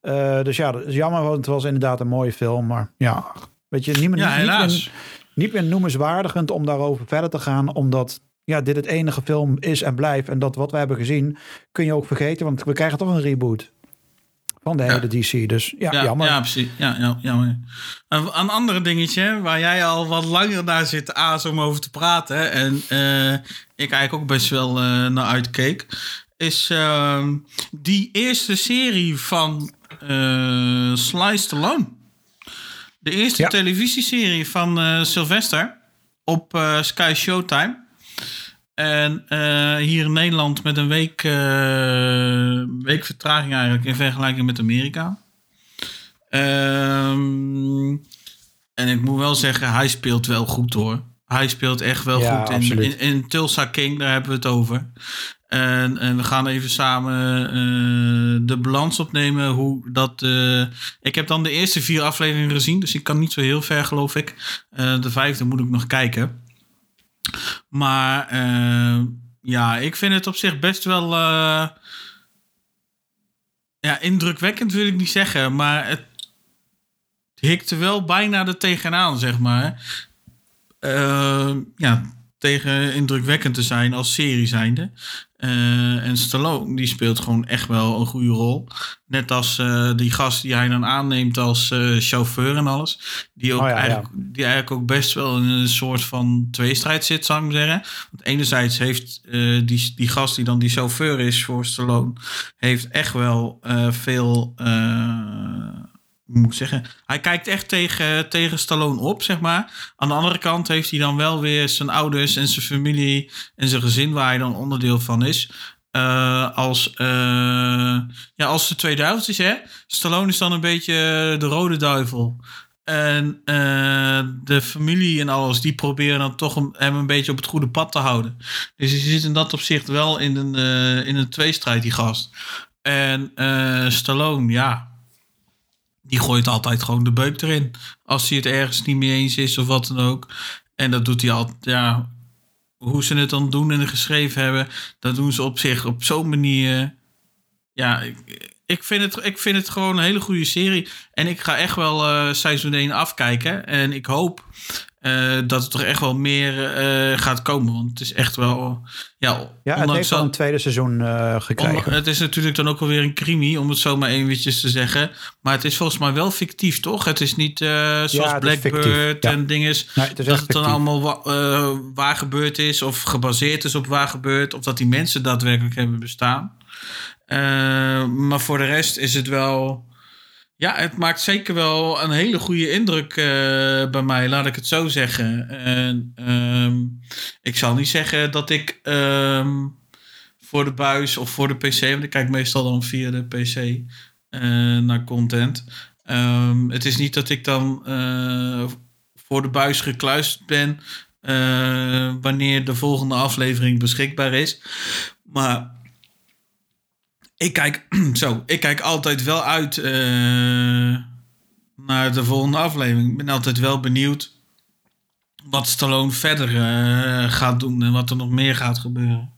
Eh, dus ja, dat is jammer, want het was inderdaad een mooie film. Maar ja, weet je, niet meer, Ja, niet, meer, niet meer noemenswaardigend om daarover verder te gaan. Omdat ja, dit het enige film is en blijft. En dat wat we hebben gezien kun je ook vergeten. Want we krijgen toch een reboot van de Ja. hele DC. Dus ja, Ja, jammer. Ja, precies. Ja, ja, jammer. Een, een ander dingetje waar jij al wat langer naar zit azen om over te praten. En eh, ik eigenlijk ook best wel eh, naar uitkeek. Is ehm, die eerste serie van eh Sly Stallone. De eerste televisieserie van Sylvester op Sky Showtime. En eh, hier in Nederland met een week, eh, week vertraging eigenlijk in vergelijking met Amerika. Ehm, en ik moet wel zeggen, hij speelt wel goed hoor. hij speelt echt wel Ja, goed in, in, in Tulsa King, daar hebben we het over. En, en we gaan even samen eh, de balans opnemen. Hoe dat, ik heb dan de eerste vier afleveringen gezien, dus ik kan niet zo heel ver, geloof ik. De vijfde moet ik nog kijken. Maar eh, ja, ik vind het op zich best wel. eh, ja, indrukwekkend wil ik niet zeggen, maar het hikte wel bijna er tegenaan, zeg maar. Eh, ja, tegen indrukwekkend te zijn als serie zijnde. Eh, en Stallone, die speelt gewoon echt wel een goede rol. Net als eh, die gast die hij dan aanneemt als eh, chauffeur en alles. Die, ook Oh ja, ja. eigenlijk, die eigenlijk ook best wel in een soort van tweestrijd zit, zou ik maar zeggen. Want enerzijds heeft die, die gast die dan die chauffeur is voor Stallone... heeft echt wel veel... moet zeggen? Hij kijkt echt tegen, tegen Stallone op, zeg maar. Aan de andere kant heeft hij dan wel weer zijn ouders en zijn familie en zijn gezin waar hij dan onderdeel van is. eh, als, eh, ja, als de twee duivels, hè. Stallone is dan een beetje de rode duivel. En eh, de familie en alles, die proberen dan toch hem, een beetje op het goede pad te houden. Dus hij zit in dat opzicht wel in een, in een tweestrijd, die gast. En Stallone, ja, die gooit altijd gewoon de beuk erin. Als hij het ergens niet mee eens is of wat dan ook. En dat doet hij altijd, ja. Hoe ze het dan doen en geschreven hebben, dat doen ze op zich op zo'n manier. Ja, ik, ik, vind het, ik vind het gewoon een hele goede serie. En ik ga echt wel eh, seizoen 1 afkijken. En ik hoop eh, dat er toch echt wel meer eh, gaat komen. Want het is echt wel. Ja, Ja, het heeft al een tweede seizoen eh, gekregen. het is natuurlijk dan ook alweer een crimi, om het zo maar eventjes te zeggen. Maar het is volgens mij wel fictief, toch? Het is niet zoals is Blackbird ja. en dingen. Nee, dat het dan allemaal wa- waar gebeurd is of gebaseerd is op waar gebeurd. Of dat die mensen daadwerkelijk hebben bestaan. Maar voor de rest is het wel... Ja, het maakt zeker wel een hele goede indruk eh, bij mij, laat ik het zo zeggen. En ehm, ik zal niet zeggen dat ik ehm, voor de buis of voor de PC, want ik kijk meestal dan via de PC eh, naar content. Ehm, het is niet dat ik dan eh, voor de buis gekluisterd ben wanneer de volgende aflevering beschikbaar is. Maar ik kijk, zo, ik kijk altijd wel uit eh, naar de volgende aflevering. Ik ben altijd wel benieuwd wat Stallone verder eh, gaat doen en wat er nog meer gaat gebeuren.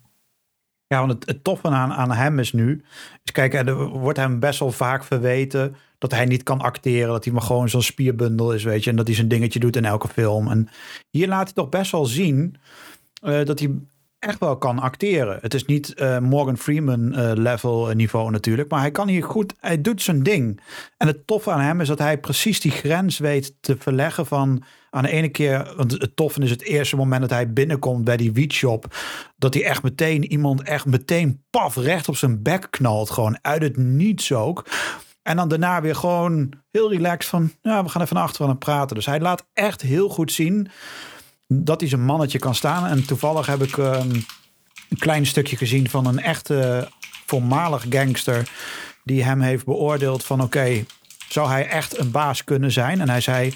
Ja, want het, toffe aan, aan hem is nu... Is kijk, er wordt hem best wel vaak verweten... dat hij niet kan acteren. Dat hij maar gewoon zo'n spierbundel is, weet je. En dat hij zijn dingetje doet in elke film. En hier laat hij toch best wel zien... eh, dat hij echt wel kan acteren. Het is niet eh, Morgan Freeman eh, level niveau natuurlijk. Maar hij kan hier goed... Hij doet zijn ding. En het toffe aan hem is dat hij precies die grens weet te verleggen van... Aan de ene keer, want het toffe is het eerste moment dat hij binnenkomt bij die wietshop. Dat hij echt meteen iemand echt meteen paf recht op zijn bek knalt. Gewoon uit het niets ook. En dan daarna weer gewoon heel relaxed van, ja, we gaan even naar achteren aan praten. Dus hij laat echt heel goed zien dat hij zijn mannetje kan staan. En toevallig heb ik ehm, een klein stukje gezien van een echte voormalig gangster die hem heeft beoordeeld van oké, zou hij echt een baas kunnen zijn? En hij zei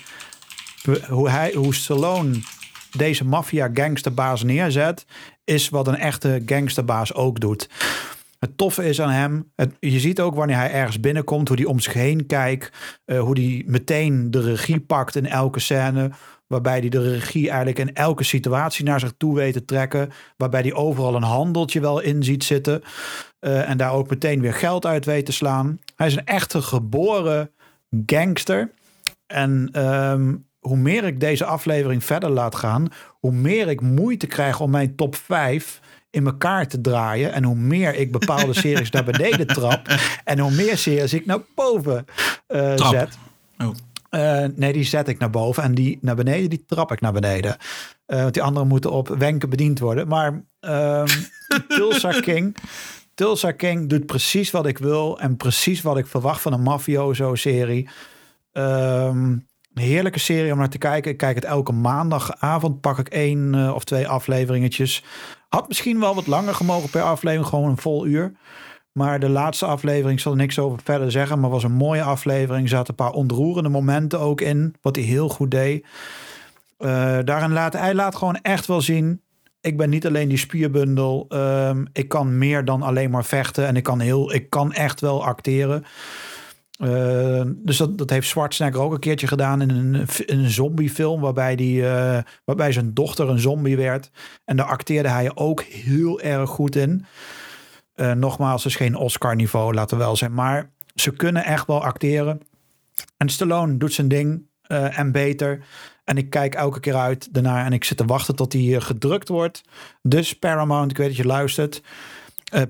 hoe, hij, hoe Stallone deze maffia gangsterbaas neerzet, is wat een echte gangsterbaas ook doet. Het toffe is aan hem, het, je ziet ook wanneer hij ergens binnenkomt, hoe hij om zich heen kijkt, eh, hoe hij meteen de regie pakt in elke scène, waarbij hij de regie eigenlijk in elke situatie naar zich toe weet te trekken, waarbij hij overal een handeltje wel in ziet zitten eh, en daar ook meteen weer geld uit weet te slaan. Hij is een echte geboren gangster. En ehm, hoe meer ik deze aflevering verder laat gaan, hoe meer ik moeite krijg om mijn top 5 in elkaar te draaien. En hoe meer ik bepaalde series naar beneden trap. En hoe meer series ik naar boven Trap. zet. Oh. Eh, nee, die zet ik naar boven. En die naar beneden, die trap ik naar beneden. Eh, want die anderen moeten op wenken bediend worden. Maar ehm Tulsa King... Tulsa King doet precies wat ik wil. En precies wat ik verwacht van een mafioso-serie. Ehm, een heerlijke serie om naar te kijken. Ik kijk het elke maandagavond. Pak ik één eh, of twee afleveringetjes. Had misschien wel wat langer gemogen per aflevering. Gewoon een vol uur. Maar de laatste aflevering zal er niks over verder zeggen. Maar was een mooie aflevering. Er zaten een paar ontroerende momenten ook in. Wat hij heel goed deed. Uh, daarin laat hij laat gewoon echt wel zien. Ik ben niet alleen die spierbundel. Um, ik kan meer dan alleen maar vechten. En ik kan, heel, ik kan echt wel acteren. Uh, dus dat, dat heeft Schwarzenegger ook een keertje gedaan in een, een zombiefilm. Waarbij, die, uh, waarbij zijn dochter een zombie werd. En daar acteerde hij ook heel erg goed in. Uh, nogmaals, is geen Oscar-niveau, laten we wel zijn. Maar ze kunnen echt wel acteren. En Stallone doet zijn ding en beter. En ik kijk elke keer uit daarna en ik zit te wachten tot hij gedrukt wordt. Dus Paramount, ik weet dat je luistert.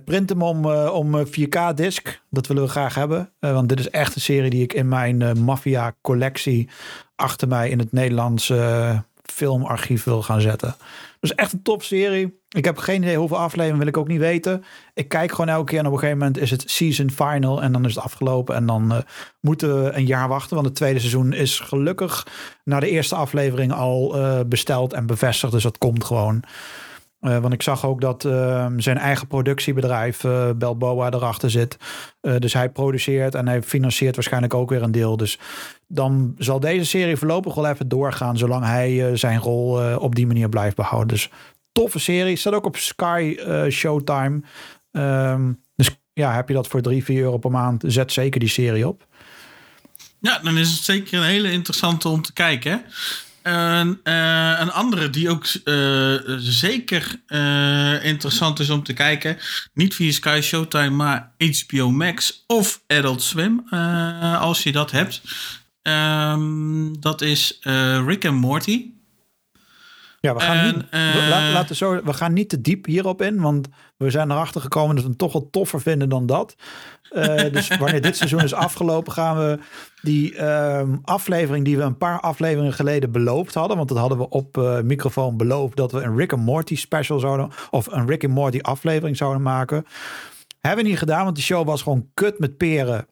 Print hem om, om 4K-disc. Dat willen we graag hebben. Want dit is echt een serie die ik in mijn Mafia-collectie achter mij in het Nederlandse filmarchief wil gaan zetten. Dus echt een top serie. Ik heb geen idee hoeveel afleveringen wil ik ook niet weten. Ik kijk gewoon elke keer en op een gegeven moment is het season final en dan is het afgelopen. En dan moeten we een jaar wachten, want het tweede seizoen is gelukkig na de eerste aflevering al besteld en bevestigd. Dus dat komt gewoon. Uh, want ik zag ook dat uh, zijn eigen productiebedrijf uh, Balboa erachter zit. dus hij produceert en hij financiert waarschijnlijk ook weer een deel. Dus dan zal deze serie voorlopig wel even doorgaan, zolang hij zijn rol op die manier blijft behouden. Dus toffe serie. Staat ook op Sky Showtime. Um, dus ja, heb je dat voor 3, 4 euro per maand, zet zeker die serie op. Ja, dan is het zeker een hele interessante om te kijken. Een, uh, een andere die ook uh, zeker uh, interessant is om te kijken. Niet via Sky Showtime, maar HBO Max of Adult Swim. als je dat hebt. Um, dat is Rick and Morty. Ja, we gaan, en, niet, we, laten zo, we gaan niet te diep hierop in. Want we zijn erachter gekomen dat we het toch wel toffer vinden dan dat. Uh, dus wanneer dit seizoen is afgelopen, gaan we die uh, aflevering die we een paar afleveringen geleden beloofd hadden. Want dat hadden we op uh, microfoon beloofd dat we een Rick and Morty special zouden. Of een Rick and Morty aflevering zouden maken. Hebben we niet gedaan, want die show was gewoon kut met peren.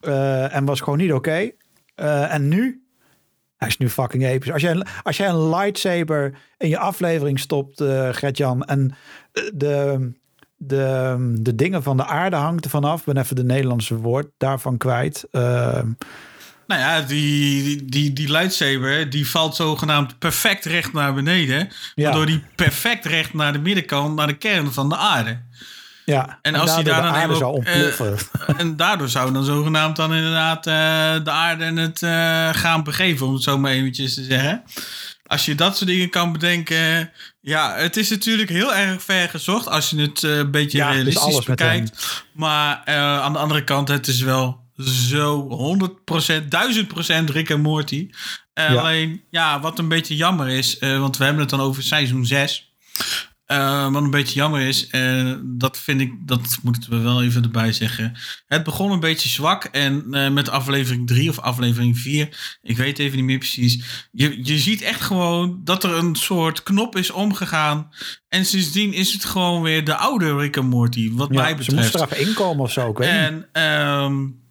Uh, en was gewoon niet oké. Okay. en nu hij is nu fucking episch. Als jij, als jij een lightsaber in je aflevering stopt, uh, Gert-Jan, en de, de, de dingen van de aarde hangt er vanaf. Ik ben even de Nederlandse woord daarvan kwijt. Uh, nou ja, die, die, die lightsaber die valt zogenaamd perfect recht naar beneden. Ja. Waardoor die perfect recht naar de middenkant, naar de kern van de aarde. Ja, en, als hij daar dan aarde zou ontploffen. Uh, en daardoor zou dan zogenaamd dan inderdaad uh, de aarde en het uh, gaan begeven, om het zo maar eventjes te zeggen. Als je dat soort dingen kan bedenken. Ja, het is natuurlijk heel erg ver gezocht als je het een beetje ja, realistisch bekijkt. Maar aan de andere kant, het is wel zo 100%, 1000% Rick en Morty. Ja. Alleen, ja, wat een beetje jammer is, want we hebben het dan over seizoen 6. Uh, wat een beetje jammer is, uh, dat vind ik, dat moeten we wel even erbij zeggen. Het begon een beetje zwak en uh, met aflevering 3 of aflevering 4, ik weet even niet meer precies. Je, je ziet echt gewoon dat er een soort knop is omgegaan. En sindsdien is het gewoon weer de oude Rick and Morty, wat ja, mij betreft. Ze moesten er even inkomen of zo, ik weet en. Um,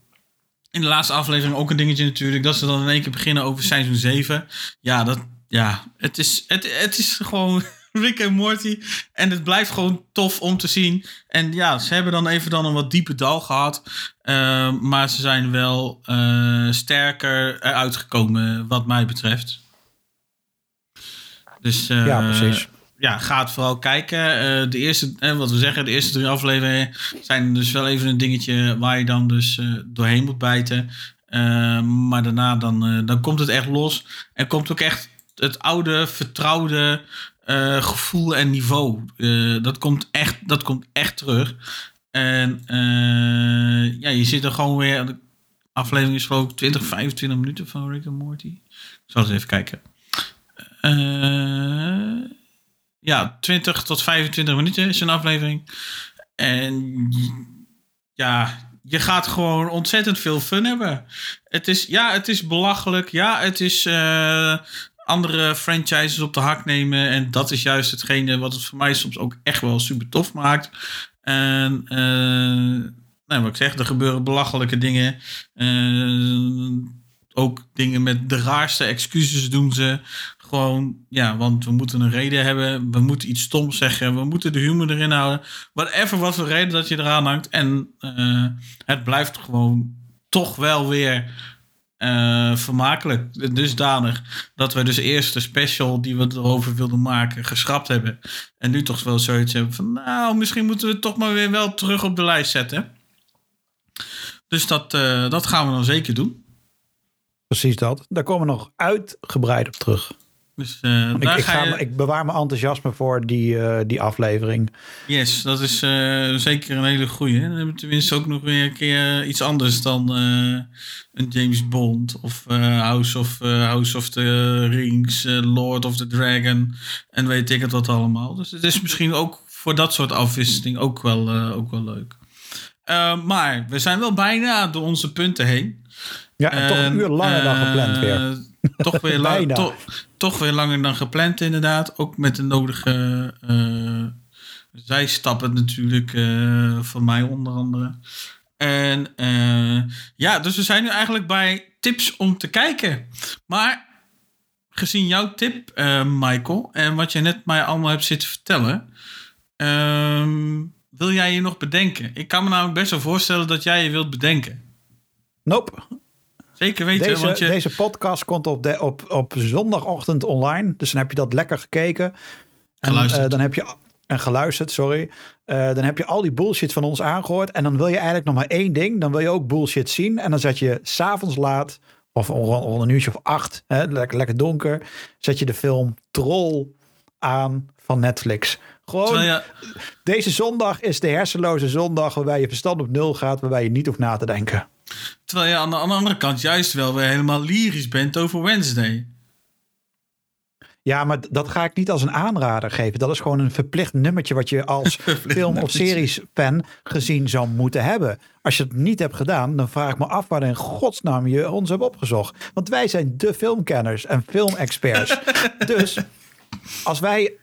in de laatste aflevering ook een dingetje natuurlijk, dat ze dan in één keer beginnen over seizoen 7. Ja, dat, ja, het is, het, het is gewoon Rick en Morty. En het blijft gewoon tof om te zien. En ja, ze hebben dan even dan een wat diepe dal gehad. Uh, maar ze zijn wel uh, sterker eruit gekomen, wat mij betreft. Dus uh, ja, precies. Ja, ga het vooral kijken. de eerste, wat we zeggen, de eerste drie afleveringen zijn dus wel even een dingetje waar je dan dus doorheen moet bijten. maar daarna dan, dan komt het echt los. En komt ook echt het oude, vertrouwde uh, gevoel en niveau. Uh, dat, komt echt, dat komt echt terug. En uh, ja, je zit er gewoon weer. De aflevering is geloof 20, 25 minuten van Rick and Morty. Ik zal eens even kijken. ja, 20 tot 25 minuten is een aflevering. En ja, je gaat gewoon ontzettend veel fun hebben. Het is, ja, het is belachelijk. Ja, het is andere franchises op de hak nemen. En dat is juist hetgene wat het voor mij soms ook echt wel super tof maakt. En uh, nou, wat ik zeg, er gebeuren belachelijke dingen. Uh, ook dingen met de raarste excuses doen ze. Gewoon, ja, want we moeten een reden hebben. We moeten iets stoms zeggen. We moeten de humor erin houden. Whatever wat voor reden dat je eraan hangt. En uh, het blijft gewoon toch wel weer uh, vermakelijk. Dusdanig dat we dus eerst de special die we erover wilden maken geschrapt hebben. En nu toch wel zoiets hebben van, nou, misschien moeten we het toch maar weer wel terug op de lijst zetten. Dus dat, uh, dat gaan we dan zeker doen. Precies dat. Daar komen we nog uitgebreid op terug. Dus, uh, ik, ik, ga, je... ik, bewaar mijn enthousiasme voor die, uh, die aflevering. Yes, dat is uh, zeker een hele goeie. Dan hebben we tenminste ook nog weer een keer iets anders dan een James Bond of House, of, House of the Rings, Lord of the Dragon en weet ik het wat allemaal. Dus het is misschien ook voor dat soort afwisseling ook wel, ook wel leuk. maar we zijn wel bijna door onze punten heen. Ja, en toch een uur langer dan gepland weer. Toch weer, lang, to, toch weer langer dan gepland, inderdaad. Ook met de nodige uh, zijstappen natuurlijk, uh, van mij onder andere. En uh, ja, dus we zijn nu eigenlijk bij tips om te kijken. Maar gezien jouw tip, Michael, en wat je net mij allemaal hebt zitten vertellen, ehm, wil jij je nog bedenken? Ik kan me namelijk best wel voorstellen dat jij je wilt bedenken. Nope. Zeker weten. Deze, want je... deze podcast komt op, de, op, op zondagochtend online. Dus dan heb je dat lekker gekeken. En uh, dan heb je. En geluisterd, sorry. Uh, dan heb je al die bullshit van ons aangehoord. En dan wil je eigenlijk nog maar één ding. Dan wil je ook bullshit zien. En dan zet je s'avonds laat. Of rond een uurtje of acht. Hè, lekker, lekker donker. Zet je de film Troll aan van Netflix. Gewoon, ja. deze zondag is de hersenloze zondag waarbij je verstand op nul gaat, waarbij je niet hoeft na te denken. Terwijl je aan de, aan de andere kant juist wel weer helemaal lyrisch bent over Wednesday. Ja, maar dat ga ik niet als een aanrader geven. Dat is gewoon een verplicht nummertje wat je als film- of series-fan gezien zou moeten hebben. Als je het niet hebt gedaan, dan vraag ik me af waar in godsnaam je ons hebt opgezocht. Want wij zijn de filmkenners en filmexperts. dus als wij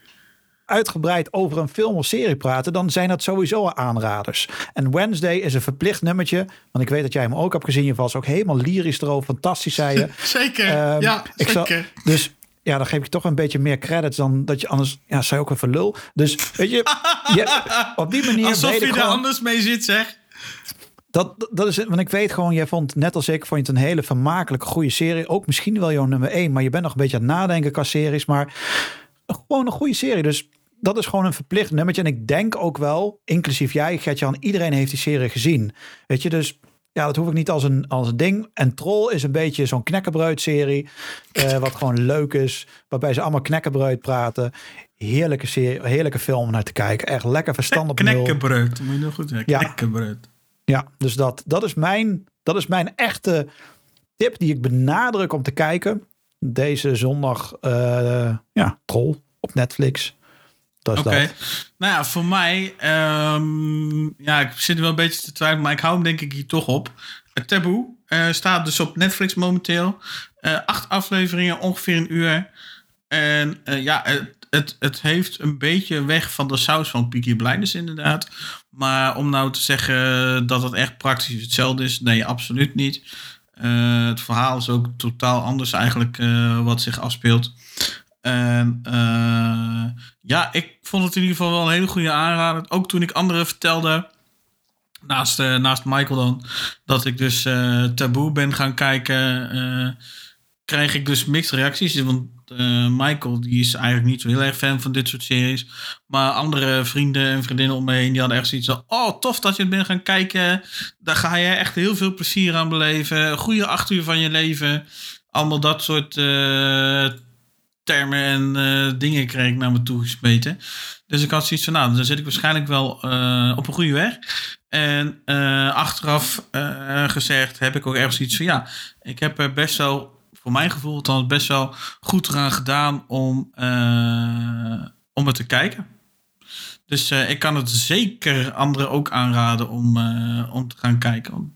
uitgebreid over een film of serie praten, dan zijn dat sowieso aanraders. En Wednesday is een verplicht nummertje, want ik weet dat jij hem ook hebt gezien. Je was ook helemaal lyrisch erover, fantastisch zei je. zeker, um, ja, ik zeker. Zal, dus ja, dan geef ik toch een beetje meer credits dan dat je anders, ja, zei ook even lul. Dus weet je, je op die manier. Alsof je er gewoon, anders mee zit, zeg. Dat, dat is het, want ik weet gewoon, jij vond net als ik, vond je het een hele vermakelijke, goede serie. Ook misschien wel jouw nummer één, maar je bent nog een beetje aan het nadenken qua series. Maar gewoon een goede serie. Dus dat is gewoon een verplicht nummertje. En ik denk ook wel, inclusief jij, Gertjan, iedereen heeft die serie gezien. Weet je, dus ja, dat hoef ik niet als een, als een ding. En Troll is een beetje zo'n knekkenbreud-serie. Uh, wat gewoon leuk is. Waarbij ze allemaal knekkenbreud praten. Heerlijke serie, heerlijke film om naar te kijken. Echt lekker verstand op Knekkenbreud, moet je nog goed zeggen. Ja. Knekkenbreud. Ja, dus dat, dat, is mijn, dat is mijn echte tip die ik benadruk om te kijken. Deze zondag, uh, ja, Troll op Netflix. Oké. Okay. Nou ja, voor mij, um, ja, ik zit er wel een beetje te twijfelen, maar ik hou hem denk ik hier toch op. Het Taboe uh, staat dus op Netflix momenteel. Uh, acht afleveringen, ongeveer een uur. En uh, ja, het, het, het heeft een beetje weg van de saus van Peaky Blinders inderdaad. Maar om nou te zeggen dat het echt praktisch hetzelfde is, nee, absoluut niet. het verhaal is ook totaal anders eigenlijk wat zich afspeelt. En uh, ja, ik vond het in ieder geval wel een hele goede aanrader. Ook toen ik anderen vertelde, naast, uh, naast Michael dan, dat ik dus uh, Taboe ben gaan kijken, krijg ik dus mixed reacties. Want Michael, die is eigenlijk niet zo heel erg fan van dit soort series. Maar andere vrienden en vriendinnen om me heen, die hadden echt zoiets van... Oh, tof dat je het bent gaan kijken. Daar ga je echt heel veel plezier aan beleven. Goede acht uur van je leven. Allemaal dat soort termen en uh, dingen kreeg ik naar me toe gesmeten. Dus ik had zoiets van, nou, dan zit ik waarschijnlijk wel uh, op een goede weg. En uh, achteraf gezegd heb ik ook ergens iets van, ja, ik heb er best wel, voor mijn gevoel dan best wel goed eraan gedaan om, om het te kijken. Dus ik kan het zeker anderen ook aanraden om, om te gaan kijken.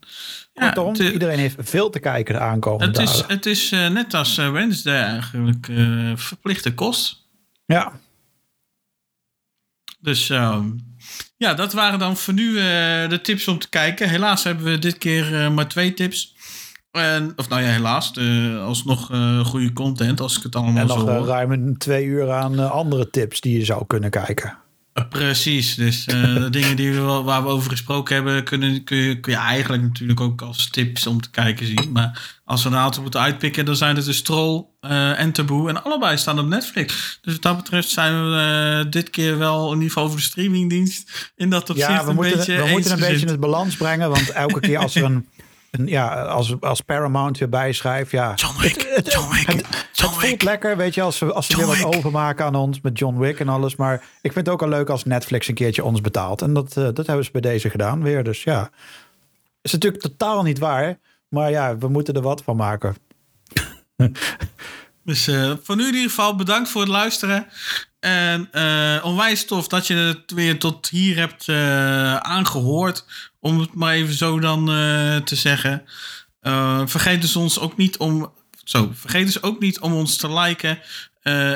Ja, iedereen heeft veel te kijken de aankomende het is, Het is uh, net als uh, Wednesday eigenlijk uh, verplichte kost. Ja. Dus ehm, ja, dat waren dan voor nu de tips om te kijken. Helaas hebben we dit keer maar twee tips. En, of nou ja, helaas. De, alsnog goede content als ik het allemaal en zo nog ruim een twee uur aan andere tips die je zou kunnen kijken. Precies, dus uh, de dingen die we, waar we over gesproken hebben, kunnen, kun, je, kun je eigenlijk natuurlijk ook als tips om te kijken zien. Maar als we een aantal moeten uitpikken, dan zijn het de Stroll uh, en Taboe. En allebei staan op Netflix. Dus wat dat betreft zijn we dit keer wel in ieder geval over de streamingdienst. In dat opzicht ja, we een moeten, beetje we moeten een beetje het balans brengen. Want elke keer als er een ja, als, als Paramount weer bijschrijft, ja. John Wick, het, het, John Wick, het, John het voelt lekker, weet je, als ze, als ze weer wat Wick. overmaken aan ons met John Wick en alles. Maar ik vind het ook al leuk als Netflix een keertje ons betaalt. En dat, uh, dat hebben ze bij deze gedaan weer. Dus ja, is natuurlijk totaal niet waar. Maar ja, we moeten er wat van maken. Dus uh, voor nu in ieder geval bedankt voor het luisteren. En uh, onwijs tof dat je het weer tot hier hebt uh, aangehoord. Om het maar even zo dan te zeggen. vergeet dus ons ook niet om. Zo, vergeet dus ook niet om ons te liken.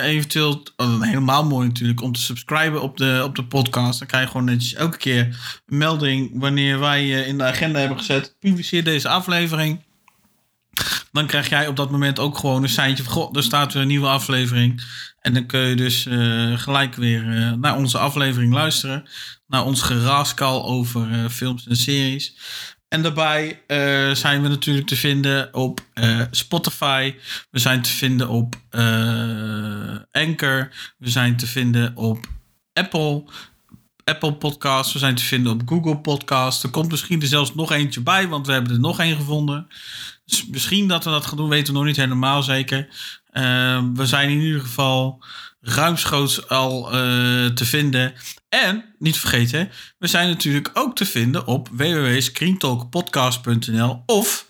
eventueel, oh, helemaal mooi natuurlijk, om te subscriben op de, op de podcast. Dan krijg je gewoon netjes elke keer een melding wanneer wij in de agenda hebben gezet. Publiceer deze aflevering. Dan krijg jij op dat moment ook gewoon een seintje van... Goh, er staat weer een nieuwe aflevering. En dan kun je dus uh, gelijk weer uh, naar onze aflevering luisteren. Naar ons geraskal over uh, films en series. En daarbij zijn we natuurlijk te vinden op Spotify. We zijn te vinden op Anchor. We zijn te vinden op Apple... Apple Podcasts. We zijn te vinden op Google Podcasts. Er komt misschien er zelfs nog eentje bij, want we hebben er nog één gevonden. Dus misschien dat we dat gaan doen, weten we nog niet helemaal zeker. Uh, we zijn in ieder geval ruimschoots al uh, te vinden. En, niet vergeten, we zijn natuurlijk ook te vinden op www.screentalkpodcast.nl of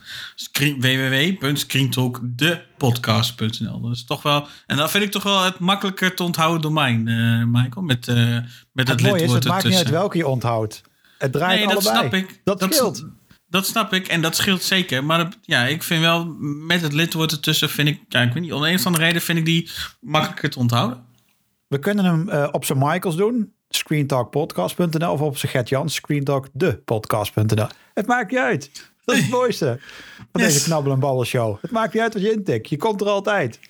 www.screentalkdepodcast.nl. Dat is toch wel, en dat vind ik toch wel het makkelijker te onthouden domein, uh, Michael, met, uh, met het, het lidwoord is, het maakt niet uit welke je onthoudt. Het draait Nee, dat allebei. snap ik. Dat, Dat- scheelt. Dat snap ik en dat scheelt zeker. Maar dat- ja, ik vind wel met het lidwoord ertussen, vind ik, ja, ik weet niet, om een of andere reden vind ik die makkelijker te onthouden. We kunnen hem eh, op zijn Michaels doen. Screentalkpodcast.nl of op zijn Gert Jans, screentalkdepodcast.nl. Het maakt niet uit. Dat is het mooiste van Yes. deze knabbel en ballen show. Het maakt niet uit wat je intikt. Je komt er altijd.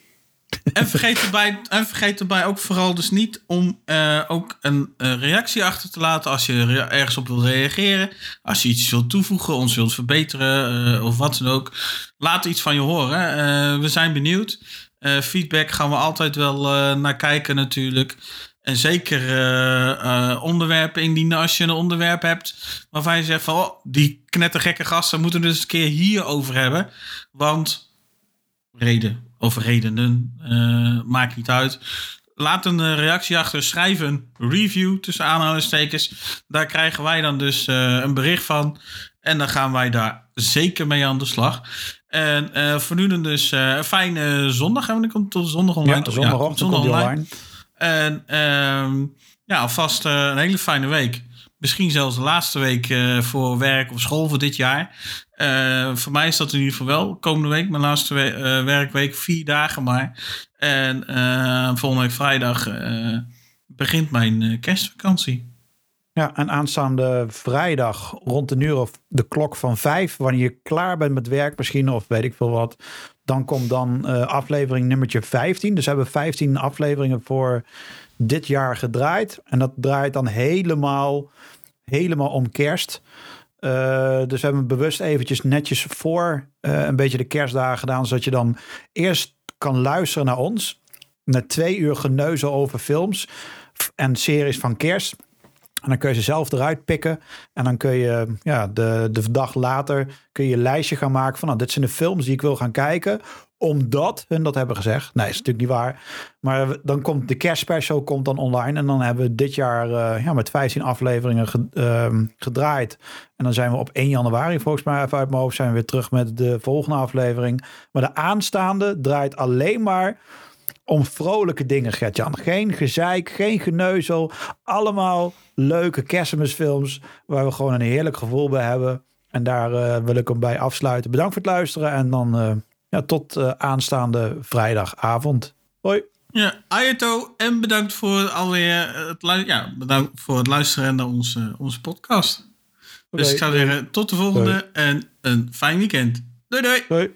En vergeet erbij, en vergeet erbij ook vooral dus niet om eh, ook een eh, reactie achter te laten als je ergens op wil reageren. Als je iets wilt toevoegen, ons wilt verbeteren eh, of wat dan ook. Laat iets van je horen. We zijn benieuwd. Feedback gaan we altijd wel naar kijken natuurlijk. En zeker onderwerpen indienen als je een onderwerp hebt waarvan je zegt van oh, die knettergekke gasten moeten we dus een keer hierover hebben. Want reden of redenen, eh, maakt niet uit. Laat een eh, reactie achter, schrijf een review tussen aanhalingstekens. Daar krijgen wij dan dus eh, een bericht van. En dan gaan wij daar zeker mee aan de slag. En eh, voor nu dan dus een fijne zondag. En dan komt tot zondag online. Ja, toch? zondag die online. En ehm, ja, alvast een hele fijne week. Misschien zelfs de laatste week voor werk of school voor dit jaar. Eh, voor mij is dat in ieder geval wel. Komende week, mijn laatste eh, werkweek, vier dagen maar. En eh, volgende week vrijdag begint mijn kerstvakantie. Ja, en aanstaande vrijdag rond een uur of de klok van vijf, wanneer je klaar bent met werk misschien of weet ik veel wat, dan komt dan aflevering nummertje 15. Dus we hebben 15 afleveringen voor dit jaar gedraaid. En dat draait dan helemaal, helemaal om kerst. Eh, dus we hebben bewust eventjes netjes voor eh, een beetje de kerstdagen gedaan, zodat je dan eerst kan luisteren naar ons. Naar twee uur geneuzel over films en series van kerst. En dan kun je ze zelf eruit pikken. En dan kun je ja, de, de dag later kun je een lijstje gaan maken van nou, dit zijn de films die ik wil gaan kijken. Omdat hun dat hebben gezegd. Nee, is natuurlijk niet waar. Maar dan komt de kerstspecial komt dan online. En dan hebben we dit jaar eh, ja, met 15 afleveringen ge- ehm, gedraaid. En dan zijn we op 1 januari volgens mij even uit mijn hoofd zijn we weer terug met de volgende aflevering. Maar de aanstaande draait alleen maar om vrolijke dingen, Gertjan. Geen gezeik, geen geneuzel. Allemaal leuke kerstmisfilms waar we gewoon een heerlijk gevoel bij hebben. En daar eh, wil ik hem bij afsluiten. Bedankt voor het luisteren en dan eh, ja, tot eh, aanstaande vrijdagavond. Hoi. Ja, Ayato en bedankt voor alweer het, lu- ja, bedankt voor het luisteren naar onze, onze podcast. Dus ik zou zeggen, tot de volgende en een fijn weekend. Doei doei! Hoi.